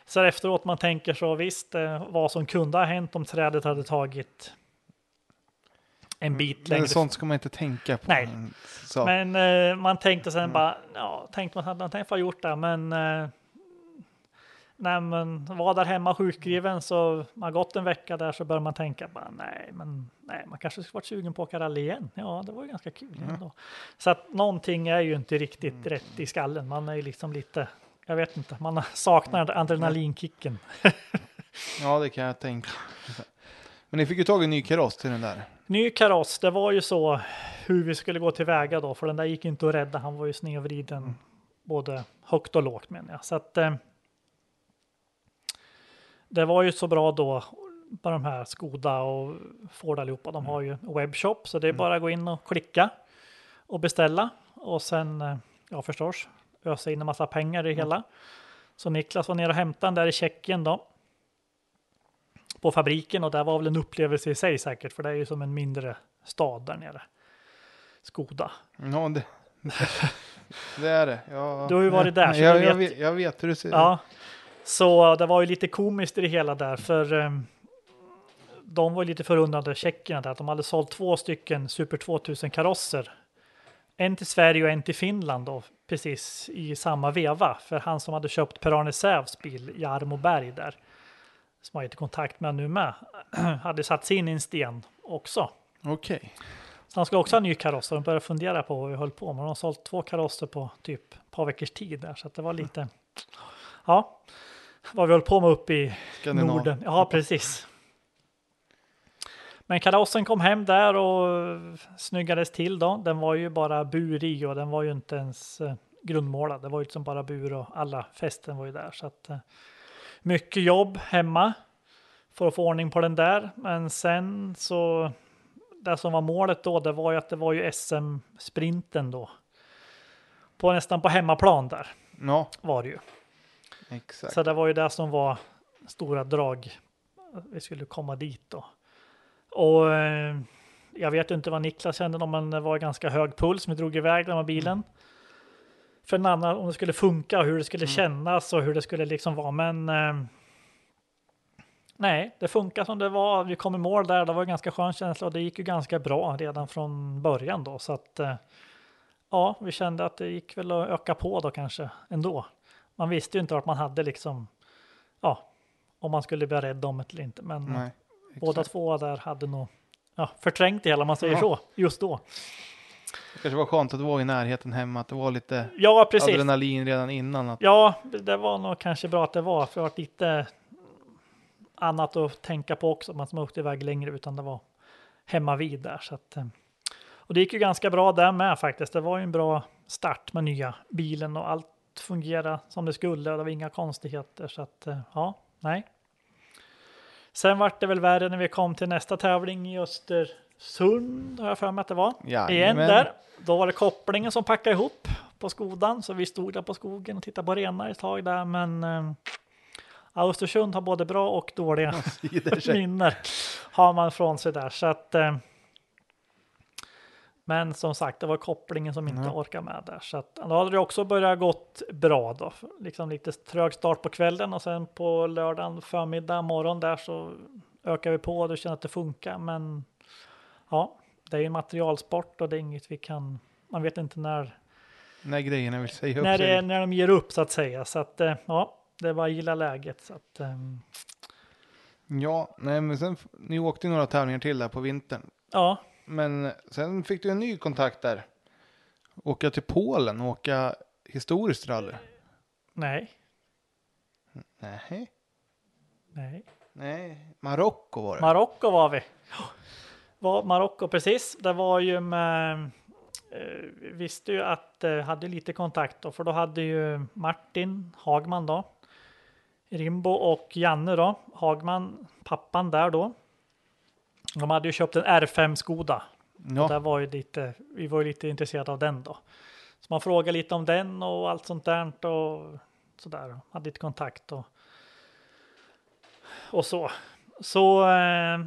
så här efteråt man tänker så visst, eh, vad som kunde ha hänt om trädet hade tagit en bit Men längre. sånt ska man inte tänka på. Nej. Så. Men eh, man tänkte sen bara, ja, tänkte man hade man tänkt få ha gjort det, men när man var där hemma sjukskriven så man gått en vecka där så börjar man tänka bara nej, men nej, man kanske skulle varit sugen på att åka rally igen. Ja, det var ju ganska kul ändå. Så att någonting är ju inte riktigt rätt i skallen. Man är ju liksom lite, jag vet inte, man saknar adrenalinkicken. Ja, det kan jag tänka. Men ni fick ju tag i en ny kaross till den där. Ny kaross, det var ju så hur vi skulle gå tillväga då, för den där gick inte att rädda. Han var ju snedvriden både högt och lågt menar jag. Så att eh, det var ju så bra då på de här Skoda och Ford allihopa. De har ju webbshop, så det är bara att gå in och klicka och beställa och sen, eh, ja förstås, ösa in en massa pengar i det hela. Så Niklas var nere och hämtade den där i Tjeckien då på fabriken och det var väl en upplevelse i sig säkert, för det är ju som en mindre stad där nere. Skoda. Ja, det, det är det. Jag, Du har ju varit där, så jag, du jag, vet. vet, jag vet hur det ser ut. Ja, så det var ju lite komiskt i det hela där, för ehm, de var ju lite förundrade, tjeckerna, där, att de hade sålt två stycken Super 2000 karosser. En till Sverige och en till Finland då, precis i samma veva. För han som hade köpt Per-Arne Sävs bil, Jarmo Berg där, som har gett kontakt med nu med, hade satt sig in i en sten också. Okej. Så han skulle också ha en ny kaross och de började fundera på vad vi höll på med. De har sålt två karosser på typ ett par veckors tid där, så att det var lite, ja, vad vi höll på med uppe i Skandinav. Norden. Ja, precis. Men karossen kom hem där och snyggades till då. Den var ju bara bur i och den var ju inte ens eh, grundmålad. Det var ju liksom bara bur och alla fästen var ju där. Så att, eh, mycket jobb hemma för att få ordning på den där. Men sen så det som var målet då, det var ju att det var ju SM-sprinten då. På nästan på hemmaplan där Ja, var det ju. Exakt. Så det var ju det som var stora drag. Vi skulle komma dit då. Och eh, jag vet inte vad Niklas kände om, det var ganska hög puls. Vi drog iväg den med bilen. För en annan om det skulle funka hur det skulle kännas och hur det skulle liksom vara. Men eh, nej, det funkar som det var. Vi kom i mål där. Det var en ganska skön känsla och det gick ju ganska bra redan från början då. Så att eh, ja, vi kände att det gick väl att öka på då kanske ändå. Man visste ju inte vart man hade liksom, ja, om man skulle bli rädd om det eller inte. Men Nej, båda två där hade nog ja, förträngt det hela, om man säger Ja. så, just då. Det kanske var skönt att det var i närheten hemma, att det var lite Ja, precis. adrenalin redan innan. Att, Ja, det var nog kanske bra att det var, för det var lite annat att tänka på också, man som åkte iväg längre, utan det var hemma vid där. Så att, eh, och det gick ju ganska bra där med faktiskt. Det var ju en bra start med nya bilen och allt fungerade som det skulle och det var inga konstigheter. Så att, eh, ja, nej. Sen vart det väl värre när vi kom till nästa tävling i Östersund, har jag för mig att det var. Igen Jajamän. där. Då var det kopplingen som packade ihop på skodan, så vi stod där på skogen och tittade på renar ett tag där. Men eh, ja, Östersund har både bra och dåliga minnen har man från sig där. Så att, eh, men som sagt, det var kopplingen som inte Ja. orkade med där. Så att, då hade det också börjat gått bra då. Liksom lite trög start på kvällen och sen på lördagen förmiddag, morgon där så ökar vi på och du känner att det funkar. Men ja, det är ju en materialsport och det är inget vi kan, man vet inte när, När grejerna vill säga upp när, sig. är- när de ger upp så att säga. Så att eh, ja, det var gilla läget. Så att, ehm, Ja, nej men sen, ni åkte några tävlingar till där på vintern. ja, Men sen fick du en ny kontakt där. Åka till Polen och åka historiskt rally. nej, Nej, nej. nej, Marocko var det. Marocko var vi. Var Marocko precis. Det var ju med, eh, vi visste ju att eh, hade lite kontakt då, för då hade ju Martin Hagman då, Rimbo och Janne då, Hagman, pappan där då. De hade ju köpt en R5 Skoda. Ja, där var ju lite, vi var ju lite intresserade av den då. Så man frågade lite om den och allt sånt där och sådär. Hade lite kontakt och, och så. Så, eh,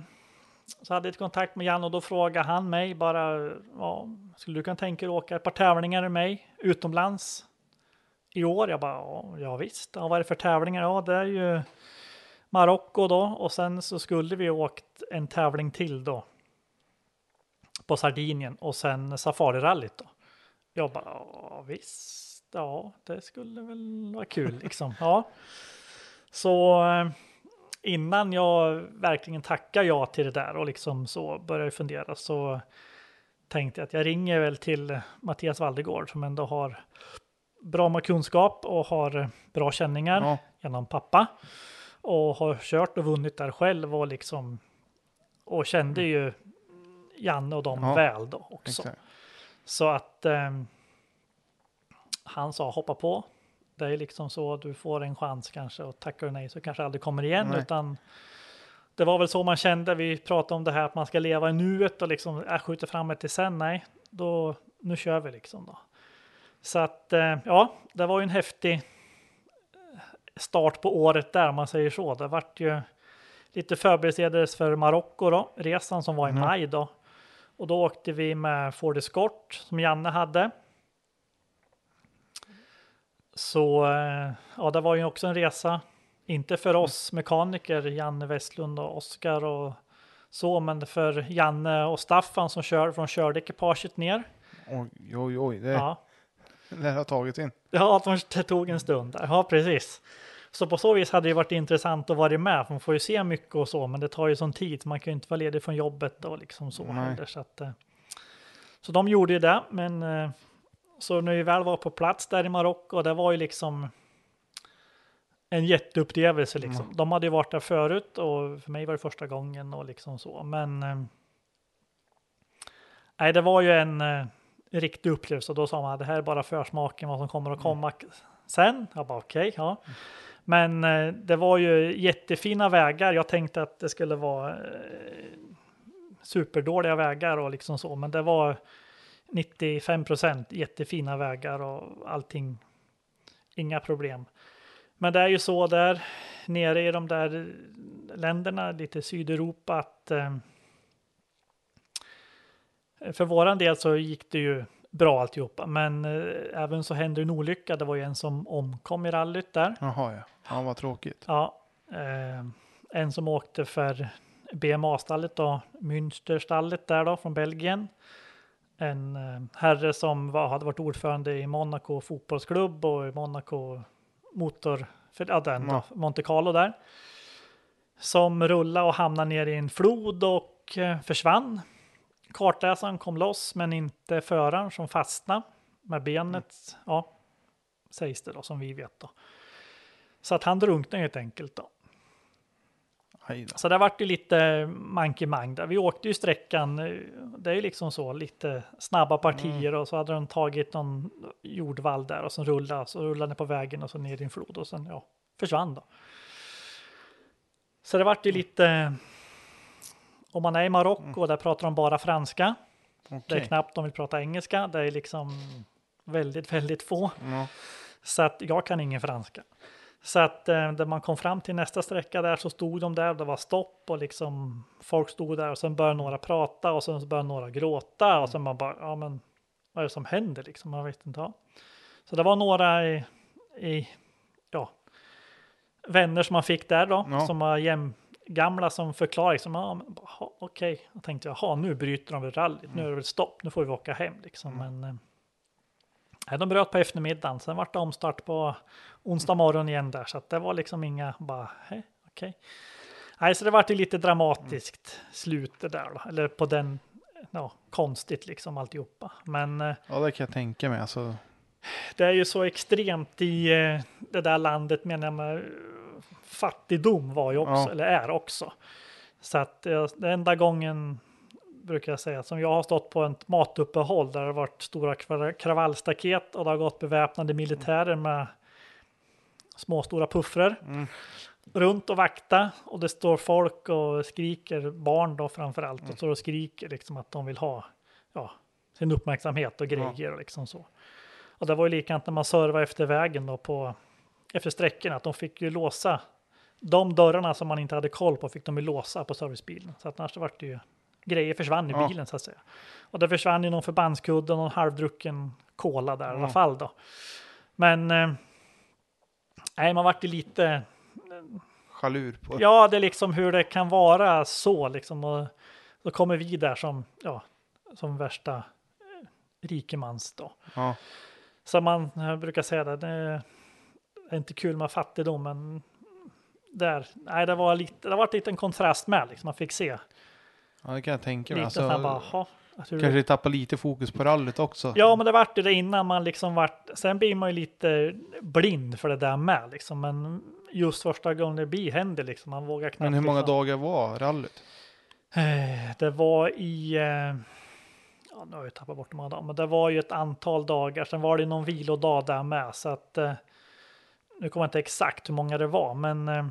så hade jag lite kontakt med Jan och då frågade han mig bara, ja, skulle du kunna tänka dig att åka ett par tävlingar med mig utomlands i år? Jag bara, ja, ja visst. Ja, vad är det för tävlingar? Ja, det är ju Marocko då och sen så skulle vi åkt en tävling till då på Sardinien och sen Safarirallyt då. Jag bara, ja visst, ja det skulle väl vara kul liksom. Ja. Så eh, innan jag verkligen tackar ja till det där och liksom så började fundera så tänkte jag att jag ringer väl till Mattias Valdegård som ändå har bra med kunskap och har bra känningar ja, genom pappa och har kört och vunnit där själv och liksom och kände ju Janne och dem Ja, väl då också. exakt. Så att ehm, han sa hoppa på. Det är liksom så du får en chans kanske och tackar du nej så kanske aldrig kommer igen Nej. utan det var väl så man kände. Vi pratade om det här att man ska leva i nuet och liksom jag skjuter fram det till sen. Nej, då nu kör vi liksom då. Så att eh, ja, det var ju en häftig start på året där man säger så. Det vart ju lite förberedelser för Marocko då, resan som var i Mm. maj då. Och då åkte vi med Ford Escort som Janne hade. Så eh, ja, det var ju också en resa. Inte för oss mekaniker, Janne Westlund och Oskar och så, men för Janne och Staffan som kör, från körde ekipaget ner. Oj, oj, oj. Det, Ja, det har tagit sin. ja de det tog en stund där. Ja, precis. Så på så vis hade det varit intressant att vara med, för man får ju se mycket och så, men det tar ju sån tid, man kan ju inte vara ledig från jobbet och liksom så heller. Så, att, eh, så de gjorde ju det, men eh, så när vi väl var på plats där i Marocko, det var ju liksom en jätteupplevelse liksom. De hade ju varit där förut och för mig var det första gången och liksom så, men eh, nej, det var ju en riktig upplevelse och då sa man det här är bara försmaken vad som kommer att komma sen. Jag bara okej, ja. Men eh, det var ju jättefina vägar. Jag tänkte att det skulle vara eh, superdåliga vägar och liksom så, men det var 95 procent jättefina vägar och allting. Inga problem. Men det är ju så där nere i de där länderna, lite Sydeuropa, att eh, för våran del så gick det ju bra alltihopa, men eh, även så hände en olycka. Det var ju en som omkom i rallyt där. Jaha, ja. Ja, vad tråkigt. Ja, eh, en som åkte för BMA-stallet då, Münsterstallet där då från Belgien. En eh, herre som var, hade varit ordförande i Monaco fotbollsklubb och i Monaco motor, för, ja, den, då, Monte Carlo där. Som rullade och hamnade ner i en flod och eh, försvann. Kartläsaren kom loss men inte föraren som fastnade med benet. Ja, sägs det då som vi vet då. Så att han drunknade helt enkelt då. Så det vart ju lite mankemang där. Vi åkte ju sträckan, eh, det är ju liksom så, lite snabba partier och så hade de tagit någon jordvall där och så rullade, så rullade på vägen och så ner i en flod och sen ja, försvann då. Så det vart ju lite, om man är i Marocko där pratar de bara franska. Det är knappt de vill prata engelska, det är liksom väldigt, väldigt få. Ja. Så att jag kan ingen franska. Så att eh, när man kom fram till nästa sträcka där så stod de där, det var stopp och liksom folk stod där och sen började några prata och sen började några gråta och sen man bara, ja men vad är det som händer liksom? Man vet inte. Ja. Så det var några i, i ja, vänner som man fick där då, Ja. som var jäm, gamla som förklarade liksom, ja men bara, "Ha, okej, jag tänkte jaha nu bryter de väl rallyt, nu är det väl stopp, nu får vi åka hem liksom. Men eh, de bröt på eftermiddagen. Sen var det omstart på onsdag morgon igen där. Så att det var liksom inga bara, hej, okej. Nej, så det var ju lite dramatiskt slut det där då. Eller på den, ja, konstigt liksom alltihopa. Men eh, ja, det kan jag tänka mig. Alltså, det är ju så extremt i eh, det där landet menar jag med fattigdom var ju också, Ja. eller är också. Så att eh, den enda gången brukar jag säga som jag har stått på ett matuppehåll där det har varit stora kra- kravallstaket och det har gått beväpnade militärer med små stora puffrar runt och vakta och det står folk och skriker, barn då framför allt, och står och skriker liksom att de vill ha ja, sin uppmärksamhet och grejer och liksom så. Och det var ju likadant när man servade efter vägen då på efter sträckorna att de fick ju låsa de dörrarna som man inte hade koll på fick de ju låsa på servicebilen så att annars var det ju grejer försvann i Ja. bilen så att säga. Och det försvann ju någon förbandskudde och någon halvdrucken cola där i alla fall då. Men eh, nej, man vart ju lite chalur på. Ja, det är liksom hur det kan vara så liksom. Och då kommer vi där som, ja, som värsta eh, rikemans då. Ja. Så man brukar säga det, det är inte kul med fattigdom, men där, nej, det var lite, det var lite en kontrast med liksom. Man fick se ja, det kan jag tänka mig. Alltså, så här bara, "Ha, att hur- kanske tappa lite fokus på rallyt också. Ja, men det vart ju det innan man liksom vart. Sen blir man ju lite blind för det där med liksom. Men just första gången det blir händer liksom. Man vågar knappt. Men hur många liksom. dagar var rallyt? Eh, Det var i, eh, ja nu har jag tappat bort här dagarna, men det var ju ett antal dagar. Sen var det någon vilodag där med, så att eh, nu kommer jag inte exakt hur många det var, men eh,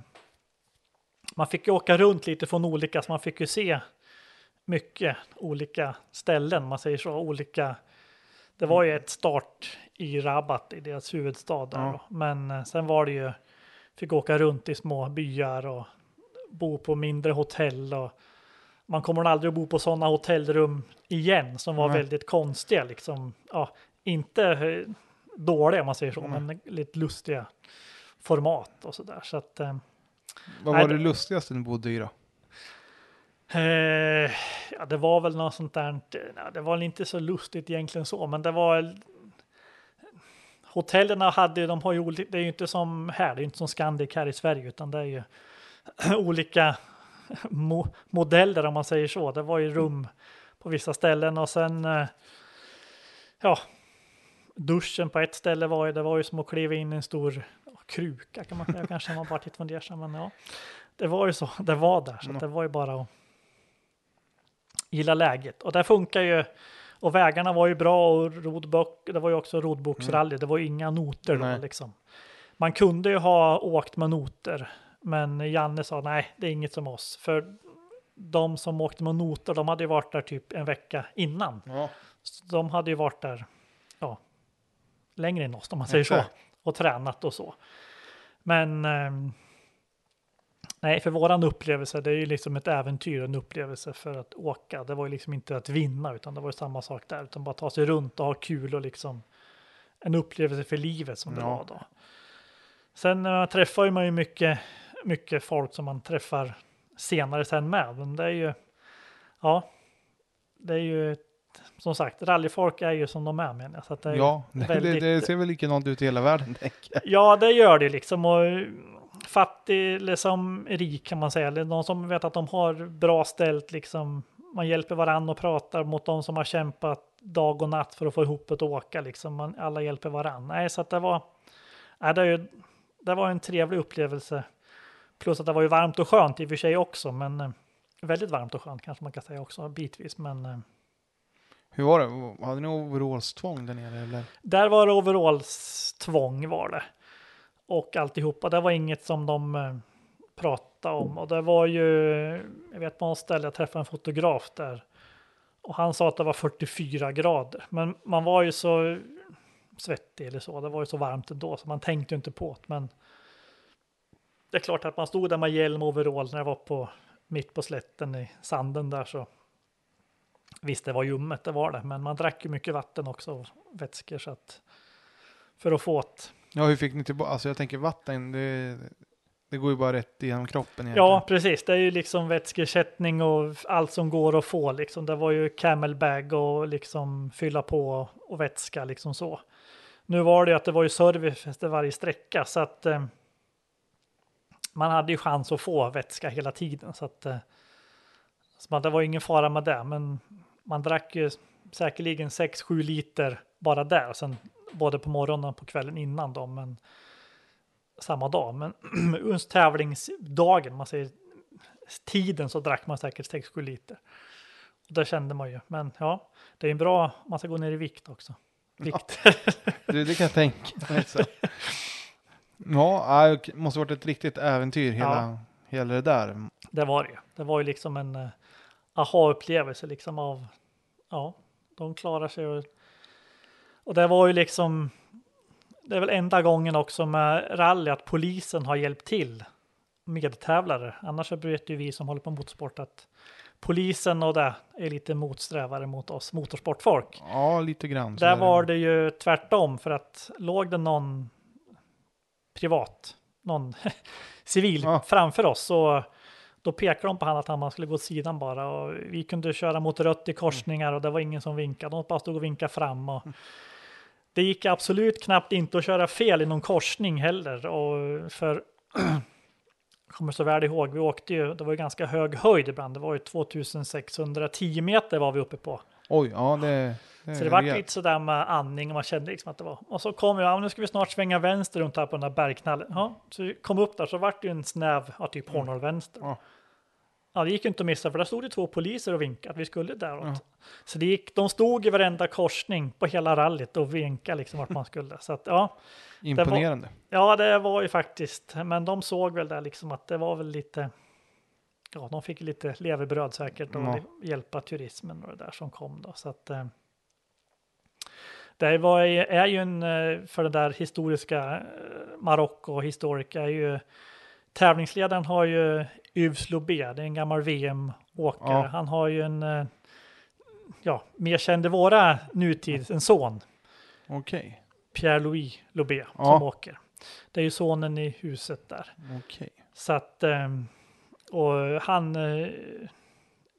man fick ju åka runt lite från olika, så man fick ju se mycket olika ställen, man säger så, olika. Det var ju ett start i Rabat, i deras huvudstad där Ja. då. men eh, sen var det ju, fick åka runt i små byar och bo på mindre hotell och man kommer aldrig att bo på sådana hotellrum igen som var Nej. väldigt konstiga liksom. Ja, inte eh, dåliga om man säger så, Mm. men lite lustiga format och så där. Så att, eh, Vad Nej, var det det- lustigaste ni bodde i då? Eh, ja, det var väl något sånt där. Nej, det var inte så lustigt egentligen så, men det var. Hotellerna hade ju, de har ju olika, det är ju inte som här, det är ju inte som Scandic här i Sverige, utan det är ju olika mo, modeller om man säger så. Det var ju rum på vissa ställen och sen. Eh, ja, duschen på ett ställe var ju, det var ju som att kliva in i en stor kruka kan man säga, kanske man bara lite fundersam, men ja. Det var ju så, det var där, så att det var ju bara att gilla läget. Och det funkar ju, och vägarna var ju bra och rodbok, det var ju också rodboksrally, det var ju inga noter då Nej. liksom. Man kunde ju ha åkt med noter, men Janne sa nej, det är inget som oss. För de som åkte med noter, de hade ju varit där typ en vecka innan. Ja. Så De hade ju varit där längre än oss om man säger så. Och tränat och så. Men ehm, nej, för våran upplevelse, det är ju liksom ett äventyr, en upplevelse för att åka. Det var ju liksom inte att vinna, utan det var ju samma sak där, utan bara ta sig runt och ha kul och liksom en upplevelse för livet som det Ja. var då. Sen uh, träffar ju man ju mycket, mycket folk som man träffar senare sen med, men det är ju, ja, det är ju som sagt, rallyfolk är ju som de är menar jag. Så att det är Ja, väldigt- det, det ser väl likadant ut i hela världen. Ja, det gör det liksom. Och fattig eller som rik kan man säga. Eller någon som vet att de har bra ställt liksom. Man hjälper varandra och pratar mot de som har kämpat dag och natt för att få ihop ett åka liksom. Man, alla hjälper varandra. Nej, så att det var. Nej, det, ju, det var en trevlig upplevelse. Plus att det var ju varmt och skönt i och för sig också, men eh, väldigt varmt och skönt kanske man kan säga också bitvis. Men eh, hur var det? Hade ni overallstvång där nere eller? Där var det overallstvång var det. Och alltihopa, det var inget som de eh, pratade om. Och det var ju, jag vet på något ställe, jag träffade en fotograf där. Och han sa att det var 44 grader. Men man var ju så svettig eller så, det var ju så varmt ändå, så man tänkte ju inte på det. Men det är klart att man stod där med hjälm och overall när jag var på mitt på slätten i sanden där så. Visst, det var ljummet, det var det, men man drack ju mycket vatten också, och vätskor så att för att få ett. Ja, hur fick ni tillbaka? Alltså jag tänker vatten, det, det går ju bara rätt igenom kroppen Ja, egentligen. precis. Det är ju liksom vätskeersättning och allt som går att få liksom. Det var ju camelbag och liksom fylla på och vätska liksom så. Nu var det ju att det var ju service efter varje sträcka så att eh, man hade ju chans att få vätska hela tiden så att eh, så man, det var ingen fara med det, men man drack ju säkerligen 6-7 liter bara där, sen både på morgonen och på kvällen innan då, men samma dag. Men just tävlingsdagen, man säger tiden, så drack man säkert 6-7 liter. Och det kände man ju. Men ja, det är en bra, man ska gå ner i vikt också. Vikt. Det, det kan jag tänka mig. Ja, det måste varit ett riktigt äventyr hela, Ja. hela det där. det var det ju. Det var ju liksom en uh, aha-upplevelse liksom av, ja, de klarar sig. Och, och det var ju liksom, det är väl enda gången också med rally att polisen har hjälpt till medtävlare. Annars så vet ju vi som håller på motorsport att polisen och det är lite motsträvare mot oss motorsportfolk. Ja, lite grann. Där är var det ju tvärtom för att låg det någon privat, någon civil Ja. framför oss så då pekade de på han att han skulle gå åt sidan bara och vi kunde köra mot rött i korsningar och det var ingen som vinkade. De bara stod och vinkade fram och det gick absolut knappt inte att köra fel i någon korsning heller och för jag kommer så väl ihåg, vi åkte ju, det var ju ganska hög höjd ibland, det var ju 2610 meter var vi uppe på. Oj, ja det, det Så det var lite sådär med andning och man kände liksom att det var. Och så kom vi, ja nu ska vi snart svänga vänster runt här på den där bergknallen. Ja, så vi kom upp där så vart det ju en snäv, ja typ hårnål vänster. Ja. Ja, det gick inte att missa för där stod det två poliser och vinkade att vi skulle däråt. Så det gick, de stod i varenda korsning på hela rallyt och vinkade liksom vart man skulle. Så att ja, Imponerande. ja det var ju faktiskt, men de såg väl där liksom att det var väl lite, ja de fick lite levebröd säkert och Ja. hjälpa turismen och det där som kom då. Så att eh, det var, är ju en, eh, för det där historiska eh, Marocko historik är ju tävlingsledaren har ju Yves Lobé, det är en gammal VM-åkare. Ja. Han har ju en, eh, ja, mer känd i våra nutid, en son. Okej. Pierre-Louis Lobé Ja. som åker. Det är ju sonen i huset där. Okej. Så att, ehm, och han, eh,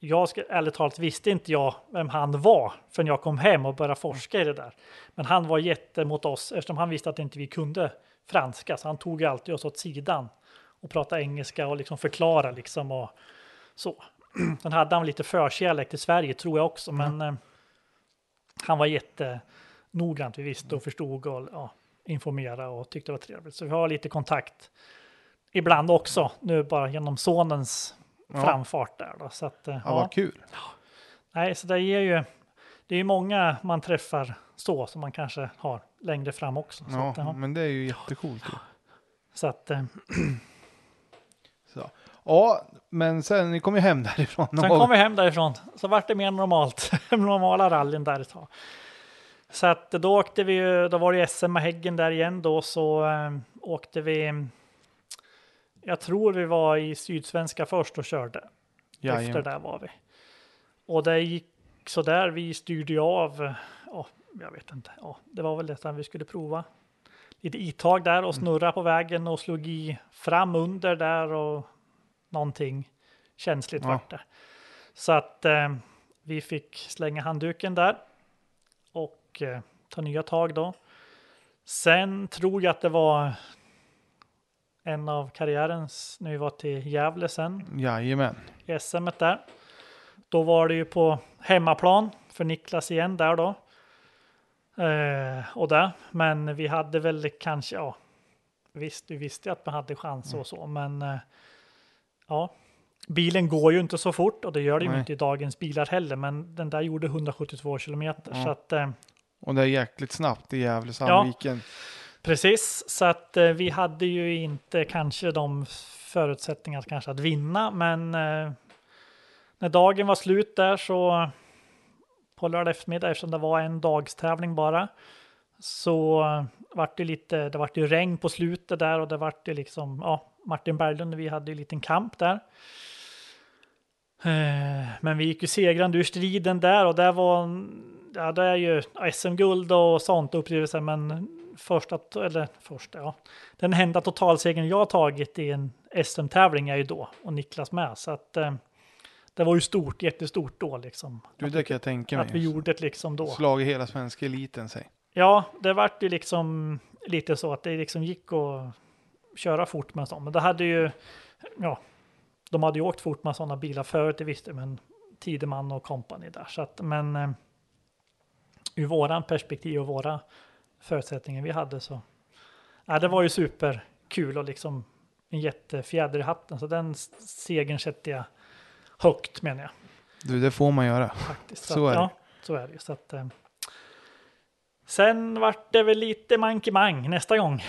jag ska, ärligt talat visste inte jag vem han var förrän jag kom hem och började forska i det där. Men han var jätte mot oss eftersom han visste att inte vi kunde franska. Så han tog alltid oss åt sidan och pratade engelska och liksom förklara liksom och så. Sen hade han lite förkärlek till Sverige tror jag också, men eh, han var jättenoggrant. Vi visste och förstod och ja, informera och tyckte det var trevligt. Så vi har lite kontakt ibland också, nu bara genom sonens Ja. framfart där. Då. Så att, eh, Ja, ja. vad kul. Nej, så det ger ju, det är ju många man träffar så som man kanske har längre fram också. Så Ja, att, ja. men det är ju jättecoolt. Så att, eh, Så. Ja, men sen, ni kom ju hem därifrån. sen kom vi hem därifrån, så vart det mer normalt, normala rallyn där ett tag. Så att då åkte vi ju, då var det SM med Häggen där igen då, så eh, åkte vi, jag tror vi var i Sydsvenska först och körde. Efter Jajamän. där var vi. Och det gick så där. Vi styrde ju av. Ja, jag vet inte. Ja, det var väl detta vi skulle prova. Lite itag där Mm. och snurra på vägen och slog i fram under där och någonting känsligt Ja. vart det. Så att eh, vi fick slänga handduken där och eh, ta nya tag då. Sen tror jag att det var en av karriärens, när vi var till Gävle sen, Jajamän. i SM där. Då var det ju på hemmaplan för Niklas igen där då. Eh, och där. Men vi hade väl kanske, ja, visst, vi visste att man hade chans och så, men eh, ja, bilen går ju inte så fort och det gör det ju Nej. inte i dagens bilar heller, men den där gjorde 172 kilometer Ja. så att eh, Och det är jäkligt snabbt i Gävle Sandviken. Precis, så att eh, vi hade ju inte kanske de förutsättningar kanske att vinna, men eh, när dagen var slut där så på lördag eftermiddag, eftersom det var en dagstävling bara, så vart det lite, det vart ju regn på slutet där och det vart det liksom, ja, Martin Berglund och vi hade ju en liten kamp där. Eh, men vi gick ju segrande ur striden där och där var, ja det är ju SM-guld och sånt upplevelser, men första, eller första, ja, den enda totalsegern jag har tagit i en SM-tävling är ju då, och Niklas med, så att eh, det var ju stort, jättestort då liksom. Du, det kan jag tänka Att vi mig. gjorde det liksom då. Slagit hela svenska eliten sig. Ja, det vart ju liksom lite så att det liksom gick att köra fort med sånt. Men det hade ju, ja, de hade ju åkt fort med sådana bilar förut, det visste men Tideman och kompani där. Så att, men eh, ur våran perspektiv och våra förutsättningar vi hade så, ja, det var ju superkul och liksom en jättefjäder i hatten. Så den segern sätter jag högt menar jag Du, det får man göra. faktiskt. Så att, är det. Ja, så är det ju. Så att, eh, sen vart det väl lite mankemang nästa gång.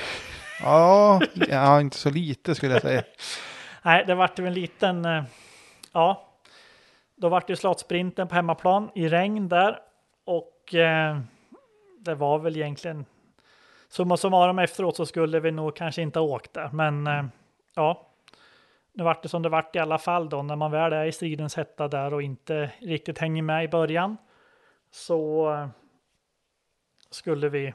Ja, ja, inte så lite skulle jag säga. Nej, det vart ju en liten, eh, ja, då vart det slottsprinten på hemmaplan i regn där och eh, det var väl egentligen summa summarum efteråt så skulle vi nog kanske inte ha åkt där, men eh, ja, nu vart det som det vart i alla fall då när man väl är i stridens hetta där och inte riktigt hänger med i början så eh, skulle vi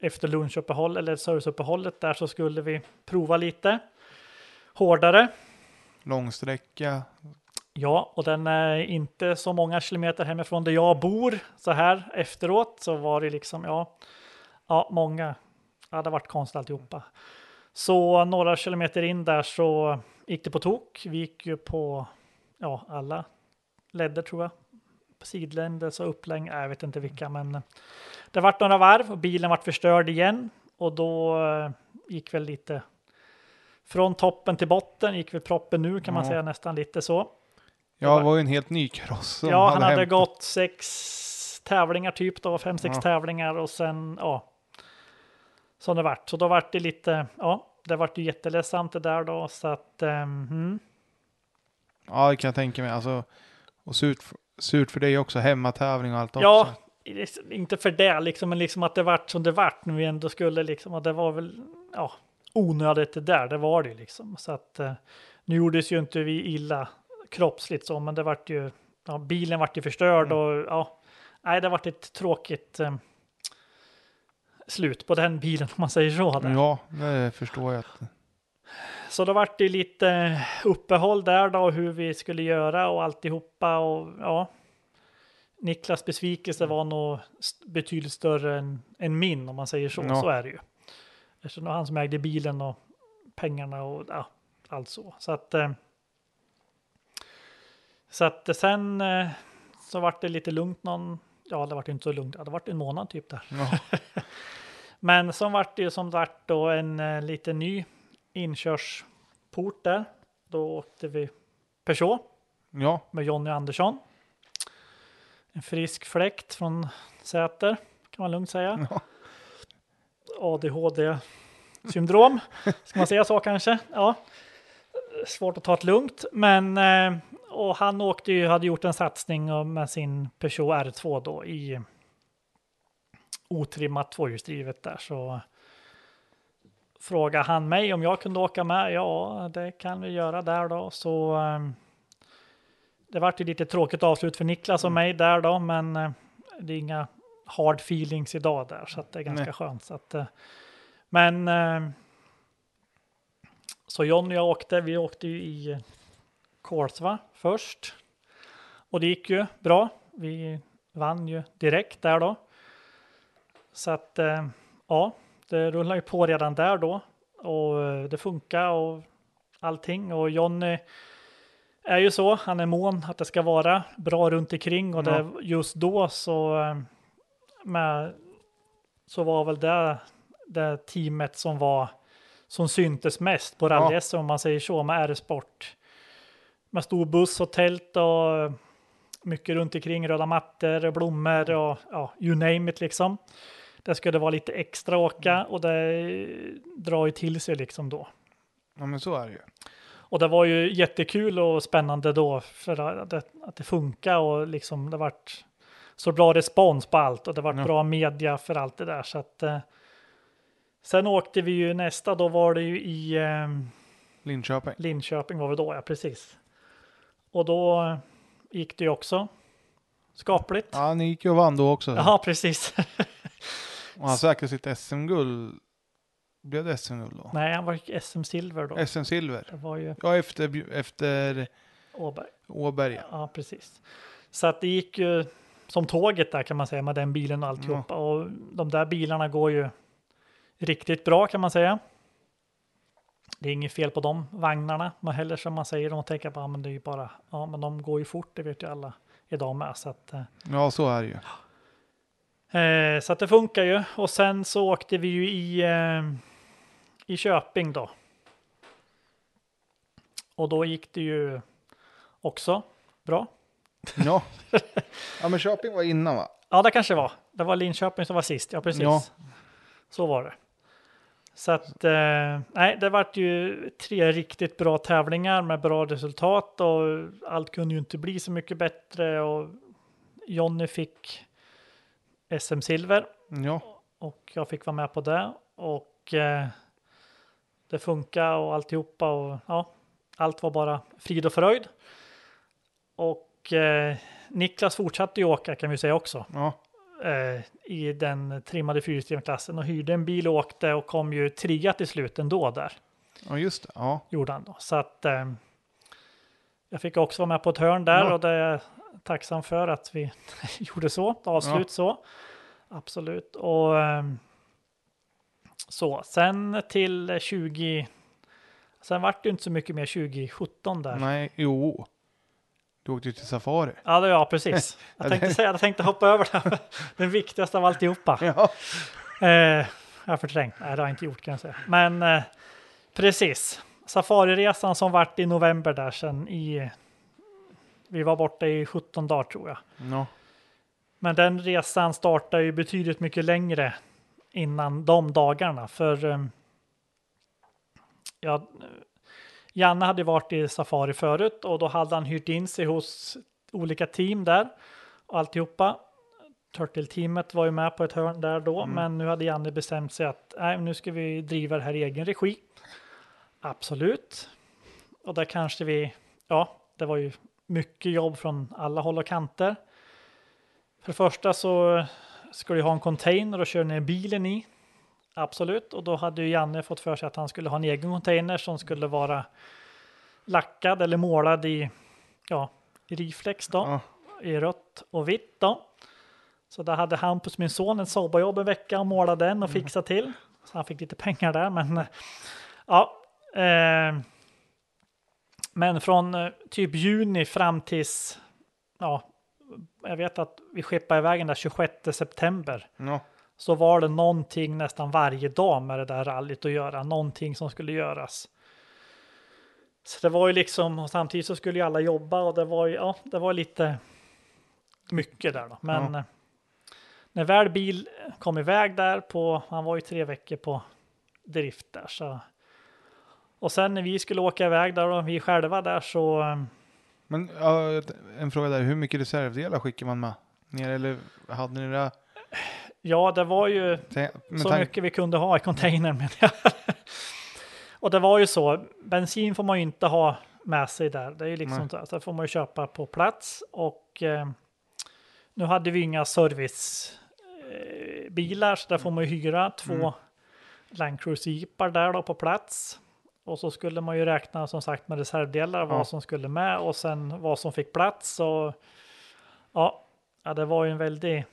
efter lunchuppehåll eller serviceuppehållet där så skulle vi prova lite hårdare. Långsträcka. Ja, och den är inte så många kilometer hemifrån där jag bor. Så här efteråt så var det liksom, ja, ja många. Ja, det varit konstigt alltihopa. Så några kilometer in där så gick det på tok. Vi gick ju på, ja, alla ledder tror jag. Sidländes och uppläng, jag vet inte vilka, men det vart några varv och bilen vart förstörd igen. Och då eh, gick väl lite från toppen till botten gick väl proppen nu kan man Ja. säga nästan lite så. Ja, det var ju en helt ny kross. Ja, han hade hämtat- gått sex tävlingar typ då, fem, sex Ja. tävlingar och sen, ja. Som det vart. Så då vart det lite, ja, det vart ju jätteledsamt det där då, så att, ehm, mm. Ja, det kan jag tänka mig. Alltså, och surt, surt för dig också. Hemmatävling och allt Ja, också. inte för det liksom, men liksom att det vart som det vart när vi ändå skulle liksom, och det var väl, ja, onödigt det där, det var det liksom. Så att, eh, nu gjordes ju inte vi illa kroppsligt så, men det vart ju, ja, bilen vart ju förstörd Mm. och ja, nej, det vart ett tråkigt, eh, slut på den bilen om man säger så. Där. Ja, det förstår jag. Så då vart det lite uppehåll där då, hur vi skulle göra och alltihopa och ja. Niklas besvikelse var nog betydligt större än, än min om man säger så. Ja. Så är det ju. Eftersom det var han som ägde bilen och pengarna och ja, allt så. Så att. Eh, så att sen eh, så vart det lite lugnt någon. Ja, det vart inte så lugnt. Det vart en månad typ där. Ja, Men så vart det ju som vart då en eh, lite ny inkörsport där. Då åkte vi Peugeot ja, med Jonny Andersson. En frisk fläkt från Säter kan man lugnt säga. Ja. ADHD-syndrom, ska man säga så kanske? Ja. Svårt att ta det lugnt, men eh, och han åkte ju, hade gjort en satsning med sin Peugeot R2 då i otrimmat tvåhjulsdrivet där så frågade han mig om jag kunde åka med. Ja, det kan vi göra där då. Så eh, det vart ju lite tråkigt avslut för Niklas och mig där då, men eh, det är inga hard feelings idag där, så att det är ganska Nej. skönt. Så att, eh, men så John och jag åkte, vi åkte ju i Korsva först och det gick ju bra. Vi vann ju direkt där då. Så att eh, ja, det rullar ju på redan där då och eh, det funkar och allting och Jonny är ju så, han är mån att det ska vara bra runt omkring och det, just då så eh, med, så var väl det, det teamet som var som syntes mest på rally Ja. om man säger så med R-sport. Med stor buss och tält och mycket runt omkring, röda mattor, blommor och ja, you name it liksom. Det skulle vara lite extra åka och det drar ju till sig liksom då. ja, men så är det ju. Och det var ju jättekul och spännande då för att det, att det funkar och liksom det vart så bra respons på allt och det vart Ja. bra media för allt det där så att eh, sen åkte vi ju nästa då var det ju i eh, Linköping. Linköping var vi då ja precis och då gick det ju också skapligt. Ja, ni gick ju och vann då också. Jaha, precis. Och han säkrade sitt SM-guld. Blev det SM-guld då? Nej, han var SM-silver då. SM-silver. Det var ju Ja, efter, efter Åberg. Åberg. ja. Ja, precis. Så att det gick ju som tåget där kan man säga med den bilen och alltihopa. Och de där bilarna går ju riktigt bra kan man säga. Det är inget fel på de vagnarna, men heller som man säger, de tänker på, ja, men det är ju bara, ja men de går ju fort, det vet ju alla idag med. Så att, eh, Ja, så är det ju. Eh, så att det funkar ju. Och sen så åkte vi ju i, eh, i Köping då. Och då gick det ju också bra. Ja. ja, men Köping var innan va? Ja, det kanske var. Det var Linköping som var sist. Ja, precis. Ja. Så var det. Så att, eh, nej, det vart ju tre riktigt bra tävlingar med bra resultat och allt kunde ju inte bli så mycket bättre och Jonny fick SM-silver Ja, och jag fick vara med på det och eh, det funkar och alltihopa och ja, allt var bara frid och fröjd. Och eh, Niklas fortsatte ju åka kan vi säga också ja. Eh, i den trimmade fyrhjulsdrivna och hyrde en bil och åkte och kom ju trea till slut ändå där ja just det. Ja. gjorde han då. Så att eh, jag fick också vara med på ett hörn där Ja. och det är jag tacksam för att vi gjorde så, avslut så. Absolut. Och ehm, så, sen till 20, sen vart det inte så mycket mer 2017 där. Nej, jo. Du åkte ju till Safari. Ja, det, ja, precis. Jag tänkte säga, jag tänkte hoppa över det. Den viktigaste av alltihopa. Ja. Eh, jag har förträngt. Nej, det har jag inte gjort kan jag säga. Men eh, precis. Safariresan som vart i november där sen i... Vi var borta i 17 dagar tror jag. ja. Men den resan startar ju betydligt mycket längre innan de dagarna. För eh, ja, Janne hade varit i Safari förut och då hade han hyrt in sig hos olika team där och alltihopa. Turtle-teamet var ju med på ett hörn där då, men nu hade Janne bestämt sig att nej, nu ska vi driva det här i egen regi. Absolut. Och där kanske vi, ja, det var ju mycket jobb från alla håll och kanter. För det första så ska du ha en container och köra ner bilen i absolut. Och då hade ju Janne fått för sig att han skulle ha en egen container som skulle vara lackad eller målad i, ja, i Riflex då, Ja. i rött och vitt då. Så där hade Hampus, min son, ett sommarjobb en vecka och målade den och fixade till. Så han fick lite pengar där, men eh, ja. Eh, men från eh, typ juni fram tills, ja, jag vet att vi skeppade iväg den där 26 september Ja. Så var det någonting nästan varje dag med det där rallyt att göra, någonting som skulle göras. Så det var ju liksom, och samtidigt så skulle ju alla jobba och det var ju, ja, det var lite mycket där då. Men Ja. eh, när väl bil kom iväg där på, han var ju tre veckor på drift där så. Och sen när vi skulle åka iväg där och vi själva där så, eh, Men ja, en fråga där, hur mycket reservdelar skickar man med? Ner eller hade ni det? Ja det var ju Med så mycket vi kunde ha i containern menar jag. Och det var ju så, bensin får man ju inte ha med sig där. Det är ju liksom så, så får man ju köpa på plats och eh, nu hade vi inga servicebilar eh, så där får man ju hyra två Mm. Land Cruiser jeepar där då på plats. Och så skulle man ju räkna som sagt med reservdelar, Ja. vad som skulle med och sen vad som fick plats. Och, ja, ja, det var ju en väldig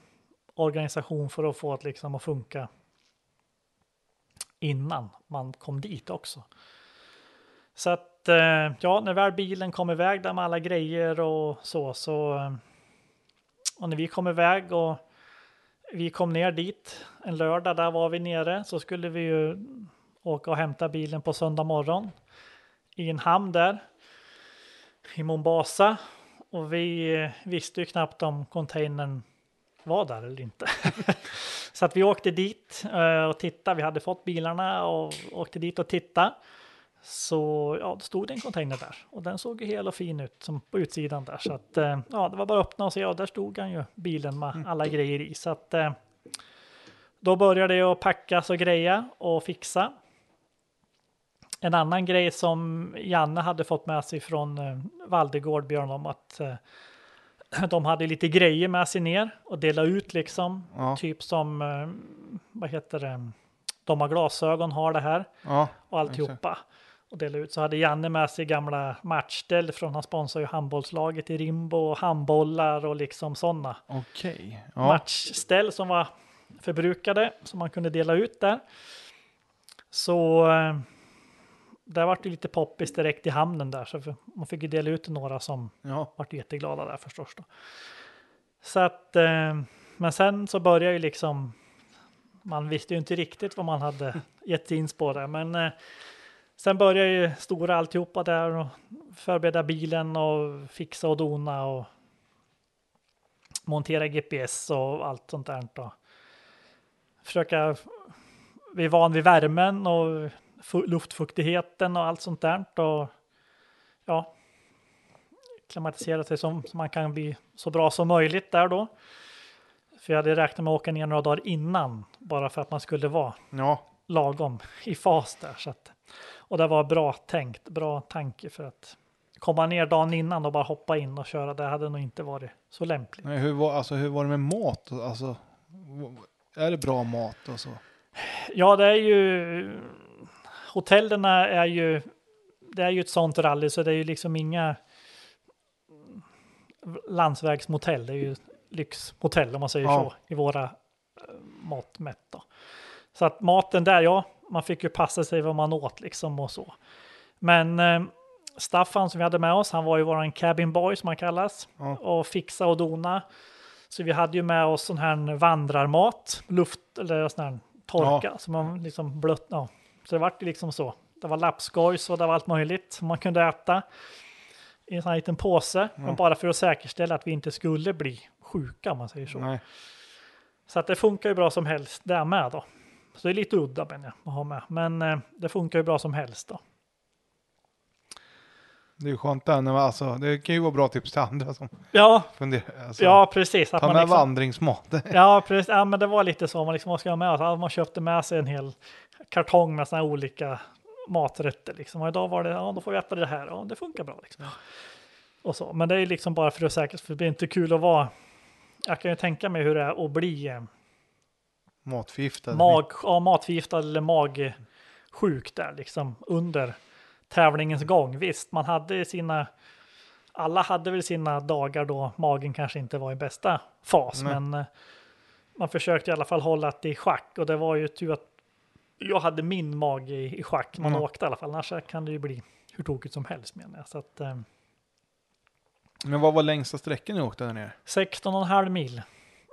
organisation för att få det liksom att funka innan man kom dit också. Så att eh, ja, när väl bilen kom iväg där med alla grejer och så, så eh, och när vi kom iväg och vi kom ner dit en lördag, där var vi nere, så skulle vi ju åka och hämta bilen på söndag morgon i en hamn där i Mombasa och vi eh, visste ju knappt om containern var där eller inte. så att vi åkte dit eh, och tittade. Vi hade fått bilarna och åkte dit och tittade. Så ja, det stod en container där och den såg ju hel och fin ut som på utsidan där. Så att eh, ja, det var bara att öppna och se. Ja, där stod han ju bilen med alla grejer i. Så att eh, då började jag packas och greja och fixa. En annan grej som Janne hade fått med sig från Valdegård Björn om att de hade lite grejer med sig ner och dela ut liksom. Ja. Typ som, eh, vad heter det, de har glasögon har det här Ja, och alltihopa. Och dela ut. Så hade Janne med sig gamla matchställ från han sponsrar ju handbollslaget i Rimbo och handbollar och liksom sådana okej. Ja. matchställ som var förbrukade som man kunde dela ut där. Så eh, där var det lite poppis direkt i hamnen där så man fick ju dela ut till några som ja. vart jätteglada där förstås då. Så att, eh, men sen så började ju liksom, man visste ju inte riktigt vad man hade gett in på det, men eh, sen började ju stora alltihopa där och förbereda bilen och fixa och dona och montera GPS och allt sånt där. Då. Försöka, vi är van vid värmen och luftfuktigheten och allt sånt där. Och, ja, klimatisera sig som, så man kan bli så bra som möjligt där då. För jag hade räknat med att åka ner några dagar innan bara för att man skulle vara Ja, lagom i fas där. Så att, och det var bra tänkt, bra tanke för att komma ner dagen innan och bara hoppa in och köra. Det hade nog inte varit så lämpligt. Nej, hur, var, alltså, hur var det med mat? Alltså, är det bra mat och så? Ja, det är ju hotellerna är ju. Det är ju ett sånt rally så det är ju liksom inga landsvägsmotell. Det är ju lyxmotell om man säger Ja. så i våra eh, mått mätt. Då. Så att maten där, ja, man fick ju passa sig vad man åt liksom och så. Men eh, Staffan som vi hade med oss, han var ju våran cabin boy som han kallas Ja. och fixa och dona. Så vi hade ju med oss sån här vandrarmat, luft eller sån här torka som man liksom blött. Ja. Så det vart liksom så. Det var lapskojs och det var allt möjligt som man kunde äta i en sån här liten påse. Men bara för att säkerställa att vi inte skulle bli sjuka om man säger så. Nej. Så att det funkar ju bra som helst där med då. Så det är lite udda men jag att ha med. Men eh, det funkar ju bra som helst då. Det är ju skönt där, när man, alltså, det kan ju vara bra tips till andra som Ja, funderar. Alltså, ja precis. Att ta man med liksom, vandringsmat. Ja, precis. Ja, men det var lite så. Man liksom, vad ska ha med? Alltså, man köpte med sig en hel kartong med såna här olika maträtter. Liksom. Och idag var det, ja, då får vi äta det här. Ja, det funkar bra. Liksom. Och så. Men det är liksom bara för att säkert, för det är inte kul att vara. Jag kan ju tänka mig hur det är att bli eh, Matförgiftad. mag, ja, matförgiftad eller magsjuk där liksom under tävlingens gång. Visst, man hade sina, alla hade väl sina dagar då magen kanske inte var i bästa fas, Nej. men eh, man försökte i alla fall hålla det i schack och det var ju tur att jag hade min mage i, i schack. Man Mm. åkte i alla fall, annars kan det ju bli hur tokigt som helst menar jag. Så att, eh, Men vad var längsta sträckan ni åkte där nere? 16,5 mil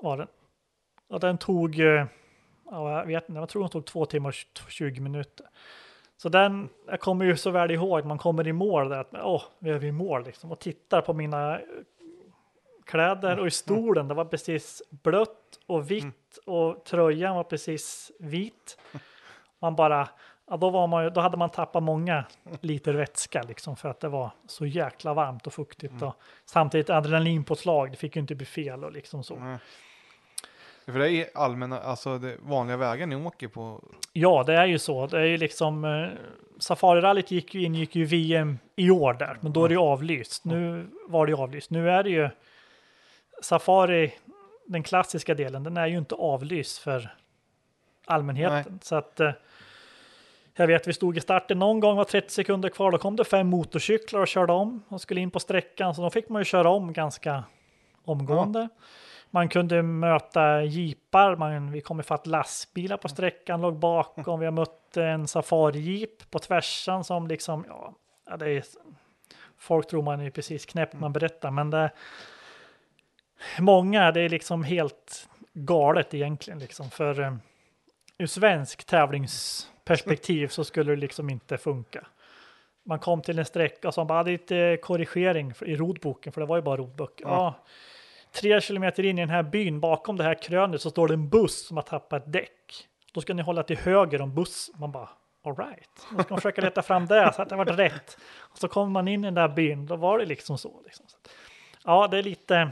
var den. Och den tog, eh, ja, jag vet inte, jag tror den tog två timmar och 20 minuter. Så den, jag kommer ju så väl ihåg, man kommer i mål där, att åh, vi är vid mål liksom, och tittar på mina eh, kläder och i stolen, det var precis blött och vitt och tröjan var precis vit. Man bara, ja, då, var man, ju- då hade man tappat många liter vätska liksom för att det var så jäkla varmt och fuktigt. Och samtidigt adrenalinpåslag, det fick ju inte bli fel och liksom så. Nej. För det är allmänna, alltså det vanliga vägar ni åker på. Ja, det är ju så. Det är ju liksom eh, Safarirallyt gick ju in, gick ju VM i år där, men då är det ju avlyst. Nu var det ju avlyst. Nu är det ju Safari, den klassiska delen, den är ju inte avlyst för allmänheten. Så att eh, jag vet, vi stod i starten någon gång, var 30 sekunder kvar, då kom det fem motorcyklar och körde om och skulle in på sträckan, så då fick man ju köra om ganska omgående. Man kunde möta jeepar, man, vi kom ifatt lastbilar på sträckan, låg bakom, vi har mött en safari-jeep på tvärsan som liksom, ja, ja det är, folk tror man är precis knäppt man berättar, men det många, det är liksom helt galet egentligen liksom, för eh, ur svensk tävlingsperspektiv så skulle det liksom inte funka. Man kom till en sträcka så bara hade lite korrigering i rodboken, för det var ju bara rodböcker. Ja. Ja. Tre kilometer in i den här byn, bakom det här krönet, så står det en buss som har tappat däck. Då ska ni hålla till höger om buss. Man bara, all right. Då ska man försöka leta fram det, så att det varit rätt. Och så kommer man in i den där byn, då var det liksom så. Liksom. Så att, Ja, det är lite,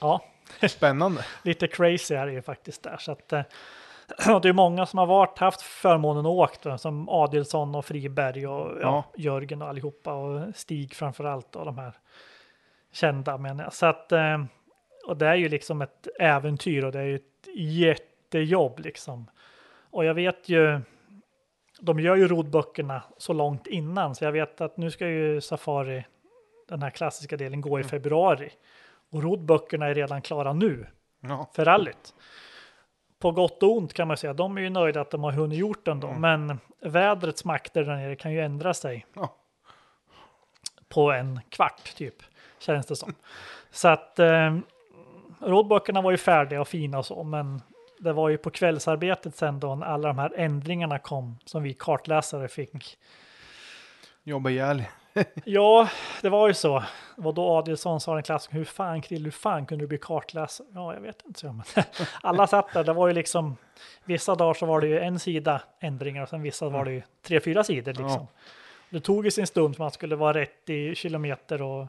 ja, Spännande. lite crazy är det ju faktiskt där. Så att, eh, det är många som har varit, haft förmånen att åkt, som Adilsson och Friberg och ja, Ja. Jörgen och allihopa och Stig framför allt och de här kända. Men, så att, eh, och det är ju liksom ett äventyr och det är ju ett jättejobb liksom. Och jag vet ju, de gör ju rodböckerna så långt innan, så jag vet att nu ska ju Safari, den här klassiska delen, gå i februari. Och rodböckerna är redan klara nu Ja. för rallyt. På gott och ont kan man säga, de är ju nöjda att de har hunnit gjort den då, men vädrets makter där nere kan ju ändra sig Ja. på en kvart typ, känns det som. Så att eh, rådböckerna var ju färdiga och fina och så, men det var ju på kvällsarbetet sen då när alla de här ändringarna kom som vi kartläsare fick. Jobba ihjäl. Ja, det var ju så. Det var då Adielsson sa den klassiken, hur fan Krill, hur fan kunde du bli kartläsare? Ja, jag vet inte. Så, men alla satt där, det var ju liksom, vissa dagar så var det ju en sida ändringar och sen vissa var det ju tre, fyra sidor liksom. Ja. Det tog ju sin stund för man skulle vara rätt i kilometer och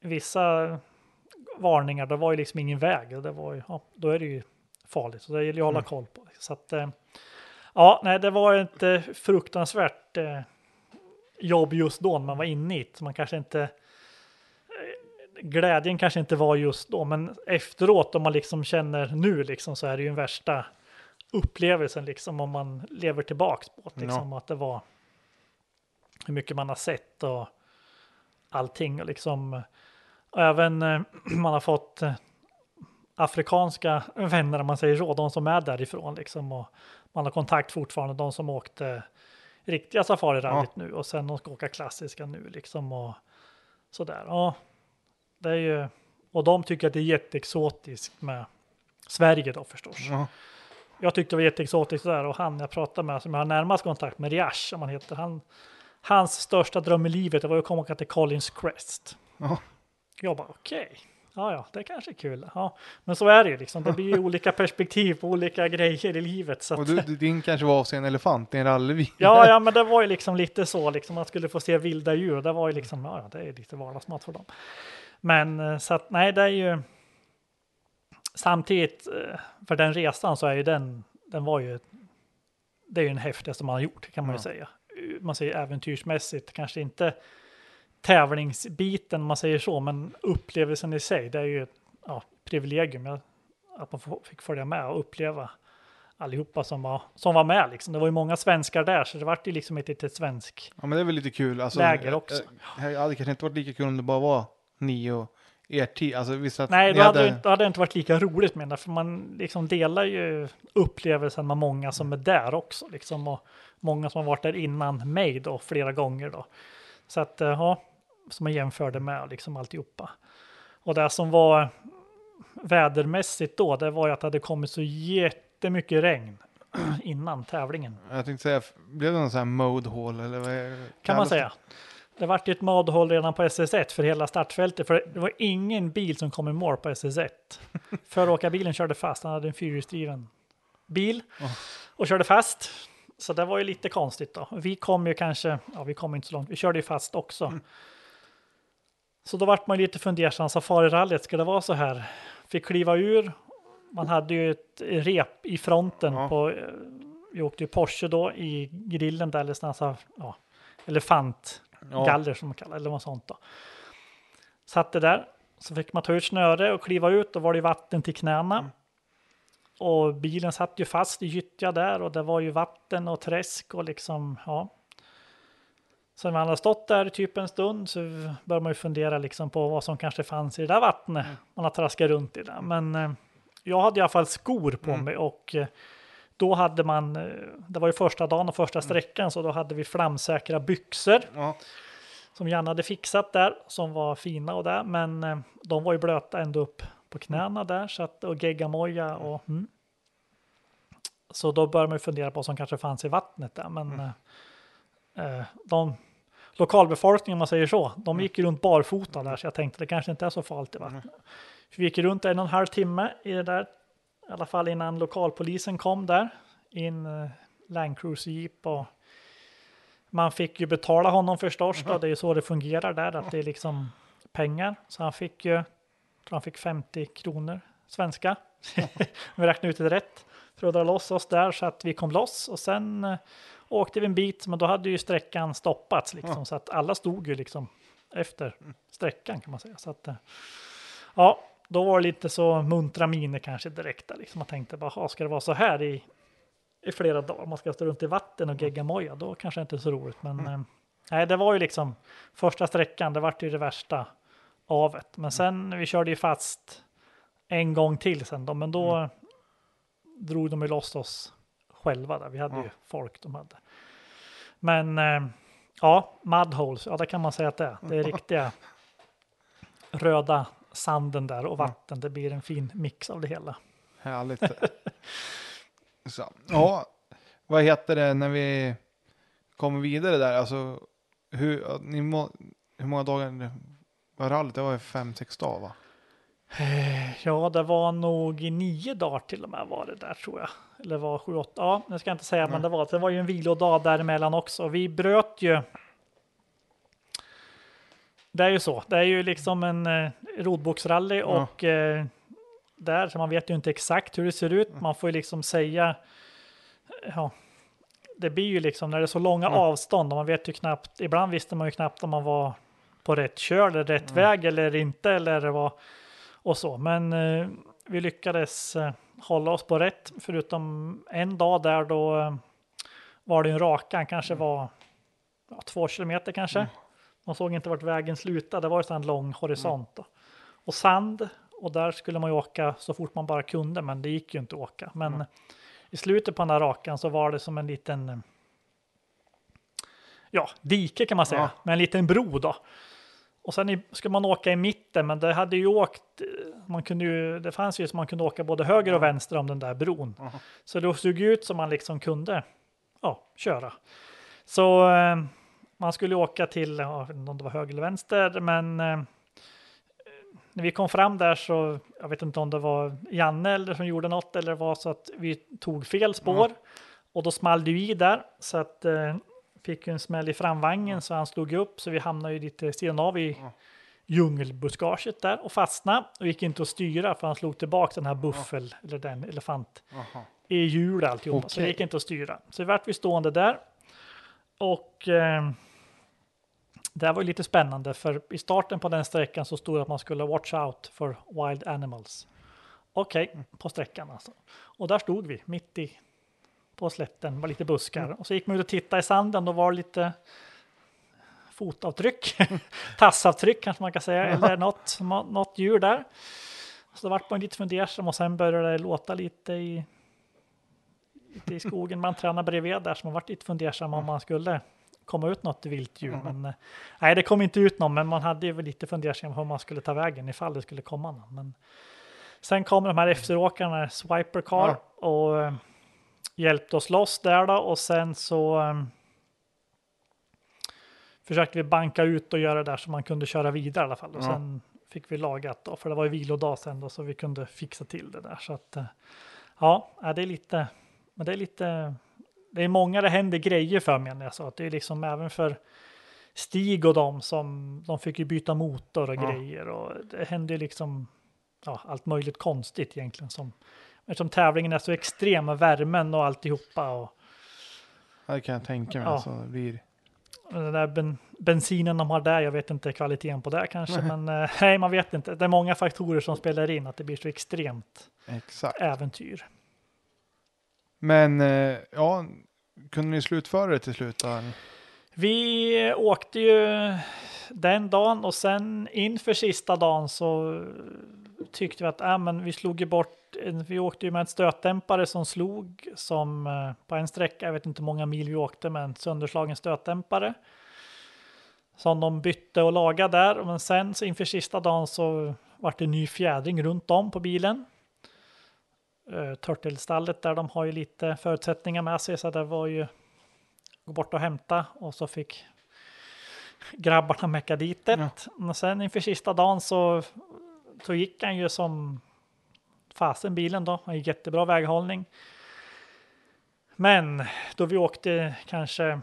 vissa varningar, det var ju liksom ingen väg. Det var ju, ja, då är det ju farligt, så det gäller ju att hålla koll på. Så att, eh, ja, nej, det var ett fruktansvärt eh, jobb just då när man var inne i det. Man kanske inte, eh, glädjen kanske inte var just då, men efteråt om man liksom känner nu liksom så är det ju den värsta upplevelsen liksom om man lever tillbaks på det, liksom att det var hur mycket man har sett och allting och liksom och även eh, man har fått eh, afrikanska vänner om man säger så, de som är därifrån liksom och man har kontakt fortfarande, de som åkte riktiga safarirallyt nu och sen de ska åka klassiska nu liksom och sådär. Ja, det är ju, och de tycker att det är jätteexotiskt med Sverige då förstås. Ja. Jag tyckte det var jätteexotiskt där och han jag pratade med som jag har närmast kontakt med, Riash som han heter, han, hans största dröm i livet det var att komma och åka till Collins Crest. Ja. Jag bara okej, ja ja, det kanske är kul. Ja, men så är det ju liksom, det blir ju olika perspektiv på olika grejer i livet. Så Och du, din kanske var att se en elefant i en rallybil. Ja, ja, men det var ju liksom lite så, liksom man skulle få se vilda djur. Det var ju liksom, ja, det är lite vardagsmat för dem. Men eh, så att nej, det är ju samtidigt eh, för den resan så är ju den, den var ju, det är ju den häftigaste man har gjort kan man ju Ja. säga. Man säger äventyrsmässigt, kanske inte tävlingsbiten om man säger så, men upplevelsen i sig, det är ju ett ja, privilegium. Att man fick följa med och uppleva allihopa som var, som var med. Liksom. Det var ju många svenskar där, så det vart ju liksom ett litet svensk. Ja men det är väl lite kul. Alltså, Läger också. eh, Det hade kanske inte varit lika kul om det bara var ni och er tid. Alltså visst att Nej, då hade, det, hade det inte varit lika roligt med det, för man liksom delar ju upplevelsen med många som är där också, liksom, och många som har varit där innan mig då, flera gånger då. Så att, eh, ja, som man jämförde med liksom alltihopa. Och det som var vädermässigt då, det var ju att det hade kommit så jättemycket regn innan tävlingen. Jag tänkte säga, blev det någon sån här mode hall eller vad är, kan man säga. Det vart ju ett madhåll redan på SS1 för hela startfältet, för det var ingen bil som kom i mål på SS1. Föråkarbilen körde fast, han hade en fyrhjulsdriven bil och körde fast. Så det var ju lite konstigt då. Vi kom ju kanske, ja vi kom inte så långt, vi körde ju fast också. Så då vart man lite fundersam, Safari-rallyt, ska det vara så här? Fick kliva ur, man hade ju ett rep i fronten Ja. på, eh, vi åkte ju Porsche då i grillen där, eller sådana här, ja, elefant Ja. som man kallar det, eller något sånt då. Satte där, så fick man ta ut snöre och kliva ut, och var det ju vatten till knäna. Mm. Och bilen satt ju fast i gyttja där och det var ju vatten och träsk och liksom, ja. Så när man hade stått där typ en stund så började man ju fundera liksom på vad som kanske fanns i det där vattnet. Man har traskat runt i det. Men eh, jag hade i alla fall skor på mig och eh, då hade man, eh, det var ju första dagen och första sträckan, så då hade vi flamsäkra byxor Ja. som Janne hade fixat där, som var fina och där, men eh, de var ju blöta ända upp på knäna där, så att, och geggamoja och mm. Så då började man ju fundera på vad som kanske fanns i vattnet där, men eh, de lokalbefolkningen, om man säger så, de gick ju runt barfota där, så jag tänkte det kanske inte är så farligt i vattnet. Vi gick runt en och en halv timme i det där, i alla fall innan lokalpolisen kom där, i en eh, Land Cruiser Jeep och man fick ju betala honom förstås då, det är ju så det fungerar där, att det är liksom pengar. Så han fick ju, jag tror han fick 50 kronor svenska. vi räknade ut det rätt för att dra loss oss där så att vi kom loss och sen eh, åkte vi en bit, men då hade ju sträckan stoppats liksom, så att alla stod ju liksom efter sträckan kan man säga. Så att, eh, ja, då var det lite så muntra miner kanske direkt där liksom. Man tänkte bara, "Ha, ska det vara så här i, i flera dagar? Man ska stå runt i vatten och geggamoja, då kanske inte är så roligt. Men eh, nej, det var ju liksom första sträckan, det vart ju det värsta avet. Men sen, vi körde ju fast en gång till sen då, men då drog de ju loss oss själva där. Vi hade ju folk de hade. Men eh, ja, mudholes, ja det kan man säga att det är. Det är riktiga röda sanden där och vatten. Det blir en fin mix av det hela. Härligt. Så. Ja, vad heter det när vi kommer vidare där? Alltså, hur, ni må, hur många dagar var rallyt? Det var ju fem, sex dagar va? Ja, det var nog i nio dagar till och med var det där tror jag. Eller var sju, åtta, ja, det ska jag inte säga, men det var, det var ju en vilodag däremellan också. Vi bröt ju. Det är ju så, det är ju liksom en eh, rodboksrally Ja. och eh, där, så man vet ju inte exakt hur det ser ut. Man får ju liksom säga, ja, det blir ju liksom när det är så långa Ja. avstånd och man vet ju knappt, ibland visste man ju knappt om man var på rätt kör eller rätt väg eller inte eller var och så. Men eh, vi lyckades eh, hålla oss på rätt, förutom en dag där då eh, var det en rakan, kanske var ja, två kilometer kanske. Man såg inte vart vägen slutade, det var ju en lång horisont. Då. Och sand, och där skulle man ju åka så fort man bara kunde, men det gick ju inte att åka. Men i slutet på den här rakan så var det som en liten ja, dike kan man säga, Ja. med en liten bro då. Och sen skulle man åka i mitten, men det hade ju åkt, eh, man kunde ju, det fanns ju som man kunde åka både höger och vänster om den där bron. Så det såg ut som man liksom kunde ja, köra. Så eh, man skulle åka till, ja, jag vet inte om det var höger eller vänster, men eh, när vi kom fram där så, jag vet inte om det var Janne eller som gjorde något eller var så att vi tog fel spår och då small det ju i där så att eh, fick ju en smäll i framvagnen så han slog upp så vi hamnade ju lite sidan av i djungelbuskaget där och fastnade och gick inte att styra för han slog tillbaka den här buffel eller den elefant i hjulet alltihopa. Så det gick inte att styra. Så vi vart vi stående där. Och eh, det här var ju lite spännande för i starten på den sträckan så stod det att man skulle watch out for wild animals. okej, på sträckan alltså. Och där stod vi mitt i på slätten, var lite buskar. Och så gick man ut och tittade i sanden, då var det lite fotavtryck, tassavtryck kanske man kan säga, eller något, något djur där. Så då vart man lite fundersam och sen började det låta lite i, lite i skogen. Man tränade bredvid där så man vart lite fundersam om man skulle komma ut något vilt djur. Men eh, nej, det kom inte ut någon, men man hade ju lite fundersam hur man skulle ta vägen ifall det skulle komma någon. Men sen kom de här efteråkarna, Swiper Car, och eh, hjälpte oss loss där då och sen så um, försökte vi banka ut och göra det där så man kunde köra vidare i alla fall. Och ja. sen fick vi lagat då, för det var ju vilodag sen då, så vi kunde fixa till det där. Så att, uh, ja, det är lite, men det är lite, det är många det händer grejer för menar jag så att det är liksom även för Stig och dem som, de fick ju byta motor och ja. grejer och det hände liksom, ja, allt möjligt konstigt egentligen som Eftersom tävlingen är så extrem med värmen och alltihopa. Och, det kan jag tänka mig. Ja. Alltså, det blir... Den där ben, bensinen de har där, jag vet inte kvaliteten på det kanske, nej. men eh, nej, man vet inte. Det är många faktorer som spelar in att det blir så extremt Exakt. äventyr. Men eh, ja, kunde ni slutföra det till slut? Då? Vi åkte ju den dagen och sen inför sista dagen så tyckte vi att äh, men vi slog bort vi åkte ju med en stötdämpare som slog som eh, på en sträcka, jag vet inte hur många mil vi åkte med en sönderslagen stötdämpare. Som de bytte och lagade där, men sen så inför sista dagen så vart det ny fjädring runt om på bilen. Uh, Turtlestallet där de har ju lite förutsättningar med sig så det var ju gå bort och hämta och så fick grabbarna mecka dit det. Ja. Men sen inför sista dagen så, så gick han ju som fasen bilen då, har jättebra väghållning. Men då vi åkte kanske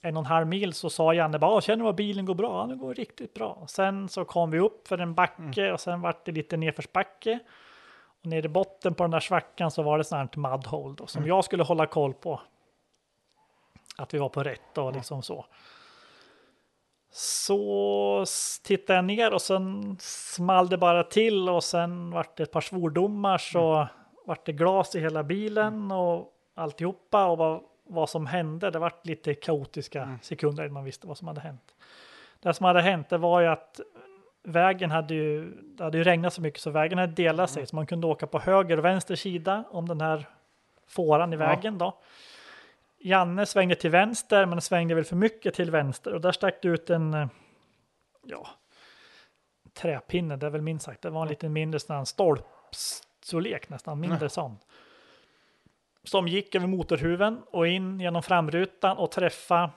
en och en halv mil så sa Janne bara, känner du att bilen går bra? Ja, det går riktigt bra. Sen så kom vi upp för en backe mm. och sen vart det lite nedförsbacke. Och nere i botten på den där svackan så var det sånt här mudhole då, som mm. jag skulle hålla koll på. Att vi var på rätt och liksom så. Så tittade jag ner och sen small det bara till och sen vart det ett par svordomar så mm. vart det glas i hela bilen mm. och alltihopa och vad, vad som hände. Det vart lite kaotiska mm. sekunder innan man visste vad som hade hänt. Det som hade hänt det var ju att vägen hade ju, det hade ju regnat så mycket så vägen hade delat sig mm. så man kunde åka på höger och vänster sida om den här fåran i vägen ja. då. Janne svängde till vänster, men svängde väl för mycket till vänster och där stack det ut en eh, ja, träpinne, det är väl minst sagt. Det var en lite mindre sån stolpstorlek nästan, mindre mm. sån. Som gick över motorhuven och in genom framrutan och träffa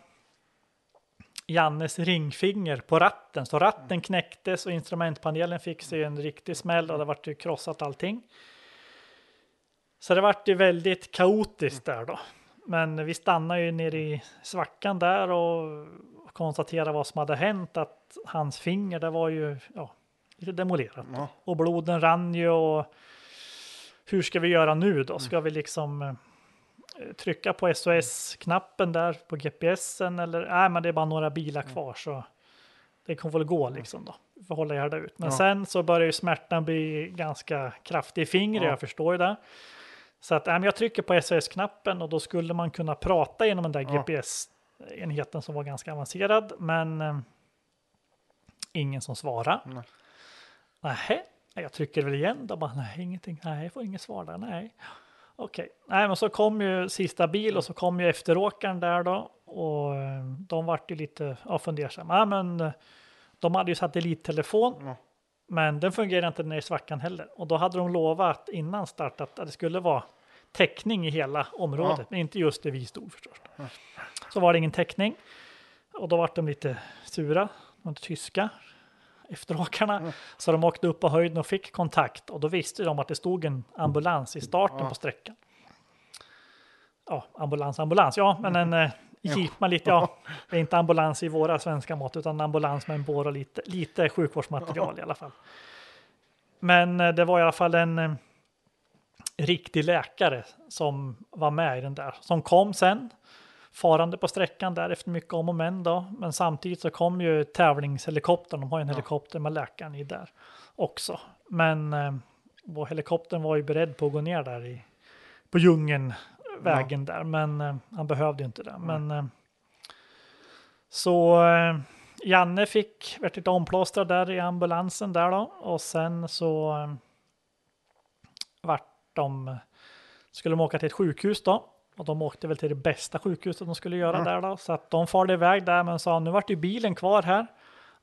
Jannes ringfinger på ratten. Så ratten knäcktes och instrumentpanelen fick sig en riktig smäll och det vart ju krossat allting. Så det vart ju väldigt kaotiskt där då. Men vi stannade ju nere i svackan där och konstaterade vad som hade hänt. Att hans finger, det var ju ja, lite demolerat. Ja. Och bloden rann ju och hur ska vi göra nu då? Ska vi liksom eh, trycka på SOS-knappen där på GPSen eller nej, men det är bara några bilar kvar så det kommer väl gå liksom då. Får hålla gärda ut. Men ja. sen så börjar ju smärtan bli ganska kraftig i fingret, ja. jag förstår ju det. Så att äh, jag trycker på SOS-knappen och då skulle man kunna prata genom den där ja. GPS-enheten som var ganska avancerad. Men eh, ingen som svarar. Nej. Nähä, jag trycker väl igen då bara nej, ingenting. Nej, jag får inget svar där. Nej. Okej, nej, men så kom ju sista bil och så kom ju efteråkaren där då och eh, de vart ju lite ja, fundersamma. Ja, men eh, de hade ju satellittelefon. Mm. Men den fungerar inte nere i svackan heller. Och då hade de lovat innan start att det skulle vara täckning i hela området, ja. men inte just där vi stod förstås. Ja. Så var det ingen täckning. Och då var de lite sura, de tyska efteråkarna. Ja. Så de åkte upp på höjden och fick kontakt och då visste de att det stod en ambulans i starten på sträckan. Ja, ambulans, ambulans, ja, men en jeep med lite, ja, det är inte ambulans i våra svenska mått, utan ambulans med en bår och lite, lite sjukvårdsmaterial i alla fall. Men eh, det var i alla fall en eh, riktig läkare som var med i den där, som kom sen farande på sträckan där efter mycket om och men då. Men samtidigt så kom ju tävlingshelikoptern, de har ju en ja. helikopter med läkaren i där också. Men eh, helikoptern var ju beredd på att gå ner där i, på djungeln, vägen där, men eh, han behövde ju inte det. Men, eh, så eh, Janne fick vart lite omplåstrad där i ambulansen där då och sen så eh, vart de, skulle de åka till ett sjukhus då och de åkte väl till det bästa sjukhuset de skulle göra där då. Så att de farde iväg där men sa nu vart ju bilen kvar här.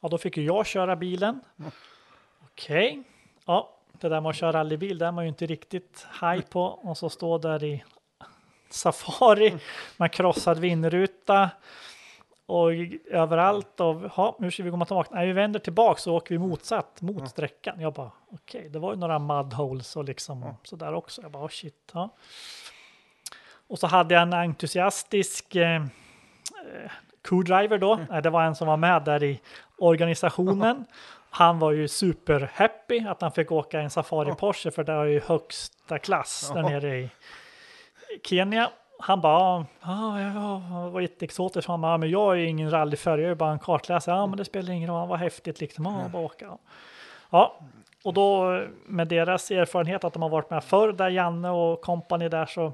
Ja, då fick ju jag köra bilen. Okej, ja, det där med att köra rallybil, det är man ju inte riktigt haj på. Och så stå där i Safari med krossad vindruta och överallt och ja, hur ska vi komma tillbaka? Nej, vi vänder tillbaka så åker vi motsatt mot sträckan. Jag bara okej, det var ju några mudholes och liksom sådär också. Jag bara oh shit. Ja. Och så hade jag en entusiastisk eh, eh, co-driver då. Nej, det var en som var med där i organisationen. Han var ju super happy att han fick åka en Safari Porsche för det är ju högsta klass där nere i Kenya. Han bara, ja, ja, ja, var jätteexotiskt. Han bara, ja, men jag är ju ingen rallyförare, jag är bara en kartläsare. Ja, men det spelar ingen roll, vad häftigt liksom. Ja, bara åka. Ja, och då med deras erfarenhet att de har varit med förr, där Janne och kompani där så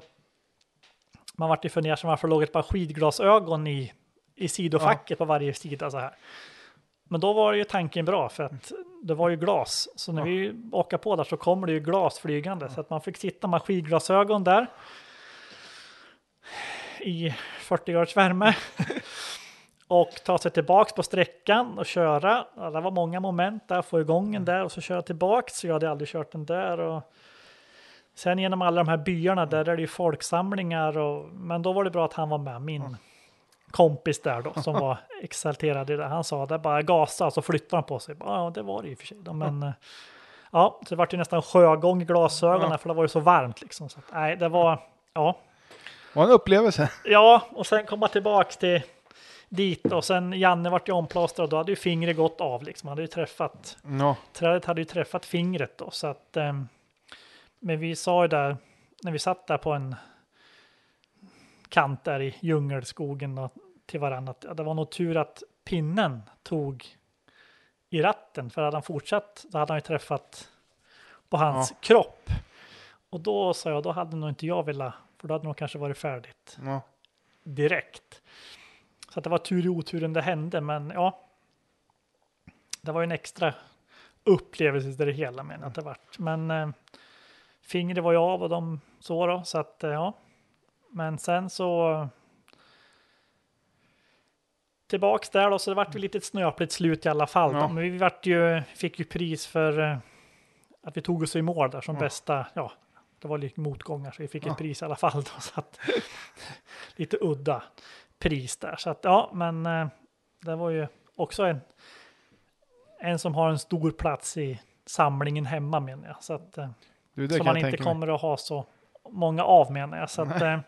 man vart ju fundersam varför låg ett par skidglasögon i, i sidofacket på varje sida så här. Men då var ju tanken bra för att det var ju glas. Så när vi åker på där så kommer det ju glas flygande. Så att man fick sitta med skidglasögon där. I 40 graders värme. och ta sig tillbaks på sträckan och köra. Ja, det var många moment där, få igång den där och så köra tillbaks. Så jag hade aldrig kört den där. Och sen genom alla de här byarna, där är det ju folksamlingar. Och, men då var det bra att han var med, min kompis där då, som var exalterad i det. Han sa det bara gasa, så flyttade han på sig. Ja, det var det i och för sig. Då, men, Ja, så det var ju nästan sjögång i glasögonen för det var ju så varmt liksom. Så att, nej, det var, ja. Var en upplevelse. Ja, och sen komma tillbaks till dit och sen Janne vart ju omplåstrad och då hade ju fingret gått av liksom. Han hade ju träffat, Ja, trädet hade ju träffat fingret då så att. ehm, men vi sa ju där när vi satt där på en kant där i djungelskogen och till varandra att ja, det var nog tur att pinnen tog i ratten för hade han fortsatt då hade han ju träffat på hans kropp. Och då sa jag, då hade nog inte jag velat, för då hade nog kanske varit färdigt ja. direkt. Så att det var tur i oturen det hände, men ja. Det var ju en extra upplevelse i det hela men att det vart. Men eh, fingret var ju av och de så då, så att eh, ja. Men sen så tillbaks där då, så det vart ju lite ett snöpligt slut i alla fall. Ja. Men vi vart ju, fick ju pris för eh, att vi tog oss i mål där som bästa, ja, det var lite motgångar så vi fick ett pris i alla fall. Då, så att, lite udda pris där. Så att ja, men eh, det var ju också en, en som har en stor plats i samlingen hemma menar jag. Så att, eh, Du, som man inte tänka mig. kommer att ha så många av menar jag. Så att, eh,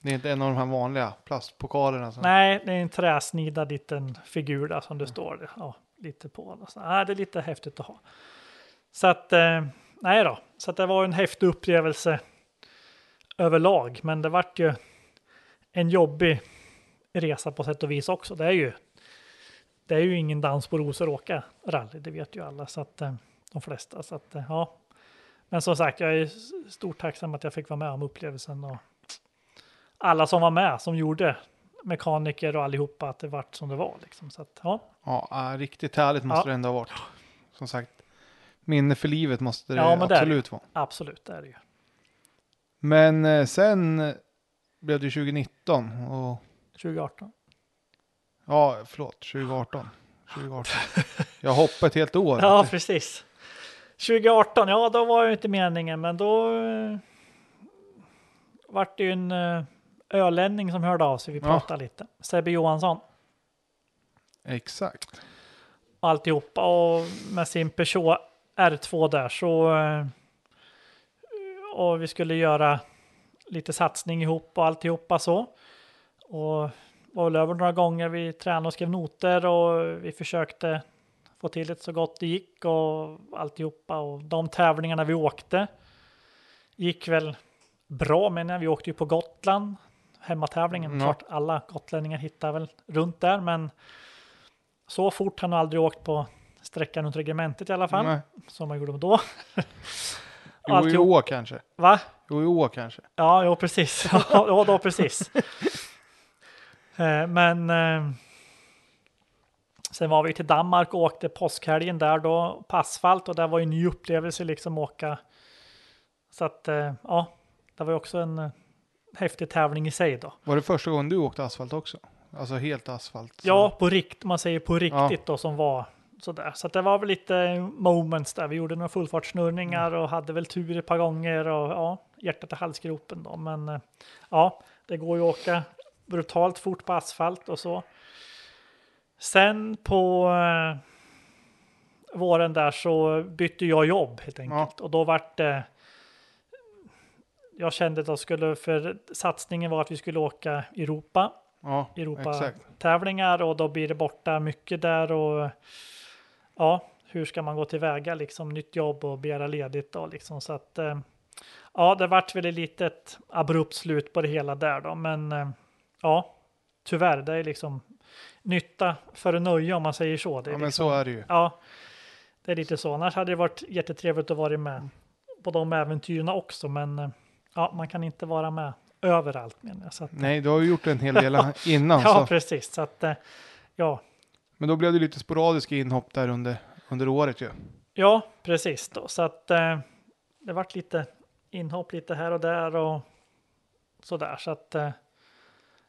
Det är inte en av de här vanliga plastpokalerna. Som... nej, det är en träsnidad liten figur där som det står ja, lite på. Och så. Nej, det är lite häftigt att ha. Så att, nej då, så det var en häftig upplevelse överlag. Men det vart ju en jobbig resa på sätt och vis också. Det är ju, det är ju ingen dans på rosor att åka rally, det vet ju alla. Så att, eh, de flesta. Så att, eh, ja. Men som sagt, jag är stort tacksam att jag fick vara med om upplevelsen. Och alla som var med, som gjorde mekaniker och allihopa, att det vart som det var. Liksom. Så att, ja. Ja, riktigt härligt måste Ja. det ändå ha varit. Som sagt, minne för livet måste det Ja, men det absolut vara. Absolut, det är det ju. Men eh, sen eh, blev det 2019 och 2018. ja, förlåt, 2018. 2018. Jag hoppade ett helt år. Ja, precis. 2018, ja då var det inte meningen, men då eh, vart det ju en eh, ölänning som hörde av sig. Vi Ja. pratade lite. Sebbe Johansson Exakt. alltihopa och med sin Peugeot R2 där så eh, och vi skulle göra lite satsning ihop och alltihopa så. Och var väl över några gånger vi tränade och skrev noter och vi försökte få till det så gott det gick och alltihopa och de tävlingarna vi åkte gick väl bra men vi åkte ju på Gotland hemmatävlingen. Ja. Klart alla gotlänningar hittar väl runt där men så fort har han aldrig åkt på sträckan runt regementet i alla fall, Nej. som man gjorde då. Jo, i år kanske. Va? Jo, i år kanske. Ja, jo, precis. Ja, ja, då precis. Eh, Men eh, sen var vi till Danmark och åkte påskhelgen där då på asfalt och det var ju en ny upplevelse liksom åka. Så att eh, ja, det var ju också en häftig tävling i sig då. Var det första gången du åkte asfalt också? Alltså helt asfalt? så- Ja, på rikt, man säger på riktigt då som var sådär. Så det var väl lite moments där. Vi gjorde några fullfartssnurrningar och hade väl tur ett par gånger och ja, hjärtat i halsgropen då. Men eh, ja, det går ju att åka brutalt fort på asfalt och så. Sen på eh, våren där så bytte jag jobb helt enkelt och då vart det jag kände att jag skulle, för satsningen var att vi skulle åka Europa Ja, Europa exakt. tävlingar och då blir det borta mycket där och ja, hur ska man gå tillväga liksom nytt jobb och begära ledigt då liksom så att eh, ja, det vart väl ett litet abrupt slut på det hela där då, men eh, ja, tyvärr, det är liksom nytta för nöje om man säger så. Det Ja, men liksom, så är det ju. Ja, det är lite så. Annars hade det varit jättetrevligt att vara med på de äventyren också, men eh, ja, man kan inte vara med överallt menar jag. Så att, Nej, du har ju gjort en hel del innan. ja, så. precis. Så att, ja, Men då blev det lite sporadiska inhopp där under, under året ju. ja, precis då. Så att eh, det vart lite inhopp lite här och där och så där. Så att eh,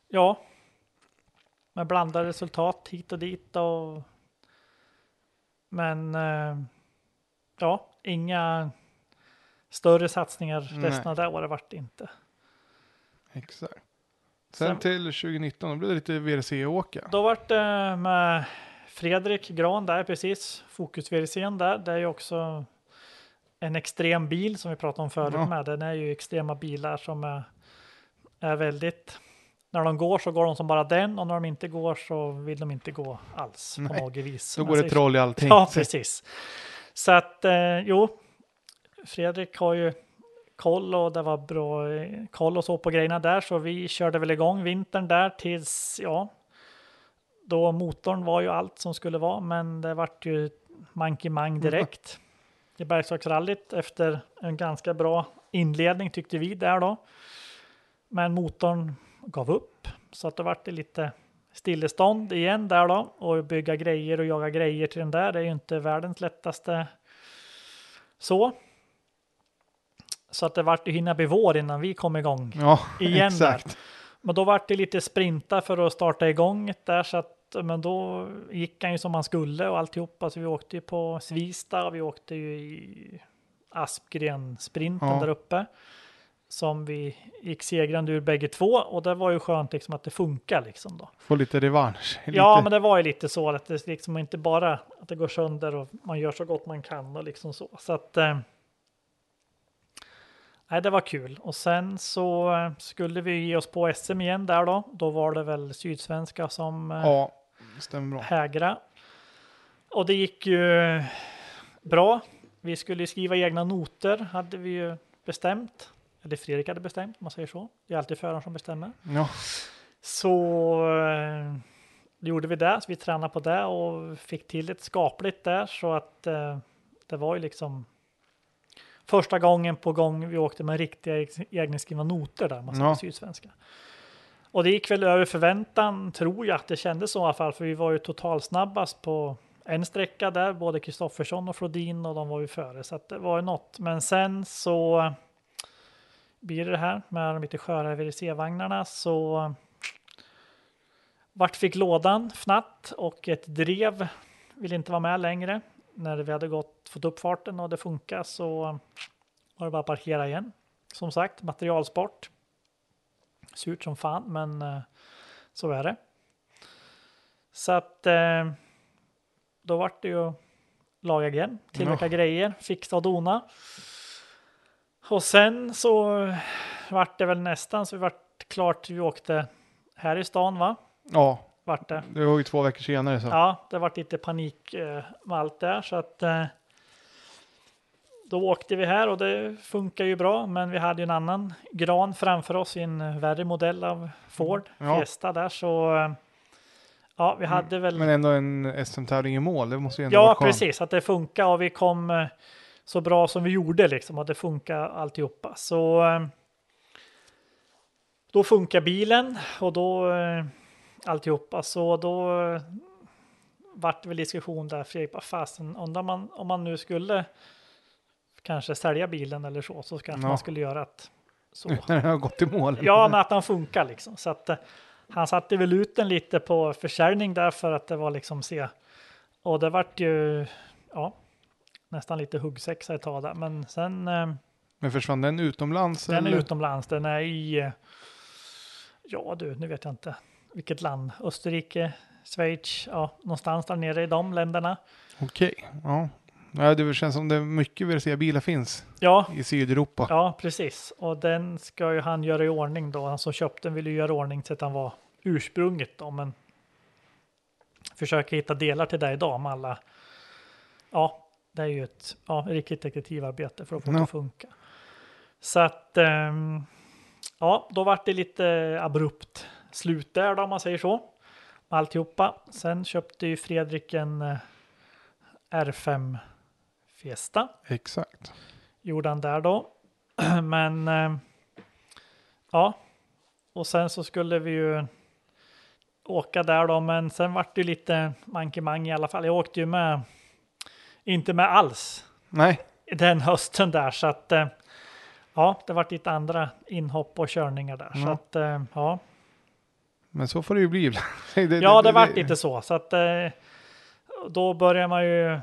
ja, med blandade resultat hit och dit och men eh, ja, inga större satsningar resten Nej. av det året vart det inte. Exakt. Sen, Sen- till 2019, då blev det lite VRC-åka. Då vart det med Fredrik Gran där precis, Fokus VRCn där. Det är ju också en extrem bil som vi pratade om förut Ja. med. Den är ju extrema bilar som är, är väldigt, när de går så går de som bara den och när de inte går så vill de inte gå alls på Nej, något vis. Då går det troll i allting. Ja, precis. Så att eh, jo, Fredrik har ju koll och det var bra eh, koll och så på grejerna där så vi körde väl igång vintern där tills ja, då motorn var ju allt som skulle vara men det vart ju mankemang direkt i Bergslagsrallyt efter en ganska bra inledning tyckte vi där då. Men motorn gav upp så att det vart lite stillestånd igen där då och bygga grejer och jaga grejer till den där. Det är ju inte världens lättaste så. Så att det vart ju hinna bli vår innan vi kom igång Ja, igen exakt. där. Men då vart det lite sprinta för att starta igång där så att men då gick han ju som han skulle och alltihopa. Så vi åkte ju på Svista och vi åkte ju i Aspgren-sprinten Ja. där uppe. Som vi gick segrande ur bägge två och det var ju skönt liksom att det funkar liksom då. Få lite revansch. Lite. Ja, men det var ju lite så att det liksom inte bara att det går sönder och man gör så gott man kan och liksom så. Så att. Eh, nej, det var kul och sen så eh, skulle vi ge oss på SM igen där då. Då var det väl Sydsvenska som eh, Ja, stämmer bra. hägra. Och det gick ju bra. Vi skulle skriva egna noter hade vi ju bestämt. Eller Fredrik hade bestämt, om man säger så. Det är alltid föraren som bestämmer. Ja, Så eh, gjorde vi det, så vi tränade på det och fick till ett skapligt där så att eh, det var ju liksom första gången på gång vi åkte med riktiga ex- egenskrivna noter där, man Ja. sydsvenska. Och det gick väl över förväntan, tror jag att det kändes så i alla fall, för vi var ju totalsnabbast på en sträcka där, både Kristoffersson och Flodin och de var ju före, så att det var ju något. Men sen så blir det här med de lite sköra VRC-vagnarna så vart fick lådan fnatt och ett drev vill inte vara med längre. När vi hade gått, fått upp farten och det funkar så var det bara att parkera igen. Som sagt, materialsport. Surt som fan, men eh, så är det. Så att eh, då vart det ju laga igen, tillverka grejer, fixa och dona. Och sen så vart det väl nästan så vi vart klart vi åkte här i stan va? ja, Vart det. det var ju två veckor senare så. Ja, det vart lite panik eh, med allt där så att eh, då åkte vi här och det funkar ju bra, men vi hade ju en annan gran framför oss i en värre modell av Ford Ja. Fiesta där så eh, Ja, vi hade väl... Men ändå en SM-tävling i mål, det måste ju ändå Ja, precis. Att det funkar och vi kom eh, så bra som vi gjorde liksom. Och det funkar alltihopa. Så eh, då funkar bilen och då alltihopa. Så då eh, vart det väl diskussion där. Fredrik bara fasen, undrar man om man nu skulle kanske sälja bilen eller så. Så kanske Ja. man skulle göra att så. När den har gått i mål. Ja, men att den funkar liksom. Så att eh, han satte väl ut den lite på försäljning där för att det var liksom se. Och det vart ju, ja, nästan lite huggsexa ett tag där. Men sen, eh, Men försvann den utomlands? den är eller? utomlands. Den är i, ja du, nu vet jag inte vilket land. Österrike, Schweiz, ja, någonstans där nere i de länderna. Okej, ja. ja. Det känns som det mycket vill säga bilar finns Ja, i Sydeuropa. ja, precis. Och den ska ju han göra i ordning då. Han som köpte den ville ju göra i ordning så att han var ursprunget då, men försöker hitta delar till det idag med alla. Ja, det är ju ett ja, riktigt detektivarbete för att få det Ja. att funka. Så att ehm, ja, då vart det lite abrupt slut där då, om man säger så. Med alltihopa. Sen köpte ju Fredrik en eh, R5 Fiesta Exakt. gjorde han där då. Men eh, ja, och sen så skulle vi ju åka där då, men sen vart det ju lite mankemang i alla fall. Jag åkte ju med, inte med alls Nej, den hösten där, så att eh, ja, det vart lite andra inhopp och körningar där. Så Ja. att ja, men så får det ju bli. det, ja, det vart lite så. Så att eh, då börjar man ju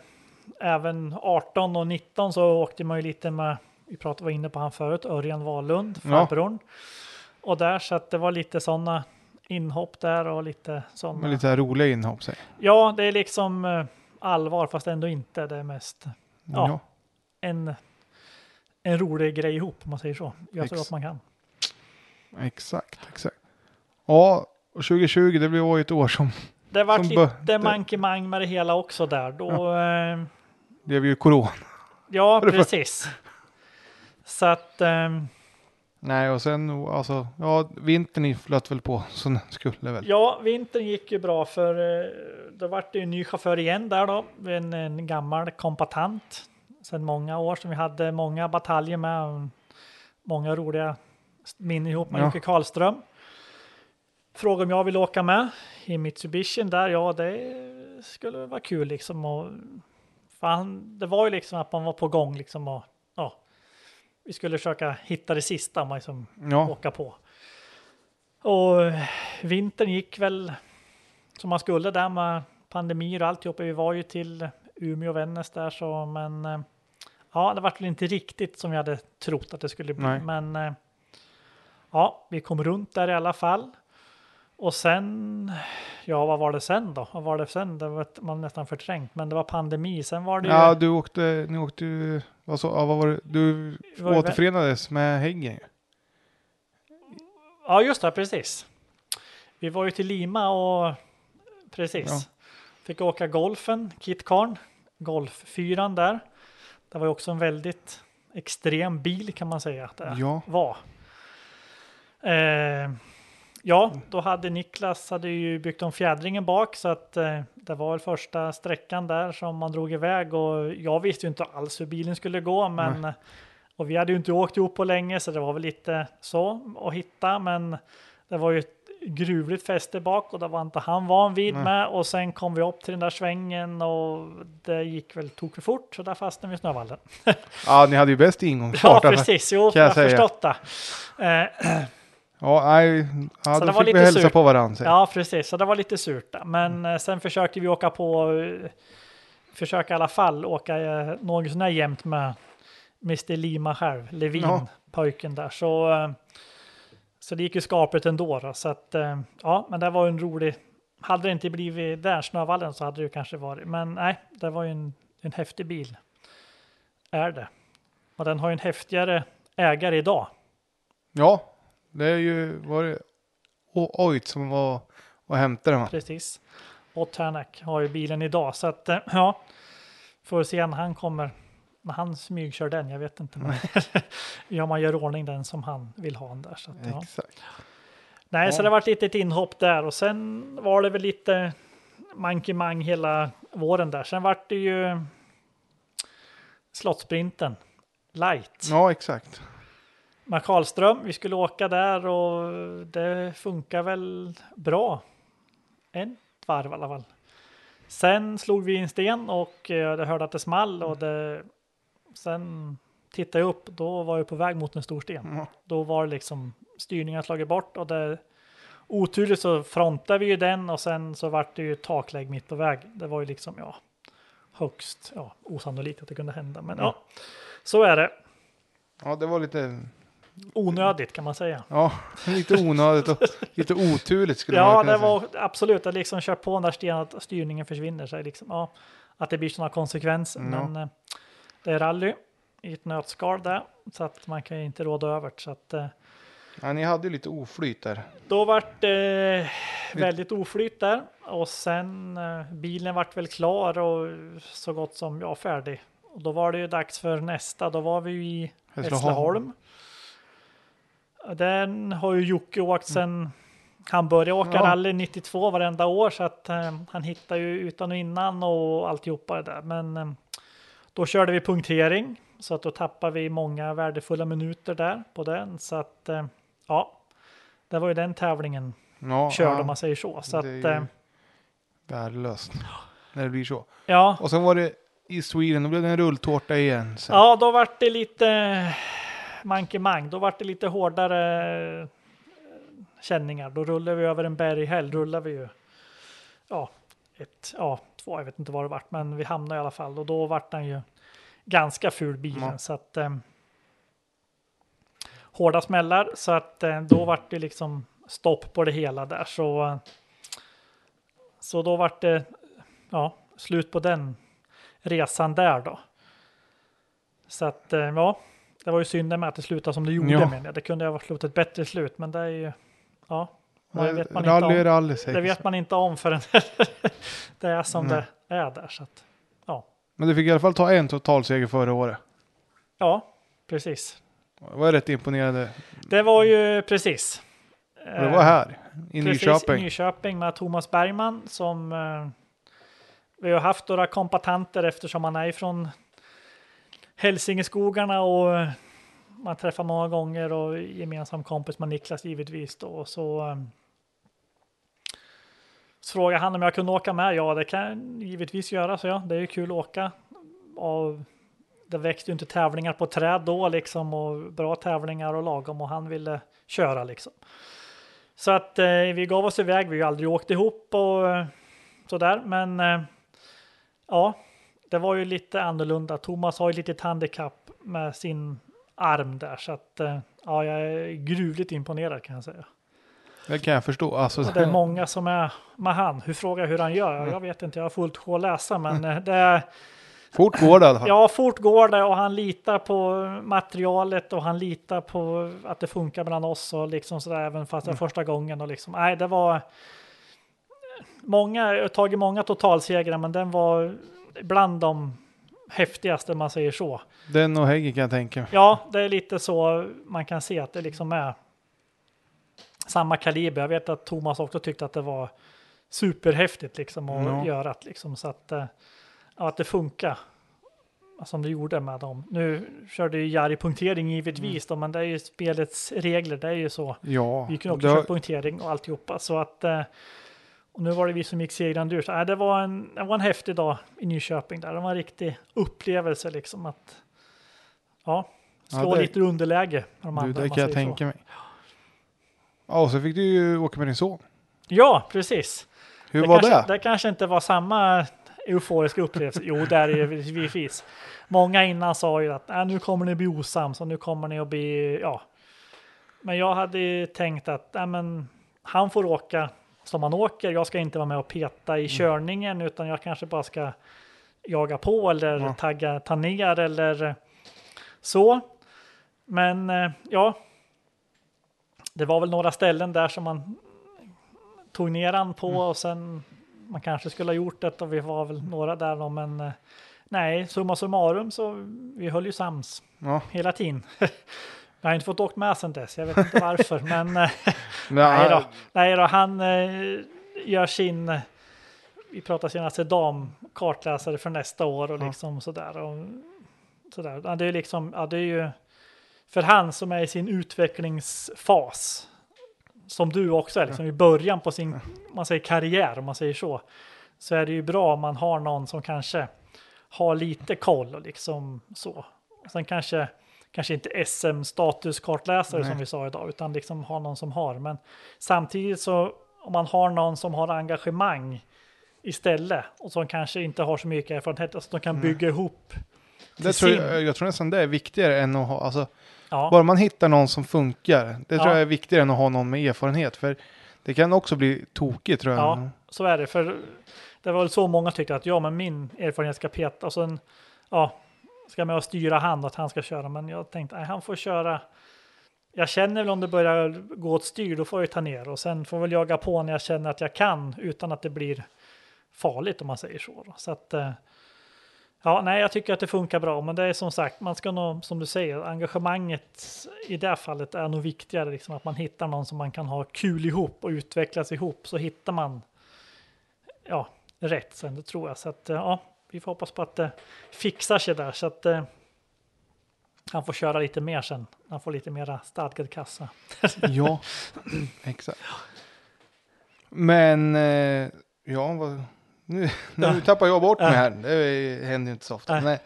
även 18 och 19 så åkte man ju lite med, vi pratade var inne på han förut, Örjan Wahlund, Ja. farbrorn. Och där så att det var lite sådana inhopp där och lite sådana. Med lite roliga inhopp. Säg. Ja, det är liksom eh, allvar fast ändå inte. Det är mest Ja. Ja. en, en rolig grej ihop om man säger så. Jag tror Ex- att man kan. Exakt, exakt. Ja, och 2020 det blev ju ett år som Det Som lite mankemang med det hela också där. Då, eh, det blev ju corona. ja, var- precis. Så att ehm, Nej, och sen alltså, ja, vintern flöt väl på som den skulle väl. Ja, vintern gick ju bra för eh, då vart det ju en ny chaufför igen där då. En, en gammal kompatant sedan många år som vi hade många bataljer med. Många roliga minnen ihop med Ja. Jocke Karlström. Frågade om jag ville åka med i Mitsubishi där. Ja, det skulle vara kul liksom. Och, fan, det var ju liksom att man var på gång liksom. Och, ja, vi skulle försöka hitta det sista man liksom Ja, åka på. Och vintern gick väl som man skulle där med pandemier och alltihopa. Vi var ju till Umeå och Vännäs där så, men eh, ja, det var väl inte riktigt som jag hade trott att det skulle bli. Nej. Men eh, ja, vi kom runt där i alla fall. Och sen, ja, vad var det sen då? Vad var det sen? Det var man nästan förträngt, men det var pandemi. Sen var det ju, ja du åkte, ni åkte ju, vad, så, ja, vad var det, du var ju återförenades med Häggen. Ja, just det, precis. Vi var ju till Lima och precis. Ja. Fick åka golfen, Kitkarn, golffyran där. Det var ju också en väldigt extrem bil kan man säga att det Ja. var. Eh, ja, då hade Niklas hade ju byggt om fjädringen bak så att eh, det var väl första sträckan där som man drog iväg och jag visste ju inte alls hur bilen skulle gå men och vi hade ju inte åkt ihop på länge så det var väl lite så att hitta men det var ju ett gruvligt fäste bak och det var inte han van vid Nej. med och sen kom vi upp till den där svängen och det gick väl tok för fort så där fastnade vi i snövallen. Ja, ni hade ju bäst Ja ingångsfart. alltså. precis, jo jag har förstått det. Eh, Ja, nej, ja, Så då det var fick vi lite hälsa surt. på varandra. Ja, precis. Så det var lite surt. Men eh, sen försökte vi åka på, eh, försöka i alla fall åka eh, något sånär jämnt med Mr Lima själv, Levin, Ja. pojken där. Så, eh, så det gick ju skapligt ändå. Då. Så att, ja, men det var en rolig, hade det inte blivit där Snövallen så hade det ju kanske varit, men nej, det var ju en, en häftig bil. Är det. Och den har ju en häftigare ägare idag. Ja, det är ju, var det O- Oit som var och hämtade den va? Precis. Och Tanak har ju bilen idag. Så att eh, ja, får se när han kommer. När han smygkör den, jag vet inte. Men ja, man gör ordning den som han vill ha den där. Så att, ja. Exakt. Nej, så Ja. det var ett litet inhopp där och sen var det väl lite mankemang hela våren där. Sen vart det ju Slottsprinten light. Ja, exakt. Karlström. Vi skulle åka där och det funkar väl bra. En varv i alla fall. Sen slog vi in sten och eh, jag hörde att det small och det, sen tittade jag upp. Då var jag på väg mot en stor sten. Ja. Då var det liksom styrningen slagit bort och det oturligt så frontade vi ju den och sen så vart det ju taklägg mitt på väg. Det var ju liksom ja högst ja, osannolikt att det kunde hända. Men ja, så är det. Ja, det var lite, Onödigt kan man säga. ja, lite onödigt och lite oturligt skulle man Ja, kunna det säga. var absolut att liksom kör på när sten, att styrningen försvinner. Så det liksom, ja, att det blir sådana konsekvenser. Ja. Men eh, det är rally i ett nötskal där, så att man kan ju inte råda över det. Så att, eh, Ja, ni hade ju lite oflyt där. då vart det väldigt oflyt där och sen eh, bilen vart väl klar och så gott som ja, färdig. Och då var det ju dags för nästa. Då var vi ju i Hässleholm. Den har ju Jocke åkt sen han började åka Ja. rally 92 varenda år så att eh, han hittar ju utan och innan och alltihopa det där. Men eh, då körde vi punktering så att då tappade vi många värdefulla minuter där på den. Så att eh, ja, det var ju den tävlingen Ja, körde ja, om man säger så. Så det är att ju eh, värdelöst när det blir så. ja, Och sen var det i Sweden, då blev det en rulltårta igen. Så. Ja, då vart det lite mankemang. Då vart det lite hårdare eh, känningar. Då rullar vi över en berghäll. Rullar vi ju. Ja, ett, ja, två. Jag vet inte vad det vart, men vi hamnade i alla fall och då vart den ju ganska ful bilen Ja. så att. Eh, hårda smällar så att eh, då vart det liksom stopp på det hela där så. Så då vart det ja, slut på den resan där då. Så att eh, ja, det var ju synd med att det slutade som det gjorde. Ja. Men det kunde ha slutat ett bättre slut, men det är ju ja, det vet man inte rally om. rally Det vet man inte om förrän det är som Nej. det är där. Så att, ja, Men du fick i alla fall ta en totalseger förra året. ja, precis. Jag var rätt imponerad. Det var ju precis. Och det var här i Precis, Nyköping. i Nyköping med Thomas Bergman som eh, vi har haft några kompatanter eftersom han är från Hälsingeskogarna och eh, man träffar många gånger och gemensam kompis med Niklas givetvis då. Och så, eh, så frågade han om jag kunde åka med. Ja, det kan jag givetvis göra, så ja. Det är ju kul att åka. Och det växte ju inte tävlingar på träd då liksom och bra tävlingar och lagom och han ville köra liksom. Så att eh, vi gav oss iväg. Vi har ju aldrig åkt ihop och eh, sådär, men eh, ja, det var ju lite annorlunda. Thomas har ju lite handikapp med sin arm där så att eh, ja, jag är gruvligt imponerad kan jag säga. Det kan jag förstå. Alltså, det är många som är med han. Hur frågar hur han gör? Jag vet inte, jag har fullt sjå att läsa, men eh, det är fort går det i alla fall. Ja, fort går det och han litar på materialet och han litar på att det funkar mellan oss och liksom sådär även fast det är första gången och liksom. Nej, det var många, jag har tagit många totalsegrar, men den var bland de häftigaste man säger så. Den och Häggen kan jag tänka mig. Ja, det är lite så man kan se att det liksom är samma kaliber. Jag vet att Thomas också tyckte att det var superhäftigt liksom att Ja. göra det liksom så att, eh, ja, att det funkar som det gjorde med dem. Nu körde ju Jari punktering givetvis då, men det är ju spelets regler. Det är ju så. Ja, Vi kunde också det köra punktering och alltihopa så att eh, och nu var det vi som gick segrande ur. Så, äh, det, var en, det var en häftig dag i Nyköping där. Det var en riktig upplevelse liksom att ja, Ja, slå det- lite underläge. De du, andra, det om man kan jag så. tänka mig. Ja, och så fick du ju åka med din son. Ja, precis. Hur det var kanske, det? Det kanske inte var samma euforiska upplevelse. Jo, det är det givetvis. Många innan sa ju att äh, nu kommer ni bli osams och nu kommer ni att bli, ja. Men jag hade ju tänkt att äh, men, han får åka som han åker. Jag ska inte vara med och peta Mm. i körningen utan jag kanske bara ska jaga på eller Ja. tagga, ta ner eller så. Men eh, ja, det var väl några ställen där som man tog ner han på Mm. och sen man kanske skulle ha gjort det och vi var väl några där då, men eh, nej, summa summarum så vi höll ju sams Ja, hela tiden. Jag har inte fått åkt med sen dess, jag vet inte varför, men eh, nej, då, nej då, han eh, gör sin, vi pratar senaste damkartläsare för nästa år och Ja. liksom sådär. Och, sådär. Ja, det är liksom, ja, det är ju för han som är i sin utvecklingsfas, som du också är, liksom i början på sin man säger karriär, om man säger så, så är det ju bra om man har någon som kanske har lite koll och liksom så. Och sen kanske, kanske inte SM-statuskartläsare som vi sa idag, utan liksom ha någon som har. Men samtidigt så om man har någon som har engagemang istället och som kanske inte har så mycket erfarenhet, alltså de kan bygga ihop. Det tror jag, jag tror nästan det är viktigare än att ha, alltså, Ja, bara man hittar någon som funkar. Det tror Ja. jag är viktigare än att ha någon med erfarenhet. För det kan också bli tokigt tror jag. Ja. så är det. För det var väl så många tyckte att ja, men min erfarenhet ska peta och sen ja, ska med och styra han att han ska köra. Men jag tänkte nej, han får köra. Jag känner väl om det börjar gå åt styr, då får jag ta ner och sen får väl jaga på när jag känner att jag kan utan att det blir farligt om man säger så. Då. Så att eh, ja, nej, jag tycker att det funkar bra, men det är som sagt, man ska nog, som du säger, engagemanget i det här fallet är nog viktigare, liksom att man hittar någon som man kan ha kul ihop och utvecklas ihop, så hittar man ja, rätt sen, det tror jag. Så att eh, ja, vi får hoppas på att det fixar sig där så att eh, han får köra lite mer sen. Han får lite mera stadgad kassa. Ja, exakt. Men, eh, ja, vad, nu, nu tappar jag bort mig här. Det händer ju inte så ofta. Nej.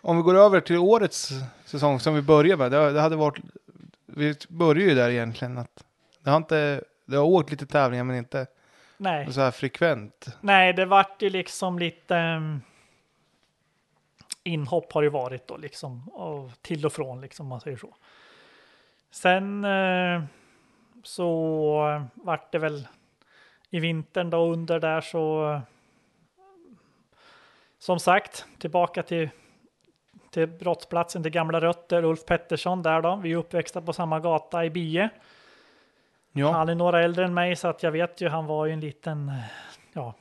Om vi går över till årets säsong som vi börjar med. Det, det hade varit, vi börjar ju där egentligen. Att det har inte, det har åkt lite tävlingar men inte Nej, så här frekvent. nej, det vart ju liksom lite ehm, inhopp har det varit då liksom och till och från liksom om man säger så. Sen eh, så vart det väl i vintern då under där så som sagt tillbaka till till brottsplatsen till gamla rötter Ulf Pettersson där då. Vi är uppväxta på samma gata i Bie. Ja, Han är några äldre än mig så att jag vet ju han var ju en liten ja,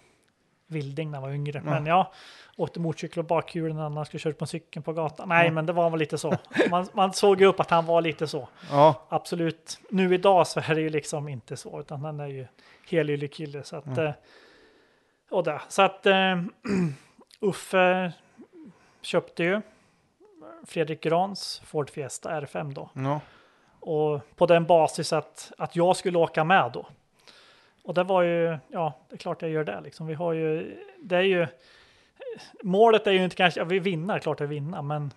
vilding när han var yngre. Men ja, åkte motorcykel och bakhjulen när han skulle köra på cykeln på gatan. Nej, men det var väl lite så. Man, man såg ju upp att han var lite så. ja, Absolut. Nu idag så är det ju liksom inte så, utan han är ju helylle kille. Så att, eh, och där. Så att eh, Uffe köpte ju Fredrik Grans Ford Fiesta R5 då. ja. Och på den basis att, att jag skulle åka med då. Och det var ju, ja, det är klart jag gör det liksom. Vi har ju, det är ju, målet är ju inte kanske, ja, vi vinner, klart att vinna, men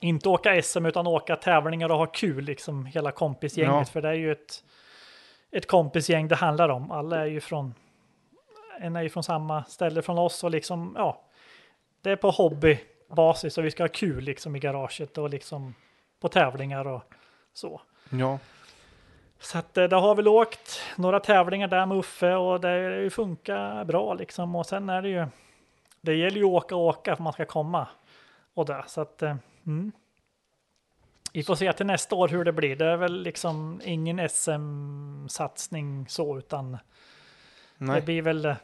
inte åka SM utan åka tävlingar och ha kul liksom hela kompisgänget. Ja. För det är ju ett, ett kompisgäng det handlar om. Alla är ju från, en är ju från samma ställe från oss och liksom, ja, det är på hobbybasis och vi ska ha kul liksom i garaget och liksom på tävlingar och så. ja. Så att eh, det har väl åkt några tävlingar där med Uffe och det funkar bra liksom. Och sen är det ju, det gäller ju att åka och åka för man ska komma och där. Så att, eh, mm. Vi får se till nästa år hur det blir. Det är väl liksom ingen SM-satsning så, utan det Nej. blir väl, eh,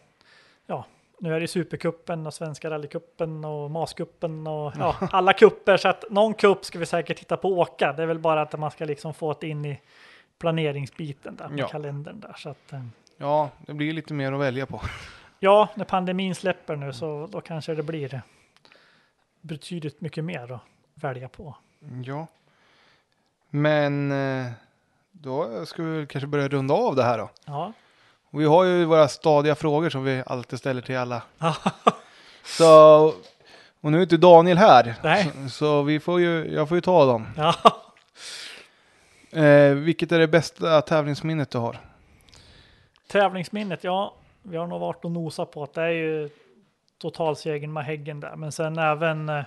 ja, nu är det Supercupen och Svenska rallycupen och Mascupen och ja, alla kupper. Så att någon kupp ska vi säkert titta på åka. Det är väl bara att man ska liksom få det in i planeringsbiten där med Ja. kalendern där. Så att, eh, ja, det blir lite mer att välja på. ja, när pandemin släpper nu så då kanske det blir betydligt mycket mer att välja på. Ja. Men eh, då ska vi kanske börja runda av det här då. Ja, Och vi har ju våra stadiga frågor som vi alltid ställer till alla. Så, och nu är inte Daniel här. Nej. Så, så vi får ju, jag får ju ta dem. ja. Eh, vilket är det bästa tävlingsminnet du har? Tävlingsminnet, ja, vi har nog varit och nosat på att det är ju totalsegern med Häggen där, men sen även eh,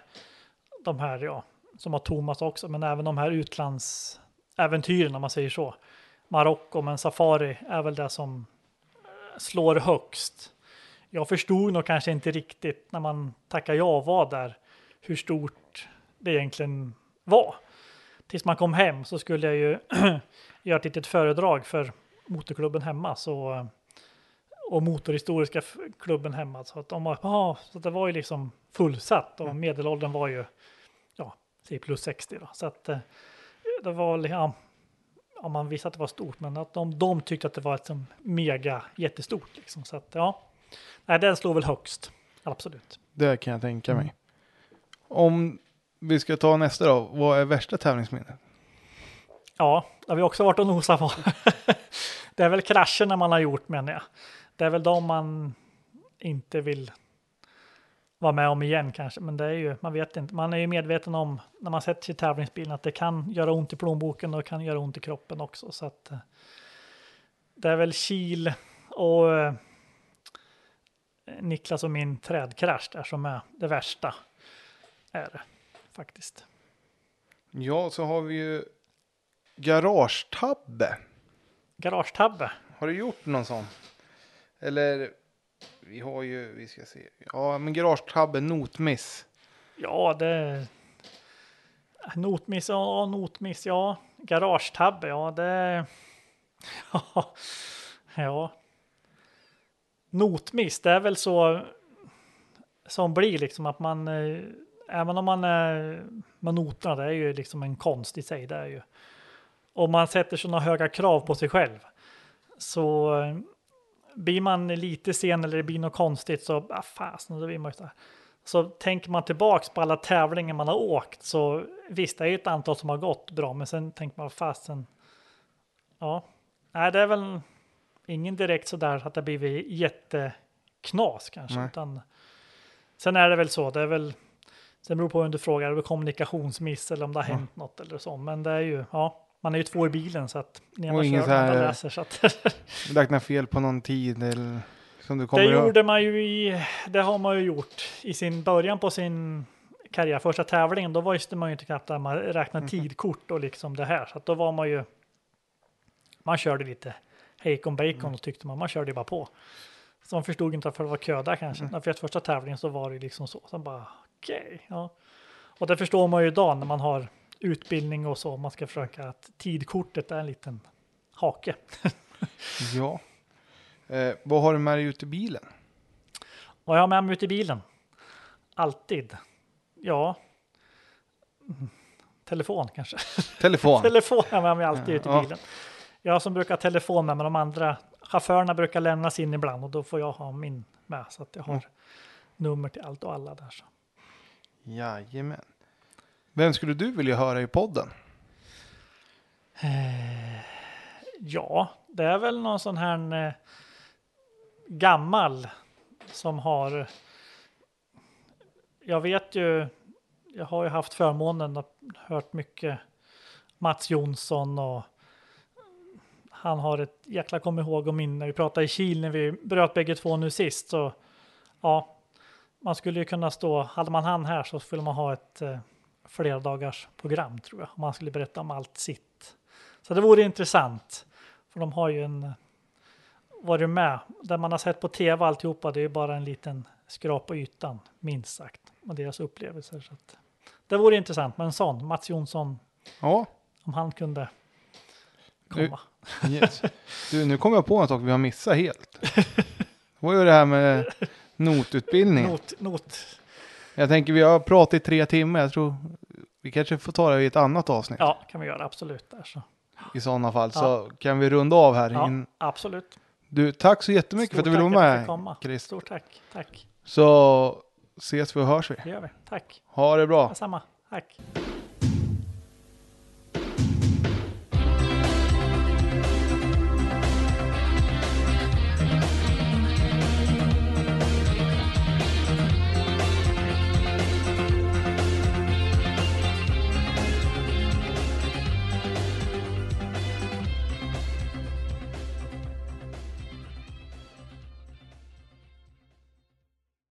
de här, ja, som har Thomas också, men även de här utlandsäventyren om man säger så. Marocko, men Safari är väl det som eh, slår högst. Jag förstod nog kanske inte riktigt när man tackar ja och var där hur stort det egentligen var. Tills man kom hem så skulle jag ju göra ett litet föredrag för motorklubben hemma så eh, och motorhistoriska klubben hemma så att de var ja, så det var ju liksom fullsatt och medelåldern var ju ja, plus 60 då så att eh, det var ja, ja, man visste att det var stort men att de, de tyckte att det var ett som mega jättestort liksom så att ja Nej, den slår väl högst. Absolut. Det kan jag tänka mig. Om vi ska ta nästa då, vad är värsta tävlingsminnet? Ja, det har vi också varit och nosat på. det är väl krascherna man har gjort menar jag. Det är väl de man inte vill vara med om igen kanske. Men det är ju, man vet inte, man är ju medveten om när man sätter sig i tävlingsbilen att det kan göra ont i plånboken och kan göra ont i kroppen också. Så att eh, det är väl Kil och eh, Niklas och min trädkrasch där som är det värsta. Är det faktiskt. Ja, så har vi ju garagetabbe. Garagetabbe. Har du gjort någon sån? Eller, vi har ju, vi ska se. Ja, men garagetabbe, notmiss. Ja, det... Notmiss, ja, notmiss, ja. Garagetabbe, ja, det... Ja. ja. Notmiss, det är väl så som blir liksom att man, eh, även om man är med noterna, det är ju liksom en konst i sig, det är ju. Om man sätter sådana höga krav på sig själv så eh, blir man lite sen eller det blir något konstigt så, ah, fasen, då blir man ju så här. Så tänker man tillbaks på alla tävlingar man har åkt så visst, det är ju ett antal som har gått bra, men sen tänker man fasen. Ja, nej, det är väl ingen direkt så där att det blivit jätteknas kanske, Nej. utan sen är det väl så. Det är väl. Sen beror på vem du frågar, är det kommunikationsmiss eller om det har hänt något eller så, men det är ju ja. Man är ju två i bilen så att den ena kör och den andra läser. Så att Räkna fel på någon tid eller som du Det kommer ihåg. gjorde man ju i, det har man ju gjort i sin början på sin karriär, första tävlingen, då visste man ju inte knappt att man räknade tidkort och liksom det här, så att då var man ju, man körde lite hejkon bacon och tyckte man, man körde ju bara på. Så man förstod inte varför det var kö där kanske. När för första tävlingen så var det liksom så, så bara okej, ja. Och det förstår man ju idag när man har utbildning och så, man ska försöka att tidkortet är en liten hake. Ja. Eh, vad har du med dig ut i bilen? Vad jag har med mig ut i bilen? Alltid? Ja. Mm. Telefon kanske. Telefon. telefon har jag med mig alltid ut i bilen. Jag som brukar ha telefon med, men de andra chaufförerna brukar lämnas in ibland och då får jag ha min med så att jag har Mm. nummer till allt och alla där. Så. Jajamän. Vem skulle du vilja höra i podden? Ja, det är väl någon sån här eh, gammal som har. Jag vet ju. Jag har ju haft förmånen att hört mycket Mats Jonsson och han har ett jäkla kom ihåg och minne. Vi pratade i Kil när vi bröt bägge två nu sist så ja, man skulle ju kunna stå. Hade man han här så skulle man ha ett eh, flera dagars program tror jag. Om man skulle berätta om allt sitt. Så det vore intressant. För de har ju en varit med. Där man har sett på tv alltihopa, det är ju bara en liten skrap på ytan, minst sagt. Och deras upplevelser. Så att, det vore intressant med en sån, Mats Jonsson, Ja. om han kunde Du- komma. Yes. Du, nu kom jag på en sak vi har missat helt. Det var ju det här med notutbildningen. Not, not. Jag tänker vi har pratat i tre timmar. Jag tror vi kanske får ta det i ett annat avsnitt Ja, kan vi göra absolut. Där, så. i sådana fall. Så kan vi runda av här. Ja, In... absolut. Du, tack så jättemycket för att du ville vara med. Chris. Stort tack. Tack. Så ses vi och hörs vi. Det gör vi. Tack. Ha det bra. Detsamma. Tack.